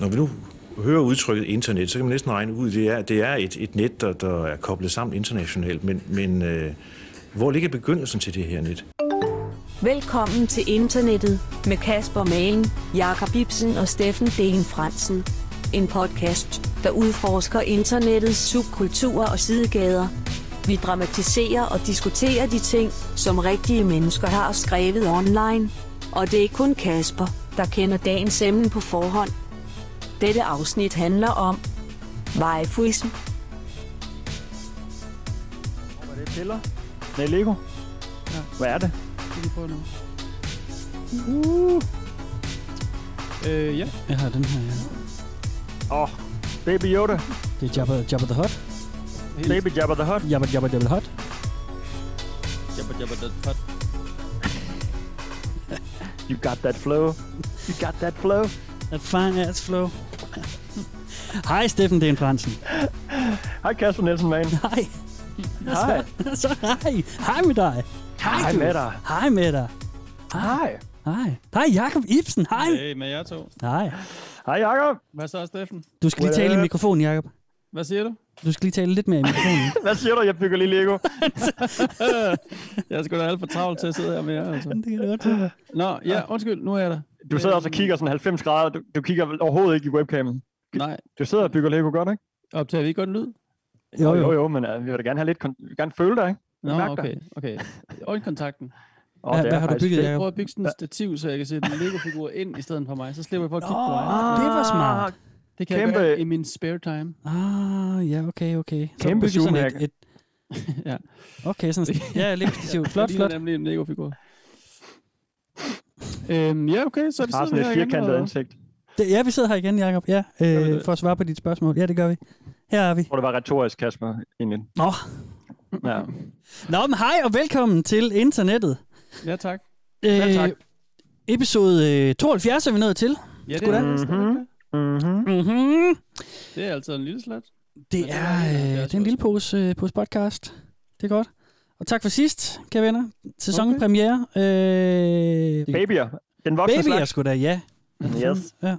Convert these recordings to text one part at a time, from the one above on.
Når vi nu hører udtrykket internet, så kan man næsten regne ud, at det er, det er et, et net, der, der er koblet sammen internationalt. Men, men øh, hvor ligger begyndelsen til det her net? Velkommen til internettet med Kasper Malen, Jakob Ibsen og Steffen Den Fransen. En podcast, der udforsker internettets subkulturer og sidegader. Vi dramatiserer og diskuterer de ting, som rigtige mennesker har skrevet online. Og det er kun Kasper, der kender dagens emne på forhånd. Dette afsnit handler om Vejfuism. Hvad er det, piller? Nej, Lego? Ja. Hvad er det? Skal vi prøve nu? Uh. Øh, ja. Jeg har den her, ja. Åh, oh, Baby Yoda. Det er Jabba, Jabba the Hutt. Baby Jabba the Hutt. Jabba Jabba the Hutt. Jabba Jabba the Hutt. You got that flow. You got that flow. That fine ass flow. Hej Steffen Den Fransen. Hej Kasper Nielsen, man. Hej. Hej. Så, så hej. Hej med dig. Hej du. med dig. Hej med dig. Hej. Hej. Hej Jakob Ibsen. Hej. Hey, med jer to. Hej. Hej Jacob. Hvad så, Steffen? Du skal lige tale i up? mikrofonen, Jakob. Hvad siger du? Du skal lige tale lidt mere i mikrofonen. Hvad siger du? Jeg bygger lige Lego. jeg er sgu da alt for travlt til at sidde her med jer, altså. det kan det godt. Nå, ja, undskyld, nu er jeg der. Du sidder også og kigger sådan 90 grader. Du, du kigger overhovedet ikke i webcamen. Nej, Du sidder og bygger Lego godt, ikke? optager vi ikke godt lyd? Jo, jo. jo, jo men uh, vi vil da gerne have lidt... Kon- vi vil gerne føle dig, ikke? Nå, mærker okay, okay. Øjenkontakten. Oh, Hvad- hvad har du bygget, Jeg prøver at bygge sådan et stativ, så jeg kan sætte en Lego-figur ind i stedet for mig. Så slipper jeg for at kigge på Åh, mig. det var smart. Det kan kæmpe- jeg gøre i min spare time. Ah, ja, okay, okay. Så Kæmpe bygge sådan et, et, ja. Okay, sådan ja, lidt stativt. Flot, det ligner flot. nemlig en Lego-figur. Øhm, ja, okay, så er det Har sidder sådan vi et her igen. firkantet ansigt. Det, ja, vi sidder her igen, Jakob. Ja, øh, for at svare på dit spørgsmål. Ja, det gør vi. Her er vi. Jeg tror, det var retorisk, Kasper, egentlig. Nå, Ja. Nå men hej og velkommen til internettet. Ja, tak. Øh, Ja, tak. Episode øh, 72 er vi nået til. Ja, det Sgu da. er, det, Mhm. Mm-hmm. Mm-hmm. det er altså en lille slat. Det det er, øh, en- det er en lille pose, øh, pose podcast. Det er godt. Og tak for sidst, kære venner. Sæsonpremiere. Øh, det- Babyer. Den voksne Babyer slags. sgu da, ja. Yes. ja.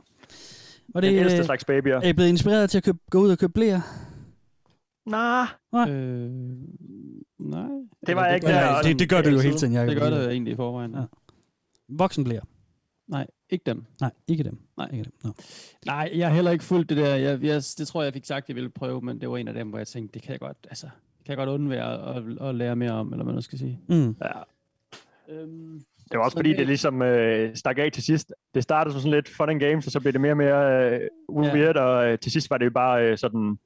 Og Den det ældste øh, slags babyer. er I blevet inspireret til at købe, gå ud og købe blæer. Nah, Nej. Øh, nej. Det var Eller ikke der- det- det, det gør du jo hele tiden, Jacob. Det gør det egentlig i forvejen. Ja. Voksenblæer. Nej, ikke dem. Nej, ikke dem. Nej. Ikke dem. Nå. Nej, jeg har heller ikke fulgt det der. Jeg, jeg, det tror jeg, jeg fik sagt, jeg ville prøve, men det var en af dem, hvor jeg tænkte, det kan jeg godt, altså, det kan jeg godt undvære at, at lære mere om, eller hvad man skal sige. Mm. Ja. Øhm, Det var også Så fordi, det- det ligesom øh, stak af til sidst. Det startede som sådan lidt fun and games, og så blev det mere og mere øh, Ja. weird, og øh, til sidst var det jo bare øh, sådan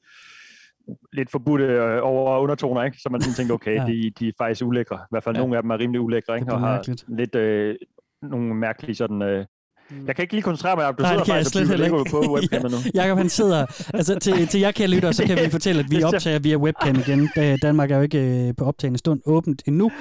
lidt forbudte øh, over- undertoner, ikke? Så man sådan tænkte, okay, Ja. ja. de, de er faktisk ulækre. I hvert fald Ja. ja. nogle af dem er rimelig ulækre, ikke? Og har mærkeligt. lidt øh, nogle mærkelige sådan... Øh, Mm. jeg kan ikke lige koncentrere mig om, du Nej, sidder det kan jeg faktisk og slet ikke. på webcamen nu. Jakob han sidder, altså til, til jer kære lyttere, så kan vi fortælle, at vi optager via webcam igen. Da Danmark er jo ikke øh, på optagende stund åbent endnu.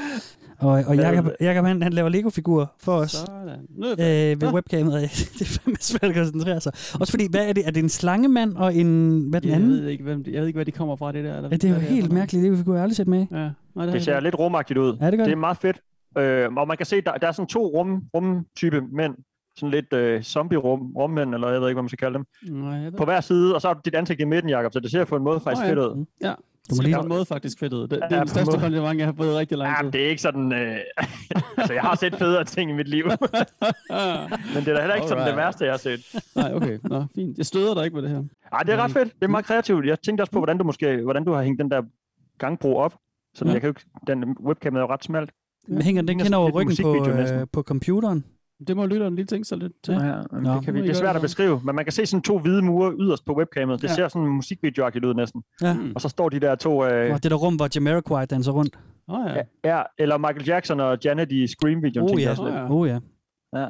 Og, og Jakob, Jakob han, han laver Lego-figurer for os Sådan. Nu er øh, ved Nå. webcamet. det er fandme svært at koncentrere sig. Også fordi, hvad er det? Er det en slangemand og en, hvad den jeg anden? ved ikke, hvem jeg ved ikke, hvad de kommer fra, det der. Eller Ja, det er jo helt mærkeligt Lego-figurer, jeg har aldrig set med. Ja, nej, det, Det ser lidt rumagtigt ud. Ja, det gør Det er meget fedt. Øh, og man kan se, der, der er sådan to rum, rumtype mænd. Sådan lidt øh, zombie-rum, rummænd, eller jeg ved ikke, hvad man skal kalde dem. Nej, jeg ved. På hver side, og så er dit ansigt i midten, Jacob, så det ser på en måde faktisk Nå ja. fedt ud. Ja, Du må lige- på en måde faktisk fedt ud. Det, det Ja, er på den en største kompliment, jeg har fået rigtig lang Ja, tid. men det er ikke sådan... Øh... altså, jeg har set federe ting i mit liv, men det er da heller ikke sådan det Alright. værste, jeg har set. Nej, okay. Nå, fint. Jeg støder dig ikke med det her. Ej, det er ret fedt. Det er meget kreativt. Jeg tænkte også på, hvordan du måske hvordan du har hængt den der gangbro op. Så Ja. jeg kan jo ikke, den webcam er jo ret smalt. Men hænger den hen over ryggen på, øh, på computeren? Det må lytteren lige tænke sig lidt til. Ja. Ja, Nå. det, kan vi, det er svært det at beskrive, men man kan se sådan to hvide mure yderst på webcamet. Det Ja. ser sådan musikvideoagtigt ud næsten. Ja. Og så står de der to... Øh, Og det der rum, hvor Jamiroquai danser rundt. Oh, ja. ja, eller Michael Jackson og Janet i Scream-videoen. Oh ja. lidt. ja. Oh ja. Ja.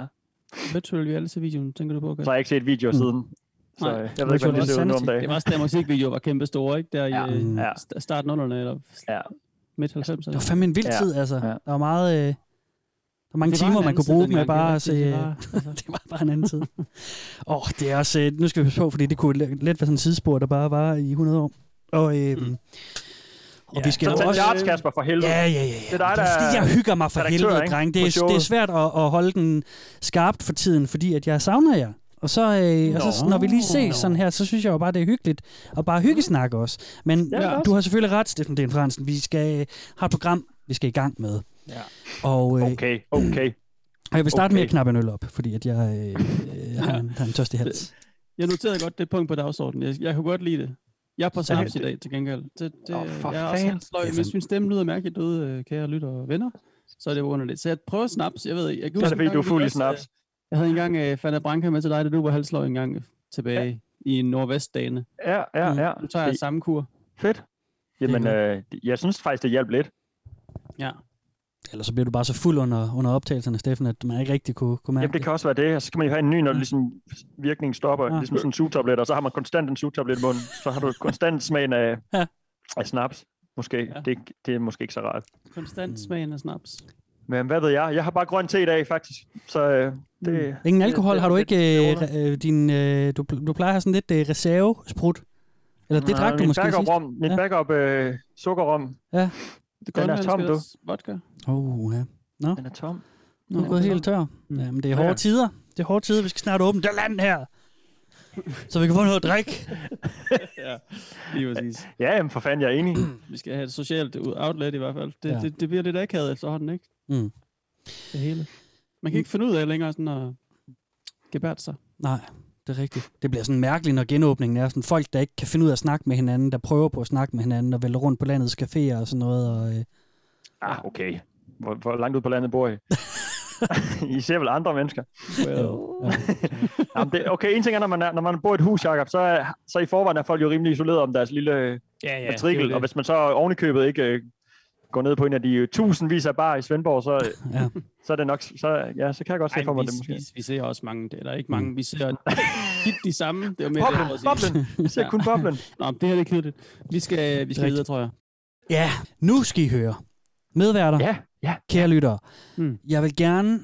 Virtual reality-videoen, tænker du på? Okay? Så har jeg ikke set video Mm. siden. Så Nej. øh, jeg ved ikke, hvordan det ser ud nu om Det dagen. var også der musikvideo var kæmpe store, ikke? Der Ja. i ja. Ja. starten af 0'erne, eller Ja. midt 90'erne. Det var fandme en vild Ja. tid, altså. Ja. Der var meget... Øh, der var mange timer, man kunne bruge med bare det at se... det øh, var, altså. det var bare en anden tid. Åh, oh, det er også... Øh, nu skal vi passe på, fordi det kunne let være sådan en sidespor, der bare var i 100 år. Og, øh, Mm. og vi skal Så også... charts, Kasper, for helvede. Ja, ja, ja. ja. Det er dig, det er der fordi, jeg hygger mig for helvede, ikke? dreng. Det er, det er svært at, at holde den skarpt for tiden, fordi at jeg savner jer. Og så, øh, og så når vi lige ses sådan her, så synes jeg jo bare, det er hyggeligt at bare hyggesnakke os. Men Ja, ja, du har selvfølgelig ret, Steffen Den Fransen. Vi skal øh, have et program, vi skal i gang med. Ja. Og, øh, Okay, okay. og jeg vil starte okay. med at knappe en øl op, fordi at jeg øh, øh, har, en, har en tørstig hals. Jeg noterede godt det punkt på dagsordenen. Jeg, jeg kunne godt lide det. Jeg er på snaps i dag til gengæld. Det, det, Åh, for jeg er også helt sløj. Hvis min stemme lyder mærkeligt derude, øh, kære lytter og venner, så er det underligt. Så jeg prøver snaps. Jeg ved ikke. Jeg kan Så er huske det fordi, du er gang, fuld i snaps. øh, Jeg havde engang uh, Fanna Branca med til dig, da du var halvsløj en gang tilbage ja. i nordvestdagene. Ja, ja, ja. Nu tager jeg samme kur. Fedt. Jamen, øh, jeg synes faktisk, det hjalp lidt. Ja. Ellers så bliver du bare så fuld under, under optagelserne, Steffen, at man ikke rigtig kunne, kunne mærke Jamen, det kan også være det. Og så kan man jo have en ny, når ligesom virkningen stopper. Ja. Ligesom sådan en sugtablet, og så har man konstant en sugtablet i munden. Så har du konstant smagen af, Ja. af snaps. Måske. Ja. Det, det er måske ikke så rart. Konstant Mm. smagen af snaps. Men hvad ved jeg? Jeg har bare grøn te i dag, faktisk. Så øh, det... Ingen alkohol, det- har du ikke øh, øh, din, øh, du, du plejer at have sådan lidt øh, reservesprut? Eller det drak du måske sidst? rom, min Ja. backup øh, sukkerrom, Det Den er tom, du. Vodka. Oh, ja. den er tom. Nu er Nå, gået det er helt tør. Mm. Jamen, det er hårde Ja. tider. Det er hårde tider. Vi skal snart åbne det land her. Så vi kan få noget at drikke. ja, lige præcis. Ja, jamen for fanden, jeg er enig. Vi skal have et socialt ud- outlet i hvert fald. Det, Ja. ja. det, det bliver lidt akavet efterhånden, ikke? Mm. Det hele. Man kan ikke finde ud af længere sådan at gebært sig. Nej, det er rigtigt. Det bliver sådan mærkeligt, når genåbningen er sådan folk, der ikke kan finde ud af at snakke med hinanden, der prøver på at snakke med hinanden og vælger rundt på landets caféer og sådan noget. Og, øh, Ah, okay. Hvor, hvor langt ud på landet bor I? I ser vel andre mennesker. Well. Jamen, det, okay, en ting er, når man, er, når man bor i et hus, Jacob, så, er, så i forvejen er folk jo rimelig isoleret om deres lille ja, ja, matrikel, og hvis man så ovenikøbet ikke øh, går ned på en af de øh, tusindvis af bar i Svendborg, så, ja. så er det nok, så, ja, så kan jeg godt se Ej, for mig vi, det måske. vi, vi, ser også mange, eller ikke mange, vi ser tit de samme. Det var mere det, jeg Boblen, sige. boblen, jeg ser Ja. kun boblen. Nå, det her det er kedeligt. Vi skal, vi skal videre, tror jeg. ja, nu skal I høre. Medværter, Ja, ja. kære lyttere. Mm. Jeg vil gerne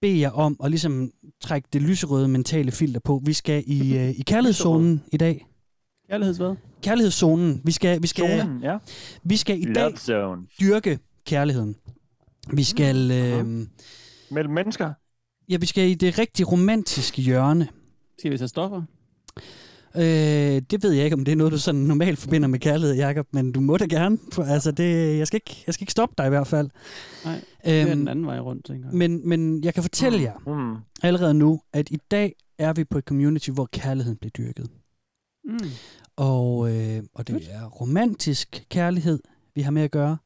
bede jer om at ligesom trække det lyserøde mentale filter på. Vi skal i, øh, i kærlighedszonen i dag. Kærlighedsvad? Kærlighedszonen. Vi skal, vi skal, Zonen, ja. vi skal i dag zone. dyrke kærligheden. Vi skal, øh, Mellem mennesker. ja, vi skal i det rigtig romantiske hjørne. Skal vi tage stoffer? Øh, det ved jeg ikke, om det er noget, du sådan normalt forbinder med kærlighed, Jacob, men du må da gerne. Altså, det, jeg, skal ikke, jeg skal ikke stoppe dig i hvert fald. Nej, Det er den Øhm, anden vej rundt, tænker jeg. men, men jeg kan fortælle jer Mm. allerede nu, at i dag er vi på et community, hvor kærligheden bliver dyrket. Mm. Og, øh, og det er romantisk kærlighed, vi har med at gøre,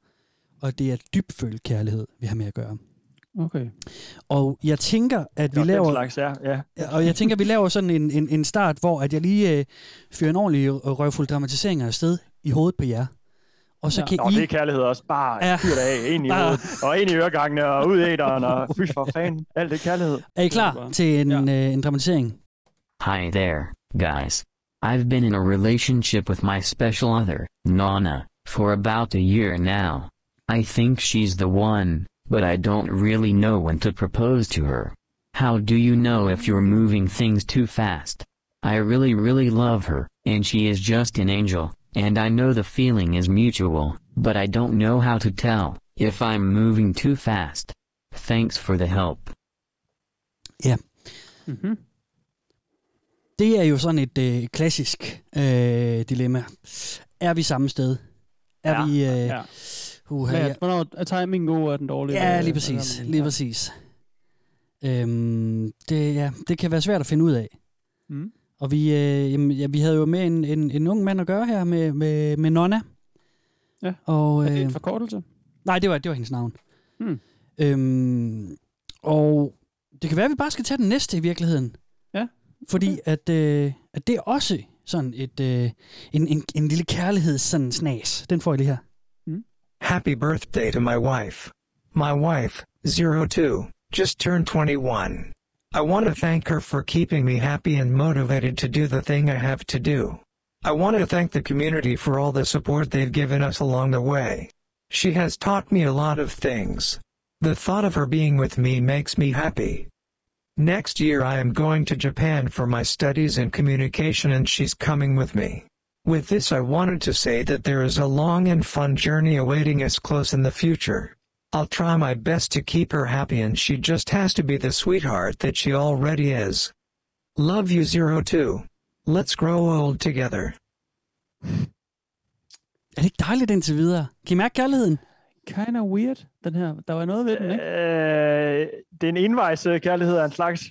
og det er dybfølt kærlighed, vi har med at gøre. Okay. Og jeg tænker, at vi den laver, slags, ja. ja. og jeg tænker, at vi laver sådan en, en, en start, hvor at jeg lige øh, fyrer en ordentlig røvfuld dramatisering afsted i hovedet på jer. Og så Ja. kan Nå, I... det er kærlighed også. Bare Ja. fyr det af, ind i Bare- hovedet, og ind i øregangene, og ud i æderen, og fy for fanden. Alt det kærlighed. Er I klar til en, Ja. øh, en dramatisering? Hi there, guys. I've been in a relationship with my special other, Nana, for about a year now. I think she's the one, but I don't really know when to propose to her. How do you know if you're moving things too fast? I really, really love her, and she is just an angel, and I know the feeling is mutual, but I don't know how to tell if I'm moving too fast. Thanks for the help. Mm-hmm. Det er jo sådan et øh, klassisk øh, dilemma. Er vi samme sted? Er Ja. vi... Øh, Ja. uh, Hvad, ja, Hvornår er timingen god, og er den dårlig? ja, lige præcis. Lige Ja. præcis. Øhm, det, ja, det kan være svært at finde ud af. Mm. Og vi, øh, jamen, ja, vi havde jo med en, en, en ung mand at gøre her med, med, med Nonna. Ja. Og, Er det øh, en forkortelse? nej, det var, det var hendes navn. Hmm. Øhm, og det kan være, at vi bare skal tage den næste i virkeligheden. Fordi at, øh, at det er også sådan et, øh, en, en, en lille kærligheds sådan snas. Den får jeg lige her. Happy birthday to my wife. My wife, 02, just turned 21. I want to thank her for keeping me happy and motivated to do the thing I have to do. I want to thank the community for all the support they've given us along the way. She has taught me a lot of things. The thought of her being with me makes me happy. Next year I am going to Japan for my studies in communication and she's coming with me. With this I wanted to say that there is a long and fun journey awaiting us close in the future. I'll try my best to keep her happy and she just has to be the sweetheart that she already is. Love you, Zero Two. Let's grow old together. Er det ikke dejligt indtil videre? Kan I mærke kærligheden? Kind of weird, den her. Der var noget ved den, ikke? Øh, det er en envejs øh, kærlighed af en slags.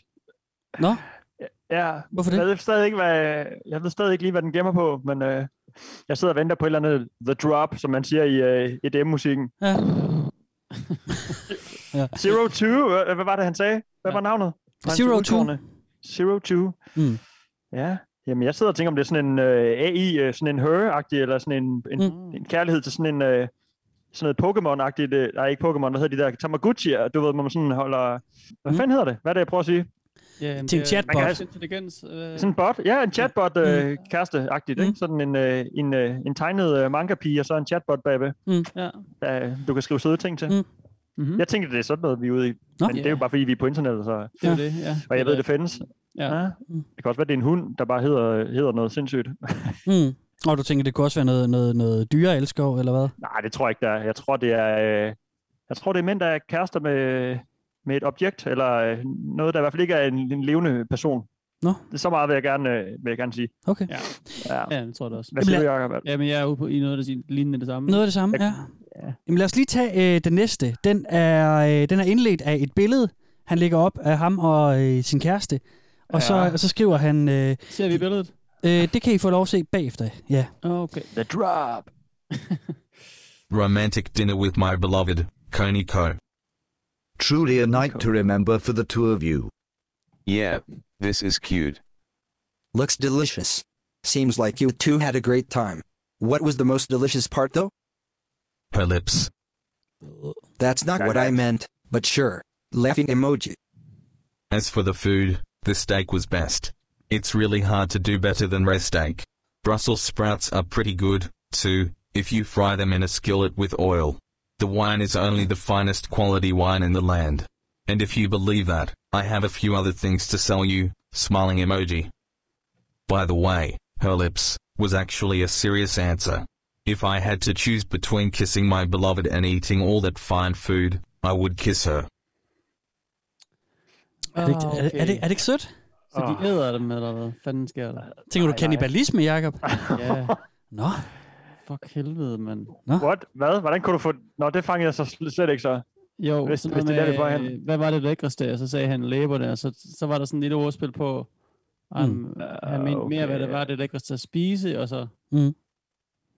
Nå, Ja, Hvorfor det? Jeg ved stadig ikke, hvad, jeg ved stadig ikke lige, hvad den gemmer på, men øh, jeg sidder og venter på et eller andet The Drop, som man siger i øh, EDM-musikken. ja. ja. Zero Two, hvad, var det, han sagde? Hvad Ja. var navnet? Frank Zero Two. Udtårne. Zero Two. Mm. Ja, jamen jeg sidder og tænker, om det er sådan en øh, AI, øh, sådan en her-agtig, eller sådan en, en, mm. en kærlighed til sådan en... Øh, sådan noget Pokémon-agtigt, øh, nej ikke Pokémon, hvad hedder de der, Tamagotchi, du ved, hvor man sådan holder, hvad Mm. fanden hedder det? Hvad er det, jeg prøver at sige? Ja, jamen, Til en det chatbot. have Intelligens. Øh, Sådan en bot, ja, en chatbot øh, kæreste-agtigt, Mm. ikke? Sådan en, øh, en, øh, en tegnet øh, manga-pige, og så en chatbot bagved, ja. der du kan skrive søde ting til. Mm. Mm-hmm. Jeg tænker, det er sådan noget, vi er ude i. Nå. Men det er jo bare, fordi vi er på internettet, så... Det er det, ja. Og jeg ved, det findes. Ja. Ja. Mm. Det kan også være, det er en hund, der bare hedder, hedder noget sindssygt. Mm. Og du tænker, det kunne også være noget, noget, noget dyre elskov, eller hvad? Nej, det tror jeg ikke, der er. Jeg tror, det er, øh, jeg tror, det er mænd, der er kærester med, med et objekt, eller øh, noget, der i hvert fald ikke er en, en levende person. Nå. Det er så meget, vil jeg gerne, øh, vil jeg gerne sige. Okay. Ja. Ja. ja, det tror jeg da også. Hvad siger Jamen, du, Jacob? Ja, men jeg er ude på i noget, der lignende det samme. Noget af det samme, ja. Ja. Jamen lad os lige tage øh, den næste. Den er, øh, den er indledt af et billede, han lægger op af ham og øh, sin kæreste. Og, ja. så, og så skriver han, øh, Ser vi billedet? Øh, det kan I få lov at se bagefter. Ja. Okay. The Drop. Romantic dinner with my beloved, Koniko. Truly a night to remember for the two of you. Yeah, this is cute. Looks delicious. Seems like you two had a great time. What was the most delicious part though? Her lips. That's not what I meant, but sure. Laughing emoji. As for the food, the steak was best. It's really hard to do better than rest steak. Brussels sprouts are pretty good, too, if you fry them in a skillet with oil. The wine is only the finest quality wine in the land. And if you believe that, I have a few other things to sell you, smiling emoji. By the way, her lips was actually a serious answer. If I had to choose between kissing my beloved and eating all that fine food, I would kiss her. Er, det, ikke, er, det, er, det, er det ikke sødt? Så de æder dem, eller hvad fanden sker der? Tænker du Nej, kannibalisme, Jacob? Ja, Nå, fuck helvede, mand. What? Hvad? Hvordan kunne du få... Nå, det fangede jeg så sl- slet ikke så. Jo, Hvis- sådan hvis det er der, vi med, hvad var det lækreste? Og så sagde han læberne, og så, så var der sådan et lille ordspil på, um, Mm. han mente mere, hvad det okay. var det lækreste at spise, og så mm.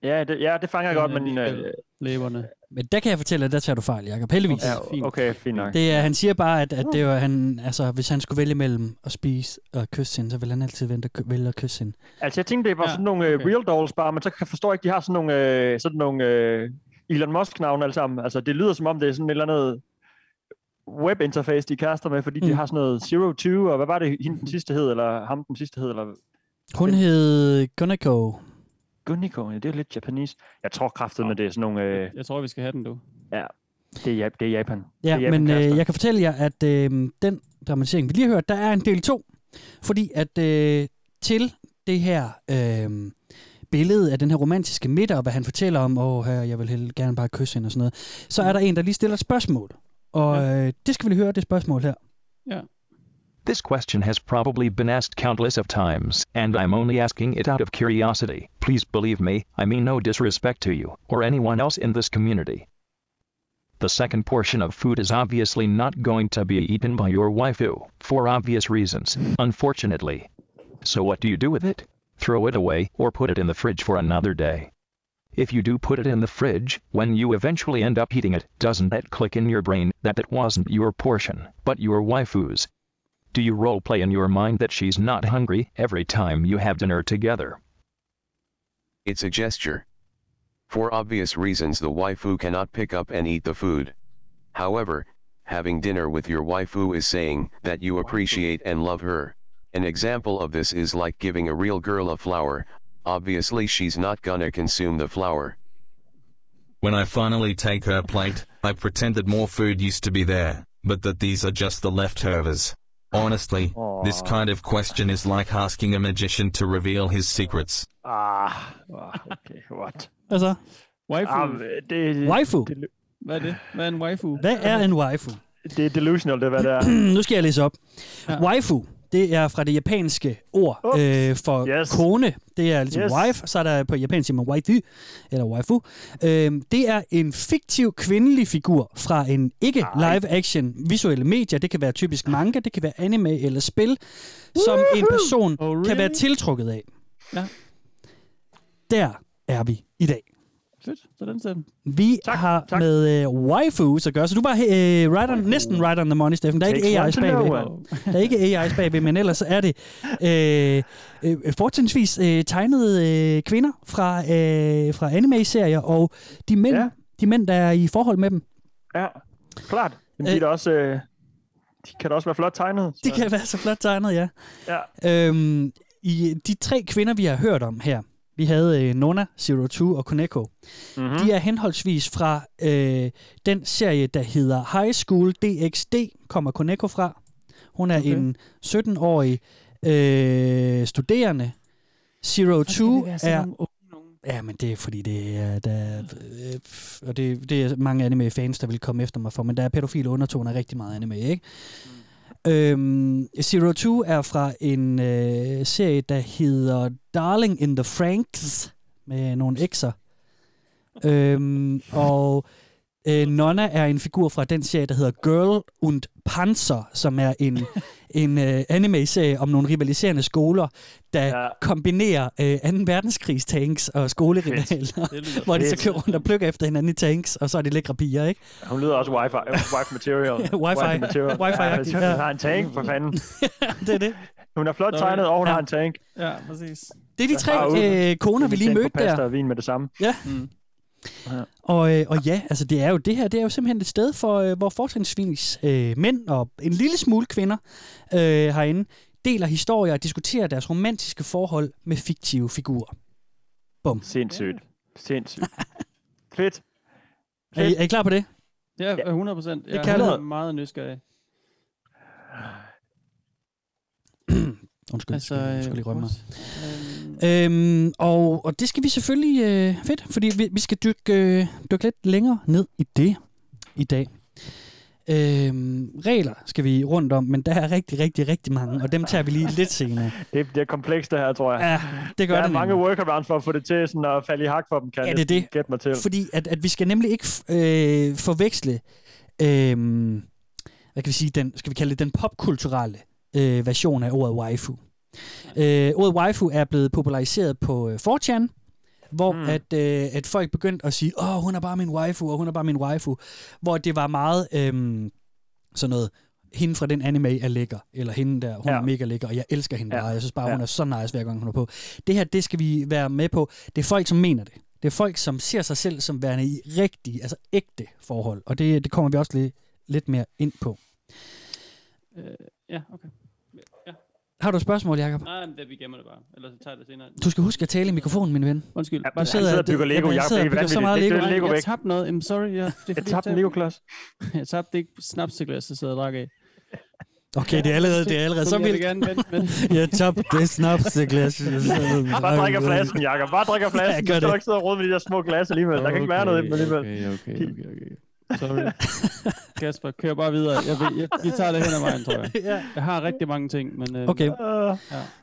Ja, det, ja, det fanger jeg godt, men... Øh, læberne. Men der kan jeg fortælle, at der tager du fejl, Jacob. Heldigvis. ja, okay, fint nok. Det er, han siger bare, at, at det var han, altså, hvis han skulle vælge mellem at spise og kysse hende, så ville han altid vente vælge at kysse hende. Altså, jeg tænkte, det var Ja, sådan nogle øh, okay. real dolls bare, men så kan- forstår jeg ikke, de har sådan nogle, øh, sådan nogle øh, Elon Musk-navne alle sammen. Altså, det lyder som om, det er sådan et eller andet web-interface, de kaster med, fordi mm. de har sådan noget Zero Two, og hvad var det, hende den sidste hed, eller ham den sidste hed, eller Hun hed Guniko. Guniko, ja, det er lidt japanese. Jeg tror kraftet med det er sådan nogle, øh, Jeg tror, vi skal have den, du. det, er, Jap- det er Japan. Ja, Det er men Japan-kaster. øh, jeg kan fortælle jer, at øh, den dramatisering, vi lige har hørt, der er en del to. Fordi at øh, til det her øh, billede af den her romantiske middag, og hvad han fortæller om, åh, her, jeg vil helt gerne bare kysse hende og sådan noget, så er der en, der lige stiller et spørgsmål. Og øh, det skal vi lige høre, det spørgsmål her. This question has probably been asked countless of times, and I'm only asking it out of curiosity. Please believe me, I mean no disrespect to you, or anyone else in this community. The second portion of food is obviously not going to be eaten by your waifu, for obvious reasons, unfortunately. So what do you do with it? Throw it away, or put it in the fridge for another day. If you do put it in the fridge, when you eventually end up eating it, doesn't that click in your brain that it wasn't your portion, but your waifu's? Do you roleplay in your mind that she's not hungry every time you have dinner together? It's a gesture. For obvious reasons, the waifu cannot pick up and eat the food. However, having dinner with your waifu is saying that you appreciate and love her. An example of this is like giving a real girl a flower, obviously, she's not gonna consume the flower. When I finally take her plate, I pretend that more food used to be there, but that these are just the leftovers. Honestly, this kind of question is like asking a magician to reveal his secrets. Ah, ah, okay, what? Hvad så? Waifu. Ah, det, Waifu. Det, Hvad er det? Hvad er en waifu? Hvad er en waifu? det er delusional, det hvad det er. nu skal jeg læse op. Ja. Waifu, Det er fra det japanske ord øh, for yes. kone. Det er ligesom Yes. wife, så er der på japansk siger man waifu, eller waifu. Øh, det er en fiktiv kvindelig figur fra en ikke live-action visuelle medier. Det kan være typisk manga, det kan være anime eller spil, som en person Oh, kan være really? tiltrukket af. Ja. Der er vi i dag. Fedt, så den ser Vi tak, har tak. med uh, waifus at gøre, så du var uh, right on, næsten right on the money, Steffen. Der er ikke AI's bagved. Der er ikke AI's bagved, men ellers er det uh, uh, fortrinsvis uh, tegnede uh, kvinder fra, uh, fra anime-serier, og de mænd, ja. de mænd, der er i forhold med dem. Ja, klart. Men de, er da også, øh, de kan da også være flot tegnet. De kan være så flot tegnet, ja. Ja. Øhm, I de tre kvinder, vi har hørt om her, vi havde øh, Nona, Zero Two og Koneko. Mm-hmm. De er henholdsvis fra øh, den serie, der hedder High School DxD, kommer Koneko fra. Hun er okay. en 17-årig øh, studerende. Zero Two er... Ja, men det er fordi, det er, der, er, øh, og det, det er mange anime-fans, der vil komme efter mig for, men der er pædofile undertoner rigtig meget anime, ikke? Mm. Øhm, Zero Two er fra en øh, serie, der hedder Darling in the Franks, med nogle X'er. øhm, og øh, Nonna er en figur fra den serie, der hedder Girl und Panzer, som er en, en øh, anime-serie om nogle rivaliserende skoler, der ja. kombinerer øh, 2. verdenskrigs tanks og skolerivaler, hvor de så kører rundt og plukker efter hinanden i tanks, og så er de lækre piger, ikke? Hun lyder også wifi, wife material. Wifi. material. Wifi-agtig, Ja, ja. hun har en tank, for fanden. det er det. Hun er flot tegnet, og hun Ja. har en tank. Ja, præcis. Det er de tre øh, koner, vi lige mødte pasta der. og vin med det samme. Ja. Mm. Og, øh, og ja, altså det er jo det her, det er jo simpelthen et sted, for, øh, hvor fortrinsvis øh, mænd og en lille smule kvinder øh, herinde deler historier og diskuterer deres romantiske forhold med fiktive figurer. Bum. Sindssygt. Sindssygt. Fedt. Er I, er I klar på det? Det er 100 procent. Jeg kan er meget nysgerrig. Undskyld, Altså, altså, jeg skal lige rømme mig. øh, Øhm, og, og det skal vi selvfølgelig... Øh, fedt, fordi vi, vi skal dykke, øh, dykke lidt længere ned i det i dag. Øhm, regler skal vi rundt om, men der er rigtig, rigtig, rigtig mange, og dem tager vi lige lidt senere. Det, det er komplekst det her, tror jeg. Ja, det gør der er det mange workarounds for at få det til sådan at falde i hak for dem, kan Ja, det er det. gætte mig til. Fordi at, at vi skal nemlig ikke øh, forveksle, øh, hvad kan vi sige, den, skal vi kalde det den popkulturelle øh, version af ordet waifu. Øh, ordet waifu er blevet populariseret på øh, 4chan, hvor mm. at, øh, at folk begyndte at sige, åh, hun er bare min waifu, og hun er bare min waifu. Hvor det var meget øh, sådan noget, hende fra den anime er lækker, eller hende der, hun ja. er mega lækker, og jeg elsker hende Ja. bare. Jeg synes bare, Ja. hun er så nice, hver gang hun er på. Det her, det skal vi være med på. Det er folk, som mener det. Det er folk, som ser sig selv som værende i rigtige, altså ægte forhold. Og det, det kommer vi også lidt, lidt mere ind på. øh, ja, okay. Har du et spørgsmål, Jacob? Nej, men det, vi gemmer det bare. Ellers så tager jeg det senere. Du skal huske at tale i mikrofonen, min ven. Undskyld. Ja, han sidder og bygger Lego, jeg Jacob. sidder Det og er bygger så meget vanvittigt. Lego. Det Lego jeg væk. tabte noget. I'm sorry. Ja, det Jeg tabte en Lego-klods. Jeg tabte ikke snapseglas, jeg sidder og drak af. Okay, det er allerede, det er allerede så Jeg vil vildt. gerne vente med det. Jeg tabte det snapseglas. Bare drikker flasken, Jacob. Bare drikker Ja, flasken. gør Du skal det. ikke sidde og rode med de der små glas alligevel. Der kan ikke være noget i dem alligevel. Okay, okay, okay, okay. Sorry. Kasper, kør bare videre. Jeg, vil, jeg, vi tager det hen ad vejen, tror jeg. Ja. Jeg har rigtig mange ting, men... Øh, Okay, Ja.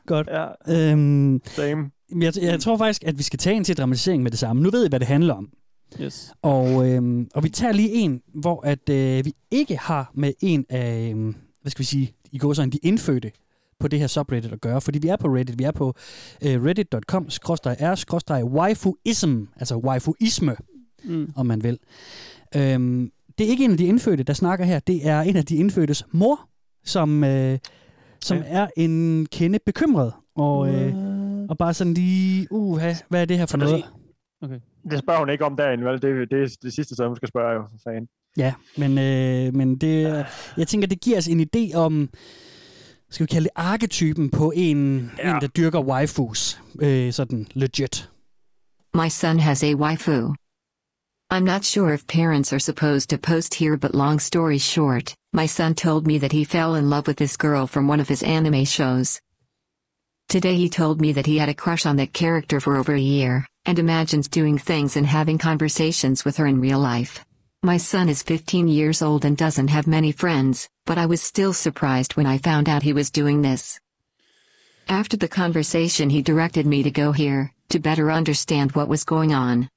godt. ja, Øhm, same. jeg, jeg tror faktisk, at vi skal tage en til dramatisering med det samme. Nu ved I, hvad det handler om. Yes. Og, øhm, og vi tager lige en, hvor at, øh, vi ikke har med en af, øhm, hvad skal vi sige, i går sådan de indfødte på det her subreddit at gøre, fordi vi er på Reddit, vi er på øh, reddit.com r waifuism, altså waifuisme, Mm. om man vil. Øhm, det er ikke en af de indfødte, der snakker her, det er en af de indfødtes mor, som, øh, som Ja. er en kende bekymret, og, øh, og bare sådan lige, uh, hvad er det her for noget? Okay. Det spørger hun ikke om derinde, vel? Det, det er det sidste sted, hun skal spørge, jo, for fanden. Ja, men, øh, men det, jeg tænker, det giver os en idé om, skal vi kalde det arketypen på en, ja. en der dyrker waifus, øh, sådan legit. My son has a waifu. I'm not sure if parents are supposed to post here, but long story short, my son told me that he fell in love with this girl from one of his anime shows. Today he told me that he had a crush on that character for over a year, and imagines doing things and having conversations with her in real life. My son is 15 years old and doesn't have many friends, but I was still surprised when I found out he was doing this. After the conversation, he directed me to go here, to better understand what was going on.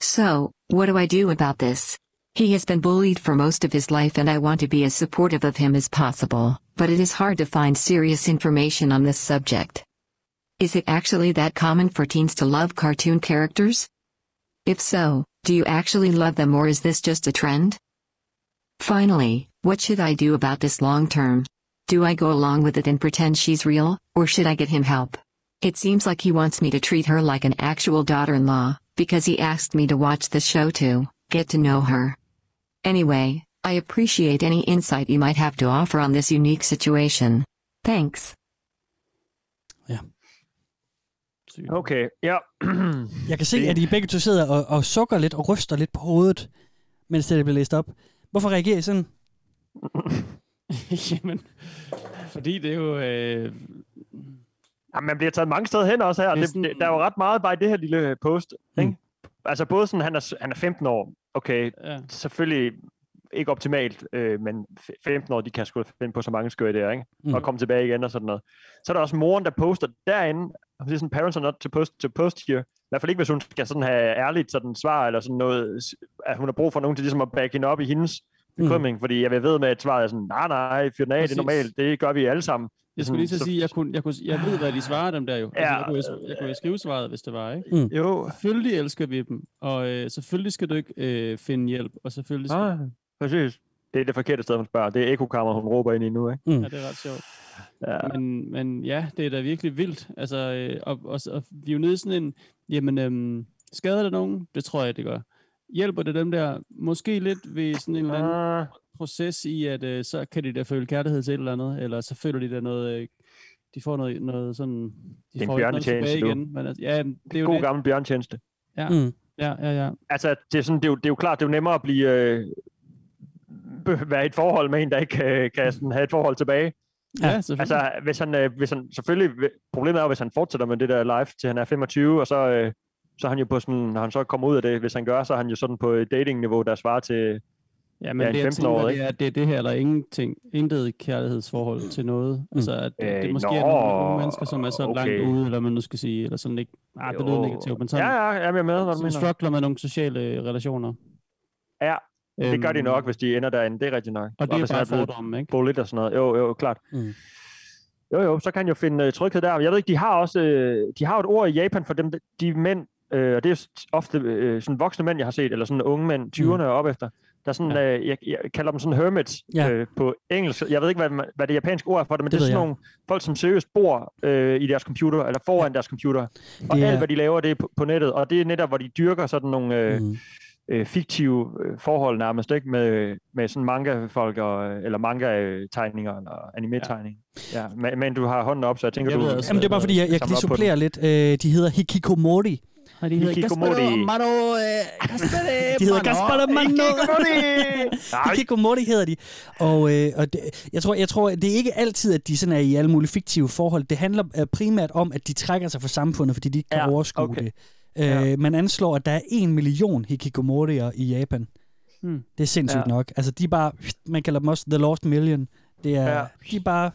So, what do I do about this? He has been bullied for most of his life, and I want to be as supportive of him as possible, but it is hard to find serious information on this subject. Is it actually that common for teens to love cartoon characters? If so, do you actually love them or is this just a trend? Finally, what should I do about this long term? Do I go along with it and pretend she's real, or should I get him help? It seems like he wants me to treat her like an actual daughter in law, because he asked me to watch the show to get to know her. Anyway, I appreciate any insight you might have to offer on this unique situation. Thanks. Okay, ja. Jeg kan se, at I begge to sidder og, og sukker lidt og ryster lidt på hovedet, mens det bliver læst op. Hvorfor reagerer I sådan? Jamen, fordi det er jo... Øh... Ja, man bliver taget mange steder hen også her. Det er Det, det, der er jo ret meget bare i det her lille post. Ikke? Altså både sådan, han er, han er 15 år. Okay, Ja. selvfølgelig ikke optimalt, øh, men f- 15 år, de kan sgu finde på så mange skøre der, ikke? Mm. Og komme tilbage igen og sådan noget. Så er der også moren, der poster derinde. Hun siger sådan, parents are not supposed to post here. I hvert fald ikke, hvis hun skal sådan have ærligt sådan svar, eller sådan noget, at hun har brug for nogen til ligesom at back hende op i hendes bekymring, mm. fordi jeg vil ved med, at svaret er sådan, nej, nej, fyr den af, det er normalt, det gør vi alle sammen. Jeg skulle lige så sige, jeg, kunne, jeg, kunne, jeg ved, hvad de svarer dem der jo. Altså, Ja. jeg, kunne, jeg kunne skrive svaret, hvis det var, ikke? Mm. Jo. Selvfølgelig elsker vi dem, og øh, selvfølgelig skal du ikke øh, finde hjælp, og selvfølgelig skal... Ah, præcis. Det er det forkerte sted, hun spørger. Det er ekokammer, hun råber ind i nu, ikke? Mm. Ja, det er ret sjovt. Ja. Men, men ja, det er da virkelig vildt. Altså, øh, og, og, og vi er jo nede i sådan en, jamen, øhm, skader det nogen? Det tror jeg, det gør. Hjælper det dem der? Måske lidt ved sådan en eller anden Ah, proces i, at øh, så kan de da føle kærlighed til et eller andet, eller så føler de da noget, øh, de får noget, noget sådan, de Det er en får ikke noget tilbage du. igen. Men altså, ja, det er jo god det. gammel bjørntjeneste. Ja, Mm. ja, ja, ja. Altså, det er, sådan, det, er jo, det er jo klart, det er jo nemmere at blive, øh, være i et forhold med en, der ikke kan, kan sådan have et forhold tilbage. Ja, selvfølgelig. Altså, hvis han, øh, hvis han selvfølgelig, problemet er jo, hvis han fortsætter med det der live til han er 25, og så, øh, så er han jo på sådan, når han så kommer ud af det, hvis han gør, så er han jo sådan på datingniveau, der svarer til Ja, men ja, det, jeg 15 tænker, år, det er, det er det her, eller ingenting, intet kærlighedsforhold til noget. Mm. Altså, at øh, det Øh, måske nå, er nogle, nogle mennesker, som er så okay. langt ude, eller man nu skal sige, eller sådan ikke, ah, det lyder negativt, men sådan, Ja, ja, jeg er med, hvad du mener. struggler med nogle sociale øh, relationer. Ja, det gør de Øhm, nok, hvis de ender derinde. Det er rigtigt nok. Og det er bare fordomme, ikke? Bullet og sådan noget. Jo, jo, klart. Mm. Jo, jo, så kan han jo finde uh, tryghed der. Jeg ved ikke, de har også øh, de har et ord i Japan for dem, de mænd, øh, og det er ofte øh, sådan voksne mænd, jeg har set, eller sådan unge mænd, 20'erne og op efter. Der er sådan, ja. øh, jeg, jeg kalder dem sådan hermits Ja. øh, på engelsk. Jeg ved ikke, hvad, hvad det japanske ord er for det, men Det det, er sådan jeg. nogle folk, som seriøst bor øh, i deres computer, eller foran ja. deres computer. Og Det er- alt, hvad de laver, det er på, på nettet. Og det er netop, hvor de dyrker sådan nogle... Øh, Mm. øh, fiktive øh, forhold nærmest, ikke? Med, med sådan manga-folk, og, eller manga-tegninger, eller anime-tegninger. Ja. ja. Men, men du har hånden op, så jeg tænker, Jeg du... også, Jamen, det er bare fordi, jeg, jeg kan lige supplere lidt. Øh, de hedder Hikikomori. Og de hedder Hikikomori. Amado, øh, Gaspare De hedder Mano. Gaspar Mano. Nej. Hikikomori hedder de. Og, øh, og det, jeg, tror, jeg tror, det er ikke altid, at de sådan er i alle mulige fiktive forhold. Det handler øh, primært om, at de trækker sig fra samfundet, fordi de ikke kan Ja, overskue okay. det. Øh, Man anslår, at der er en million hikikomorier i Japan. Hmm. Det er sindssygt Ja. nok. Altså, de er bare, man kalder dem også The Lost Million. Det er, Ja. de er bare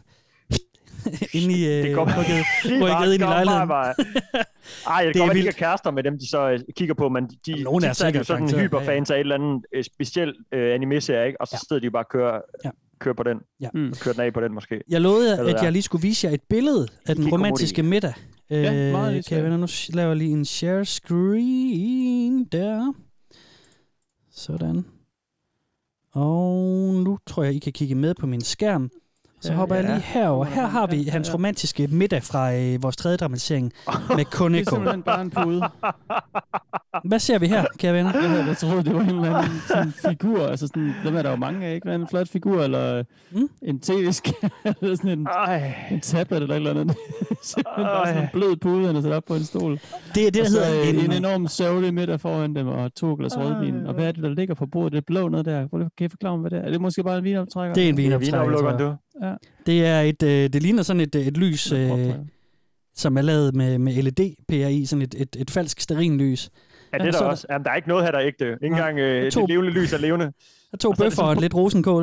inde i, Det kommer rykket, rykket ind i lejligheden. Bare, bare. Ej, det, Det er godt være, de er kærester med dem, de så øh, kigger på, men de, Nogen de er er sikkert jo sådan hyperfans af et eller andet øh, specielt øh, anime-serie, ikke? og så sidder de jo bare og kører, Ja. kører på den. Ja. Mm. Kører den af på den måske. Jeg lovede, ved at jeg lige skulle vise jer et billede af den romantiske middag. Ja, meget Øh, kan jeg vende, nu laver jeg lige en share screen der. Sådan. Og nu tror jeg, I kan kigge med på min skærm. Så Ja, hopper jeg ja. lige herover. Her har vi hans romantiske middag fra øh, vores tredje dramatisering med Det er simpelthen bare en pude. Hvad ser vi her, kære venner? Jeg da troet, det var en eller anden sådan figur. Altså sådan, dem er der jo mange af, ikke? En flot figur, eller Mm. mm. en tv-skærm, eller sådan en, Ej. en tablet, eller et eller andet. Simpelthen bare sådan en blød pude, han er sat op på en stol. Det er det, der så hedder en, en... en enorm sørgelig middag foran dem, og to glas rødvin. Og hvad er det, der ligger på bordet? Det er blå noget der. Kan I forklare mig, hvad det er? Er det måske bare en vinoptrækker? Det er en Det er vinoptrækker, jeg. du. Ja. Det er et, øh, det ligner sådan et, øh, et lys, øh, som er lavet med, med LED-pærer i, sådan et, et, et falsk sterinlys. Ja, det er så der er også. Jamen, der er ikke noget her, der er ægte. Ikke engang øh, To- det levende lys er levende. Der to så det bøffer og lidt rosenkål.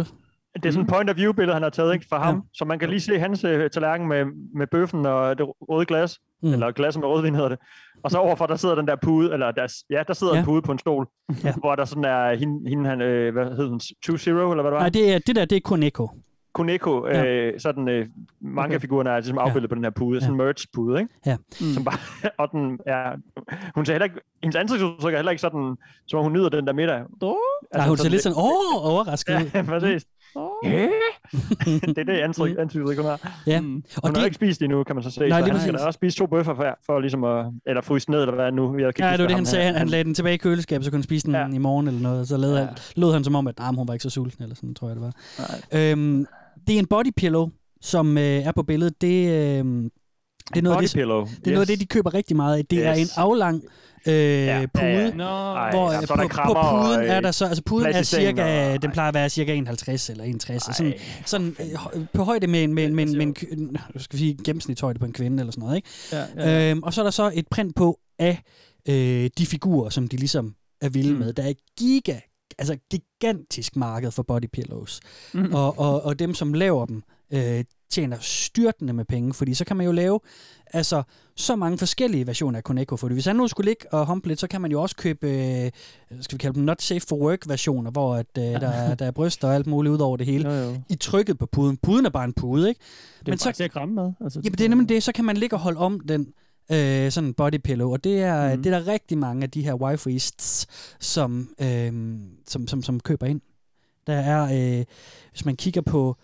Det er sådan en point of view billede, han har taget ikke, fra ham. Så man kan lige se hans øh, tallerken med, med bøffen og det røde glas. Mm. Eller glas med rødvin hedder det. Og så overfor, der sidder den der pude, eller der, ja, der sidder Ja. en pude på en stol, Ja. hvor der sådan er hende, hende han, øh, hvad hed hun, 2-0, eller hvad det var? Nej, det, er, det der, det er Koneko. Koneko, Ja. øh, sådan øh, manga-figurerne er ligesom afbildet på den her pude, sådan en merch-pude, ikke? Ja. Som bare, og den er, hun ser heller ikke, hendes ansigtsudtryk er heller ikke sådan, som om hun nyder den der middag. Altså, Nej, hun ser lidt sådan, åh, overrasket ud. Ja, præcis. Ja. det er det ansigt, ansigtsudtryk, hun har. Ja. Hun Og har det, ikke spist endnu, kan man så se. Nej, så han skal da også spise to bøffer for, for ligesom at, eller fryse ned, eller hvad nu. Jeg kan ja, det var det, han sagde. Han, han lagde den tilbage i køleskabet, så kunne han spise den ja. i morgen eller noget. Så lod, ja. han, lod han som om, at nah, hun var ikke så sulten, eller sådan, tror jeg, det var. Øhm, det er en body pillow, som øh, er på billedet. Det, øh, det er noget, body det, pillow, det er noget af det, de køber rigtig meget af. Det er en Yes. aflang øh, ja, pude, ja. Nå. Ej, hvor er der på, på krammer og, puden øh, er der så, altså puden er cirka, og- den plejer at være cirka 51 eller 61, og sådan, sådan øh, på højde med en, med, med, med k- en- skal vi sige, gennemsnitshøjde på en kvinde eller sådan noget, ikke? Ja, ja, ja. Øhm, og så er der så et print på af øh, de figurer, som de ligesom er vilde mm. med. Der er giga, altså gigantisk marked for body pillows. Mm. Og, og, og dem, som laver dem, øh, tjener styrtende med penge, fordi så kan man jo lave altså, så mange forskellige versioner af Koneko. Fordi hvis han nu skulle ligge og humpe lidt, så kan man jo også købe, øh, skal vi kalde dem not safe for work versioner, hvor at, øh, der, er, der er bryster og alt muligt ud over det hele. Jo, jo. I trykket på puden. Puden er bare en pude, ikke? Det er så, til at kramme med. Altså, Jamen, det er nemlig det. Så kan man ligge og holde om den øh, sådan en body pillow, og det er, mm. det er der rigtig mange af de her wifeists, som, øh, som, som, som køber ind. Der er, øh, hvis man kigger på,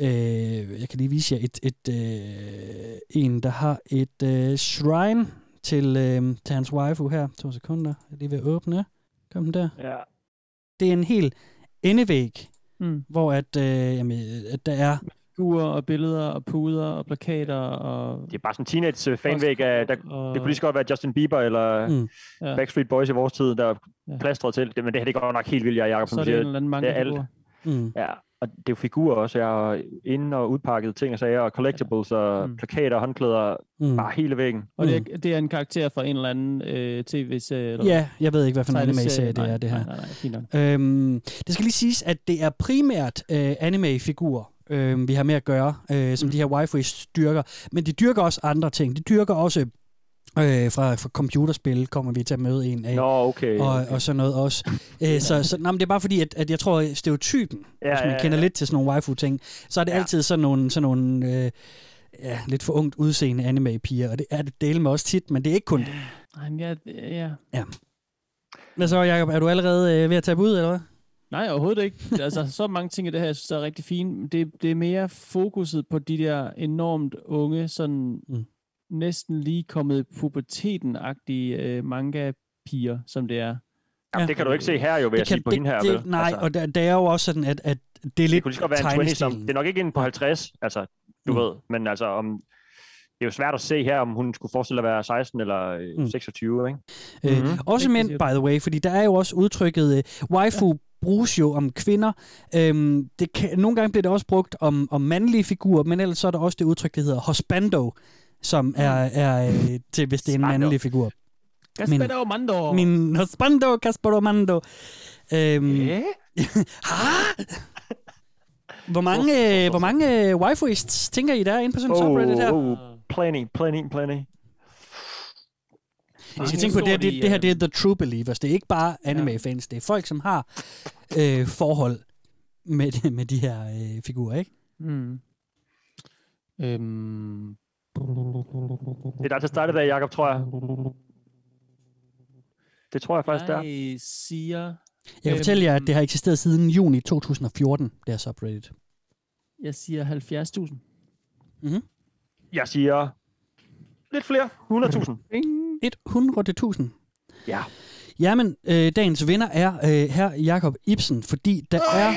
øh, jeg kan lige vise jer et, et, øh, en, der har et øh, shrine til, øh, til hans waifu her. To sekunder. Jeg er lige ved at åbne. Kom den der. Ja. Det er en helt endevæg, Mm. hvor at, øh, jamen, at der er Figurer og billeder og puder og plakater og... Det er bare sådan en teenage fanvæg af, der, det kunne lige så godt være Justin Bieber eller Mm. mm. Ja. Backstreet Boys i vores tid, der Ja. ja. plastret til. Det, men det her det går nok helt vildt, jeg Jacob, Så er det en eller anden det er alt. Mm. Ja, og det er jo figurer også, jeg har inde- og udpakket ting og sager, og collectibles og Mm. plakater og håndklæder, Mm. bare hele væggen. Og det er, det er en karakter fra en eller anden øh, tv-serie? Eller Ja, jeg ved ikke, hvad for en anime-serie det er, det her. Nej, nej, nej. Øhm, det skal lige siges, at det er primært øh, anime-figurer, øh, vi har med at gøre, øh, som mm. de her waifu's dyrker. Men de dyrker også andre ting. De dyrker også øh, fra, fra computerspil, kommer vi til at møde en af. Nå, okay. Og, okay. og sådan noget også. øh, så så nå, men det er bare fordi, at, at jeg tror, stereotypen, ja, hvis man ja, kender ja. lidt til sådan nogle waifu-ting, så er det ja. Altid sådan nogle, sådan nogle øh, ja, lidt for ungt udseende anime-piger. Og det er det dele med også tit, men det er ikke kun det. Nej, men ja, ja. Ja. Hvad så, Jacob? Er du allerede øh, ved at tage ud, eller hvad? Nej, overhovedet ikke. altså, så mange ting i det her, jeg synes, der er rigtig fint. Det, det er mere fokuset på de der enormt unge, sådan Mm. næsten lige kommet puberteten-agtige øh, manga-piger, som det er. Jamen, det kan du ikke se her jo, vil jeg sige, på hende her. det, vel? Nej, altså, og der, der er jo også sådan, at, at det er det lidt kunne lige så godt være en 20 som, det er nok ikke inde på 50, altså, du Mm. ved, men altså, om, det er jo svært at se her, om hun skulle forestille at være 16 eller øh, Mm. 26, ikke? Øh, Mhm. Også mænd, by the way, fordi der er jo også udtrykket øh, waifu bruges jo om kvinder. Øhm, det kan, nogle gange bliver det også brugt om, om mandlige figurer, men ellers så er der også det udtryk, der hedder hosbando, som er, er øh, til, hvis det er en mandlig figur. Gaspero Mando! Min hosbando, Caspero Mando. Øhm, Yeah. ha? Hvor mange, øh, hvor mange øh, waifuists tænker I der er inde på sådan en subreddit her? Oh, oh, plenty, plenty, plenty. I skal tænke på, det, her, det, det her det er the true believers. Det er ikke bare anime-fans. Det er folk, som har øh, forhold med, med de her øh, figurer, ikke? Mm. Øhm, Det er dig til at starte der, Jacob, tror jeg. Det tror jeg faktisk, det er. jeg siger... Jeg kan fortælle jer, at det har eksisteret siden juni 2014, det her subreddit. Jeg siger 70.000. Mm-hmm. Jeg siger lidt flere. 100.000. 100.000. Ja. Jamen, øh, dagens vinder er øh, her Jakob Ibsen, fordi der er...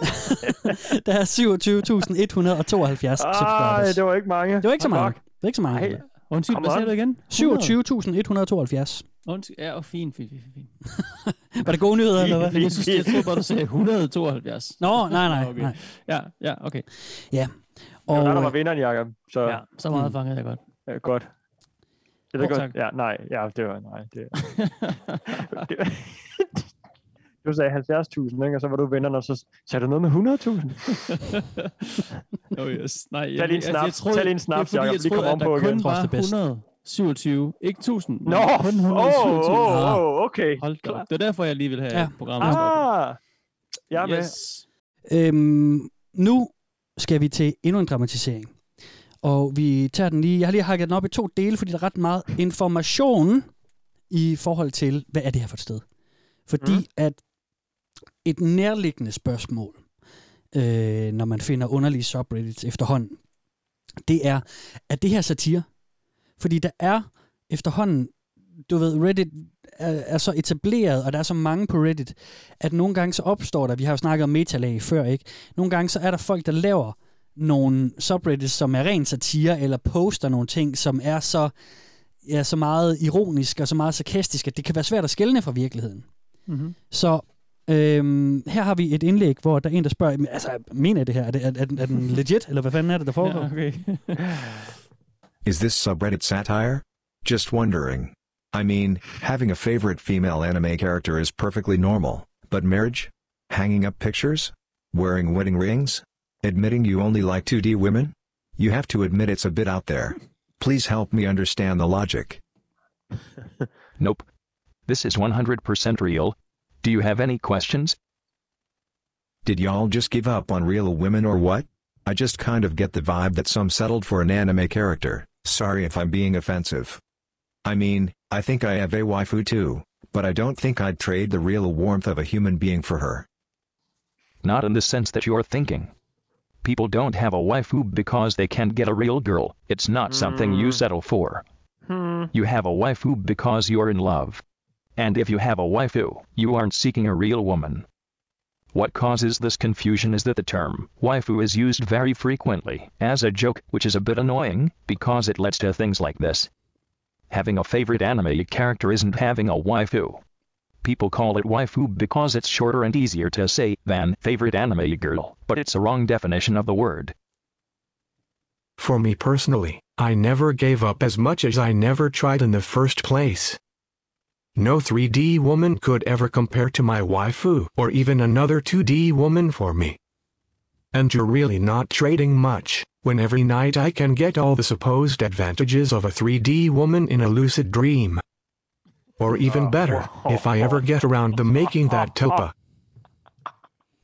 der er 27.172 Ej, subscribers. det var ikke mange. Det var ikke så mange. Det var ikke så mange. Ej. Undskyld, hvad sagde du igen? 27.172. Undskyld, ja, og fint, fint, fint, fint. Var det gode nyheder, eller hvad? Jeg synes, jeg tror bare, du sagde 172. Nå, nej, nej, okay. nej. Ja, ja, okay. Ja. Og, det var der, der var vinderen, Jacob. Så Ja, så meget Mm. fangede jeg godt. ja, godt. Det er Åh, godt. Ja, nej, ja, det var, nej, det, det Du sagde 70.000, ikke? og så var du vennerne, og så sagde du noget med 100.000. oh yes. Nej, Tag lige en snaps, tag lige en snaps, det er Jacob, jeg lige troede, kom at der ovenpå kun igen. var Trods det bedste. 127, ikke 1000. men Nå, kun åh, 127. åh, åh, okay. Hold da op. Det er derfor, jeg lige vil have Ja. ja. programmet. Ah, jeg er med. yes. Øhm, nu skal vi til endnu en dramatisering. Og vi tager den lige, jeg har lige hakket den op i to dele, fordi der er ret meget information i forhold til, hvad er det her for et sted? Fordi mm. at et nærliggende spørgsmål, øh, når man finder underlige subreddits efterhånden, det er, at det her satire? Fordi der er efterhånden, du ved, Reddit er, er så etableret, og der er så mange på Reddit, at nogle gange så opstår der, vi har jo snakket om metalag før, ikke? Nogle gange så er der folk, der laver nogle subreddits, som er ren satire, eller poster nogle ting, som er så, ja, så meget ironisk og så meget sarkastisk, at det kan være svært at skelne fra virkeligheden. Mm-hmm. Så øhm, her har vi et indlæg, hvor der er en, der spørger, "Men altså, mener jeg det her? Er, det, er, er, den- er den legit, eller hvad fanden er det, der foregår? Ja, okay. Is this subreddit satire? Just wondering. I mean, having a favorite female anime character is perfectly normal, but marriage? Hanging up pictures? Wearing wedding rings? Admitting you only like 2D women? You have to admit it's a bit out there. Please help me understand the logic. Nope. This is 100% real. Do you have any questions? Did y'all just give up on real women or what? I just kind of get the vibe that some settled for an anime character. Sorry if I'm being offensive. I mean, I think I have a waifu too, but I don't think I'd trade the real warmth of a human being for her. Not in the sense that you're thinking. People don't have a waifu because they can't get a real girl. It's not something you settle for. Hmm. You have a waifu because you're in love. And if you have a waifu, you aren't seeking a real woman. What causes this confusion is that the term waifu is used very frequently as a joke, which is a bit annoying because it leads to things like this. Having a favorite anime character isn't having a waifu. People call it waifu because it's shorter and easier to say than favorite anime girl, but it's a wrong definition of the word. For me personally, I never gave up as much as I never tried in the first place. No 3D woman could ever compare to my waifu or even another 2D woman for me. And you're really not trading much, when every night I can get all the supposed advantages of a 3D woman in a lucid dream. Or even uh, better, if I ever get around to making that topa.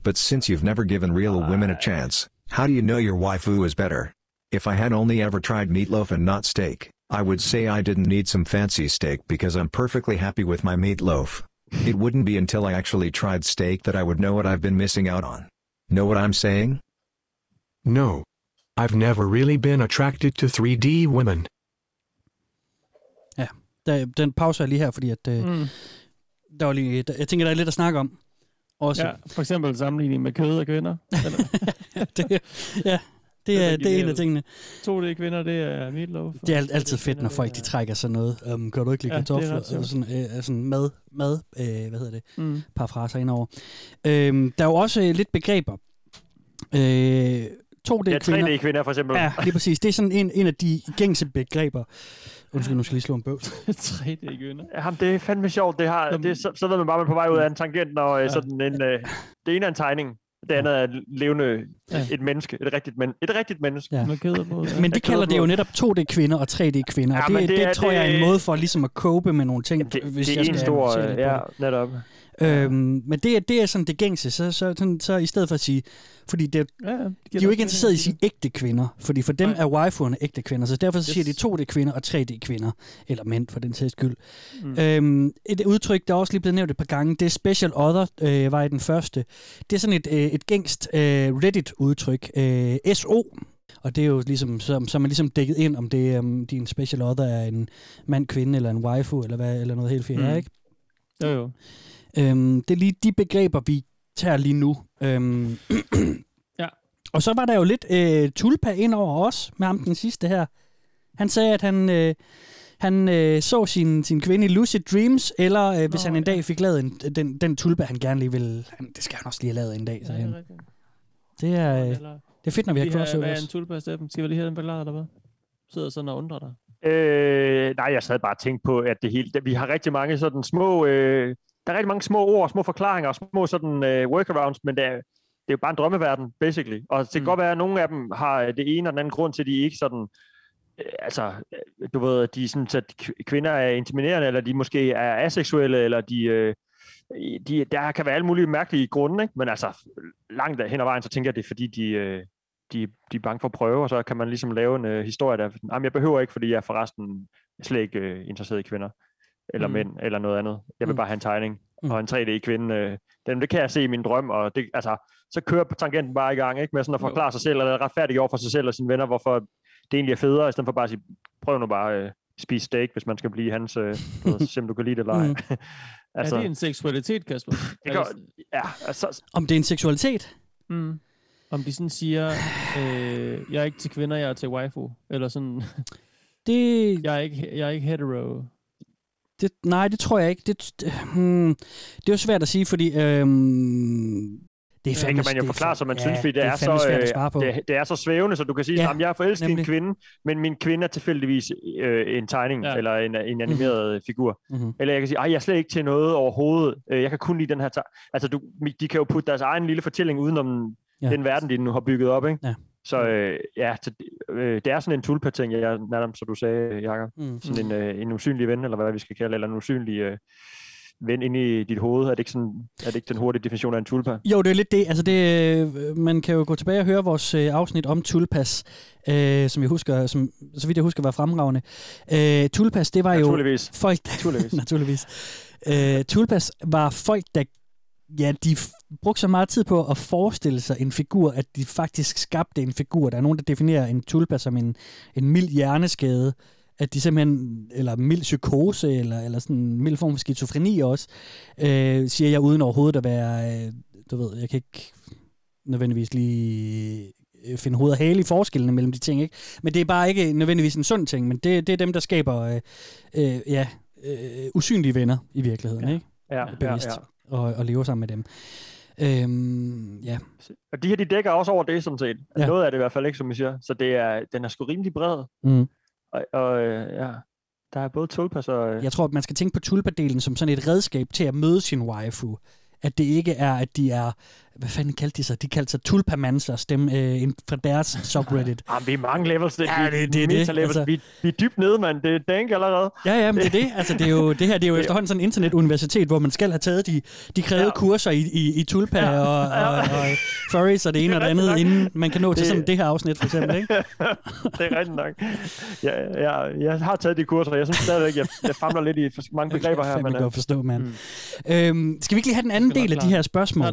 But since you've never given real women a chance, how do you know your waifu is better? If I had only ever tried meatloaf and not steak, I would say I didn't need some fancy steak because I'm perfectly happy with my meatloaf. It wouldn't be until I actually tried steak that I would know what I've been missing out on. Know what I'm saying? No. I've never really been attracted to 3D women. Der, den pauser jeg lige her, fordi at, øh, Mm. der var lige, der, jeg tænker, der er lidt at snakke om. Også. Ja, for eksempel sammenligning med kød og kvinder. Eller, det, ja, det er, det er en af tingene. To det kvinder, det er meatloaf. Det er alt- altid fedt, når folk de trækker sådan noget. Um, kan du ikke lide Ja, det er kartofler? Eller sådan, øh, sådan mad, mad øh, hvad hedder det? Mm. Parafraser indover. Øhm, der er jo også øh, lidt begreber. Øh, 2D Ja, kvinder. 3D-kvinder for eksempel. Ja, lige præcis. Det er sådan en, en af de gængse begreber. Undskyld, nu skal jeg lige slå en bøvs. 3D kvinder. Jamen, det er fandme sjovt. Det har, det, er så, så ved man bare, at man er på vej ud af en tangent, når ja. sådan en, øh, det ene er en tegning, det andet er levende, Ja. et menneske, et rigtigt, men, et rigtigt menneske. Ja. På. Men de kalder det jo netop 2D-kvinder og 3D-kvinder. Ja, Ja, det, det det, det tror jeg er en det- måde for ligesom at cope med nogle ting, det, hvis det er jeg en skal stor, lidt på ja. Øhm, men det, er- det er sådan det gængse, så, så, sådan, så i stedet for at sige, fordi det, Ja, ja, det de er jo ikke interesseret i at sige ægte kvinder, fordi for dem Nej. er waifuerne ægte kvinder, så derfor så siger Yes. de 2D-kvinder og 3D-kvinder, eller mænd for den sags skyld. Mm. Øhm, et udtryk, der er også lige blevet nævnt et par gange, det er special other, øh, var i den første. Det er sådan et, øh, et gængst øh, Reddit-udtryk, øh, SO, og det er jo ligesom, så, så er man ligesom dækket ind, om det um, din special other er en mand, kvinde, eller en waifu, eller, hvad, eller noget helt fjerde, mm. ikke? Jo, jo. Øhm, det er lige de begreber, vi tager lige nu. Øhm, Ja. og så var der jo lidt øh, tulpa ind over os med ham den sidste her. Han sagde, at han, øh, han øh, så sin, sin kvinde i Lucid Dreams, eller øh, hvis Nå, han en ja. dag fik lavet en, den, den tulpa, han gerne lige ville... Han, det skal han også lige have lavet en dag, Ja, sagde det er han. Det er, øh, det er fedt, når vi har Lige her, crossover Hvad er en tulpa, Steffen? Skal vi lige have den forklaret, eller hvad? Sidder sådan og undrer dig. Øh, nej, jeg sad bare og tænkte på, at det hele, vi har rigtig mange sådan små, øh, der er rigtig mange små ord, små forklaringer, små sådan øh, workarounds, men det er, det er jo bare en drømmeverden, basically. Og det kan Mm. godt være, at nogle af dem har det ene og den anden grund til, at de ikke sådan, øh, altså, øh, du ved, de er sådan, at kvinder er intimiderende, eller de måske er aseksuelle, eller de, øh, de, der kan være alle mulige mærkelige grunde, ikke? men altså langt hen ad vejen, så tænker jeg, det er fordi, de, øh, de, de er bange for at prøve, og så kan man ligesom lave en øh, historie, der, jamen jeg behøver ikke, fordi jeg er forresten slet ikke øh, interesseret i kvinder, eller Mm. mænd, eller noget andet. Jeg vil Mm. bare have en tegning, Mm. og en 3D-kvinde, øh, den, det kan jeg se i min drøm, og det, altså, så kører tangenten bare i gang, ikke? med sådan at forklare sig selv, eller retfærdigt over for sig selv og sine venner, hvorfor det egentlig er federe, i stedet for bare at sige, prøv nu bare øh, spise steak, hvis man skal blive hans, øh, se om du kan lide det eller ej. Mm. altså, Er det en seksualitet, Kasper? det Er kan, ja, altså, Om det er en seksualitet? Mm. Om de sådan siger, øh, jeg er ikke til kvinder, jeg er til waifu. Eller sådan, Det, jeg, er ikke, jeg er ikke hetero. Det, nej, det tror jeg ikke. Det, det, hmm, det er jo svært at sige, fordi... Øhm, det er det fandme, kan man jo det er forklare, som man ja, synes, fordi det, det er, er så, fandme svært at øh, det, det er så svævende, så du kan sige, Ja, at jeg er forelsket i en kvinde, men min kvinde er tilfældigvis øh, en tegning, Ja. eller en, en animeret mm-hmm. figur. Mhm. Eller jeg kan sige, at jeg er slet ikke til noget overhovedet. Øh, Jeg kan kun lide den her... teg-" Altså, du, de kan jo putte deres egen lille fortælling udenom ja. den verden, de nu har bygget op, ikke? Ja. Så øh, ja, så, øh, det er sådan en tulpa-ting, jeg, nærmest, som du sagde, Jacob. Mm. Sådan en, øh, en usynlig ven, eller hvad vi skal kalde eller en usynlig øh, ven inde i dit hoved. Er det ikke, sådan, er det ikke den hurtige definition af en tulpa? Jo, det er lidt det. Altså det, øh, man kan jo gå tilbage og høre vores øh, afsnit om Tulpas, øh, som jeg husker, som, så vidt jeg husker, var fremragende. Øh, Tulpas, det var jo Naturligvis. folk, Naturligvis. naturligvis. Øh, Tulpas var folk, der ja, de brugte så meget tid på at forestille sig en figur, at de faktisk skabte en figur. Der er nogen, der definerer en tulpa som en, en mild hjerneskade, at de simpelthen, eller mild psykose, eller, eller sådan en mild form for skizofreni også, øh, siger jeg uden overhovedet at være, øh, du ved, jeg kan ikke nødvendigvis lige øh, finde hoved og hale i forskellene mellem de ting, ikke? Men det er bare ikke nødvendigvis en sund ting, men det, det er dem, der skaber, øh, øh, ja, øh, usynlige venner i virkeligheden, Ja. ikke? Ja, ja, ja. Og, og lever sammen med dem. Øhm, ja. Og de her, de dækker også over det, sådan set. Ja. Noget af det i hvert fald ikke, som I siger. Så det er, den er sgu rimelig bred. Mm. Og, og øh, ja, der er både tulpas og... Øh, Jeg tror, at man skal tænke på tulpadelen som sådan et redskab til at møde sin waifu. At det ikke er, at de er... Hvad fanden kaldte de sig? De kaldte sig tulpamansers, dem øh, en- fra deres subreddit. Jamen, vi er mange levels. Det, Ja, vi, det- det er det, meta-levels. altså. Vi, vi er dybt nede, mand. Det er dank allerede. Ja, ja, men det er det. Altså, det, er jo, det her det er jo efterhånden sådan et internetuniversitet, hvor man skal have taget de, de krævede ja. kurser i, i, i tulpa ja. og, og, og furries og det ene og det andet, nok. inden man kan nå til Det- sådan det her afsnit, for eksempel. Ikke? det er rigtigt nok. Jeg, jeg, jeg har taget de kurser, og jeg synes stadigvæk, jeg, jeg famler lidt i for mange begreber her. Jeg Men, kan øh, godt forstå, mand. Mm. Øhm, skal vi ikke lige have den anden del af de her det. spørgsmål?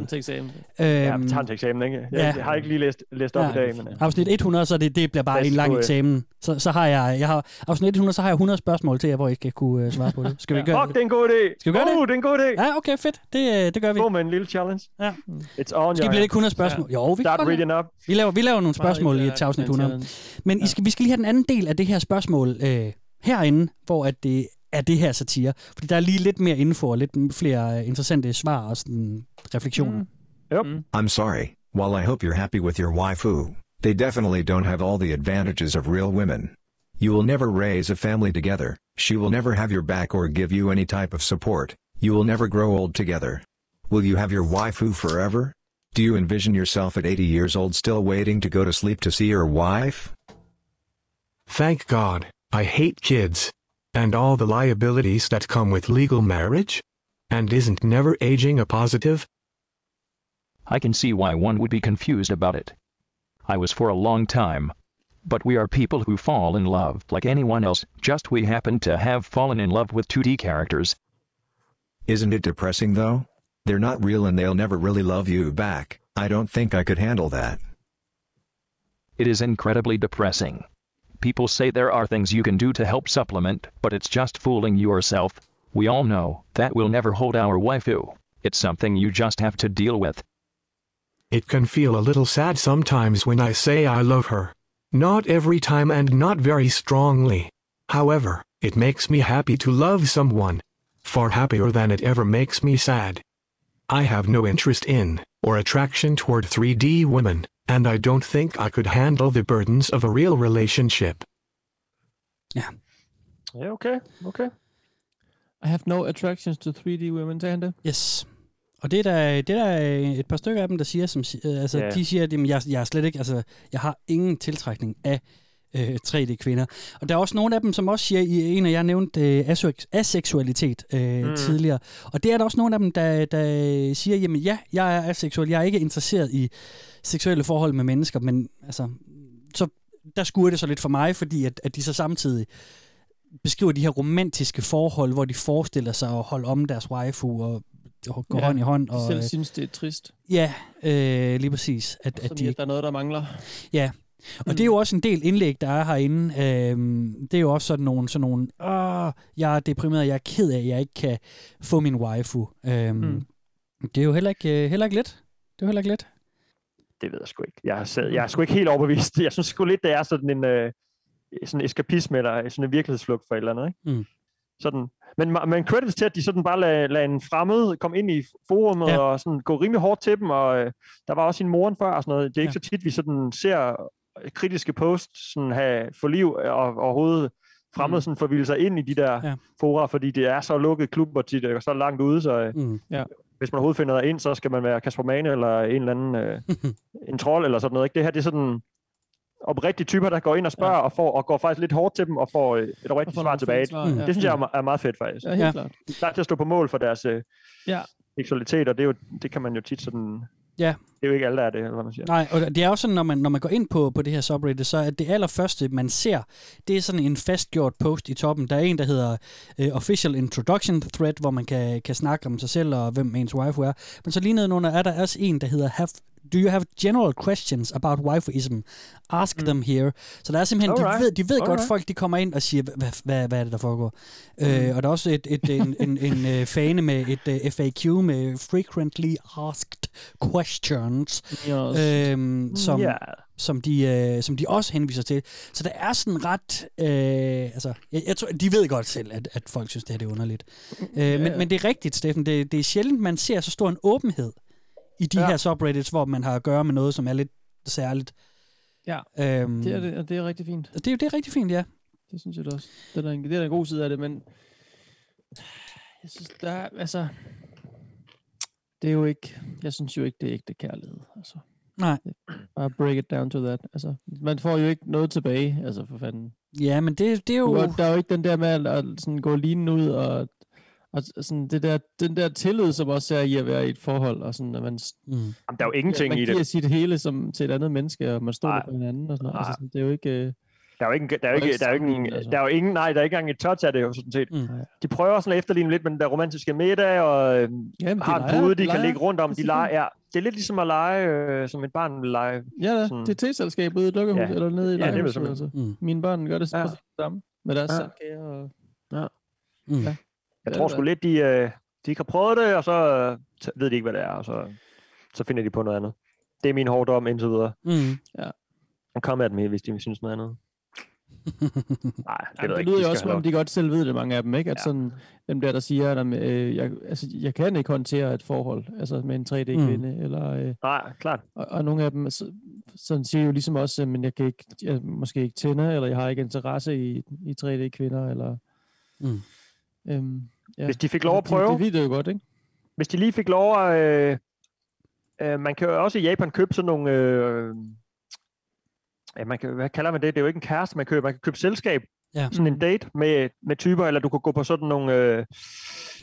Eksamen. ja, Øhm, vi tager til eksamen, ikke? Jeg, ja. jeg har ikke lige læst, læst op i dag, men... øh, Afsnit 100, så det, det bliver bare os en lang gå, øh, eksamen. Så, så har jeg, jeg har, afsnit 100, så har jeg 100 spørgsmål til jer, hvor I skal kunne uh, svare på det. Skal vi gøre Fuck, det er en god idé. Skal vi gøre uh, det? det er en god idé. Ja, okay, fedt. Det, det gør vi. Gå med en lille challenge. Ja. It's on Skal your blive hand. ikke 100 spørgsmål? Ja. Jo, vi Start reading up. Vi laver, vi laver nogle spørgsmål i til afsnit med en 100. Men I skal, vi skal lige have den anden del af det her spørgsmål øh, herinde, hvor at det er det her satire. Fordi der er lige lidt mere info og lidt flere interessante svar og sådan, refleksioner. Mm. Yep. Hmm. I'm sorry, while I hope you're happy with your waifu, they definitely don't have all the advantages of real women. You will never raise a family together, she will never have your back or give you any type of support, you will never grow old together. Will you have your waifu forever? Do you envision yourself at 80 years old still waiting to go to sleep to see your wife? Thank God, I hate kids. And all the liabilities that come with legal marriage? And isn't never aging a positive? I can see why one would be confused about it. I was for a long time. But we are people who fall in love like anyone else, just we happen to have fallen in love with 2D characters. Isn't it depressing though? They're not real and they'll never really love you back. I don't think I could handle that. It is incredibly depressing. People say there are things you can do to help supplement, but it's just fooling yourself. We all know that will never hold our waifu. It's something you just have to deal with. It can feel a little sad sometimes when I say I love her. Not every time and not very strongly. However, it makes me happy to love someone. Far happier than it ever makes me sad. I have no interest in, or attraction toward 3D women, and I don't think I could handle the burdens of a real relationship. Yeah. Yeah, okay, okay. I have no attractions to 3D women, sagde han? Yes. Og det er der, det er der et par stykker af dem, der siger, som, øh, altså, Ja. de siger, at jamen, jeg, jeg er slet ikke, altså, jeg har ingen tiltrækning af øh, 3D-kvinder. Og der er også nogle af dem, som også siger, i en af jer nævnte øh, aseksualitet øh, Mm. tidligere. Og det er der også nogle af dem, der, der siger, jamen ja, jeg er aseksuel, jeg er ikke interesseret i seksuelle forhold med mennesker, men altså, så der skuer det så lidt for mig, fordi at, at de så samtidig beskriver de her romantiske forhold, hvor de forestiller sig at holde om deres waifu og gå ja, hånd i hånd. Og, selv øh, synes, det er trist. Ja, øh, lige præcis. At, Sådan, at de, at der er noget, der mangler. Ja, og mm. det er jo også en del indlæg, der er herinde. Øhm, det er jo også sådan nogle, sådan nogle Åh, jeg er deprimeret, jeg er ked af, at jeg ikke kan få min waifu. Øhm, Mm. Det er jo heller ikke, øh, heller ikke let. Det er jo heller ikke let. Det ved jeg sgu ikke. Jeg er, jeg er sgu ikke helt overbevist. Jeg synes sgu lidt, det er sådan en øh, sådan en eskapisme, eller sådan en virkelighedsflugt for et eller andet. Ikke? Mm. Sådan. Men, men credits til, at de sådan bare lader, lader en fremmed komme ind i forummet ja. Ja. og sådan gå rimelig hårdt til dem, og øh, der var også en moren før og sådan noget. Det er ikke så tit, vi sådan ser kritiske posts sådan have få liv og overhovedet fremmed Mm. sådan forvilde sig ind i de der Ja. ja. fora, fordi det er så lukket klubber tit, og så langt ude, så øh, Mm. Ja. hvis man overhovedet finder ind, så skal man være Kasper Mane eller en eller anden øh, en trold eller sådan noget. Ikke? Det her det er sådan oprigtige typer, der går ind og spørger ja. og, får, og går faktisk lidt hårdt til dem og får øh, et oprigtigt får svar tilbage. svar, ja. Det synes jeg er, er meget fedt faktisk. Ja, helt Ja. klart. De er klar til at stå på mål for deres øh, Ja. seksualitet, og det, er jo, det kan man jo tit sådan... Ja. Det er jo ikke alle, der er det, eller hvad man siger. Nej, og det er jo sådan, når man, når man går ind på, på det her subreddit, så er det allerførste, man ser, det er sådan en fastgjort post i toppen. Der er en, der hedder uh, Official Introduction Thread, hvor man kan, kan snakke om sig selv og hvem ens waifu er. Men så lige nedenunder er der også en, der hedder have, Do you have general questions about waifuism? Ask mm. them here. Så der er simpelthen, de Alright. ved, de ved godt, Alright. folk de kommer ind og siger, hvad, hvad, hvad er det, der foregår? Mm. Øh, og der er også et, et, en, en, en øh, fane med et uh, FAQ med Frequently Asked Questions Yes. øhm, som, Ja. som, de, øh, som de også henviser til. Så der er sådan ret... Øh, altså, jeg, jeg tror, de ved godt selv, at, at folk synes, det her det er underligt. Øh, men, men det er rigtigt, Steffen. Det, det er sjældent, man ser så stor en åbenhed i de Ja. her subreddits, hvor man har at gøre med noget, som er lidt særligt. Ja, Øhm, det er, det, og det er rigtig fint. det, er det er rigtig fint, ja. Det synes jeg da også. Det er, en, det er en god side af det, men jeg synes, der er, altså, det er jo ikke, jeg synes jo ikke, det er ægte kærlighed. Altså, Nej. bare break it down to that. Altså, man får jo ikke noget tilbage, altså for fanden. Ja, men det, det er Du, jo... er- der er jo ikke den der med at, at sådan gå linen ud og, og sådan det der, den der tillid, som også er i at være i et forhold, og sådan, at man, Mm. Jamen, der er jo ingenting man i giver det. sit hele som, til et andet menneske, og man stoler Nej. på hinanden og sådan noget. Altså, sådan, det er jo ikke... øh, Der er jo ikke, der er jo ikke, ikke der er jo ikke, altså. der er jo ingen, nej, der er ikke engang et touch af det jo sådan set. Mm. De prøver sådan at efterligne lidt med den der romantiske middag, og øh, Jamen, de har en pude, de kan leger. ligge rundt om. De er leger, ja. Det er lidt ligesom at lege, øh, som et barn vil lege. Ja, da. Sådan- det er teselskab ude i et dukkehus, Ja. eller nede i Ja, simpelthen- Altså. Mm. Mine børn gør det Ja. ja. samme med deres Ja. ja. Og... Mm. Ja. Jeg Ja, tror det sgu lidt, de, øh, de ikke har prøvet det, og så øh, ved de ikke, hvad det er, og så, så finder de på noget andet. Det er min hårdom indtil videre. Mm. Og kom at dem, hvis de synes noget andet. Nej, det, ja, jeg det ikke. lyder De jo skal også, som om de godt selv ved det, mange af dem, ikke? At Ja. ja. sådan, dem der, der siger, at øh, jeg, altså, jeg kan ikke håndtere et forhold, altså med en 3D-kvinde, mm. eller... Øh, Nej, klart. og, og nogle af dem så, sådan siger jo ligesom også, at men jeg kan ikke, jeg måske ikke tænde, eller jeg har ikke interesse i, i 3D-kvinder, eller... Mm. Øhm, ja. Hvis de fik lov at Altså, prøve. De, de ved det jo godt, ikke? Hvis de lige fik lov at... Øh, øh, man kan jo også i Japan købe sådan nogle... Øh, ja, man kan, hvad kalder man det? Det er jo ikke en kæreste, man køber. Man kan købe selskab. Ja. Sådan en date med, med typer, eller du kan gå på sådan nogle... Øh,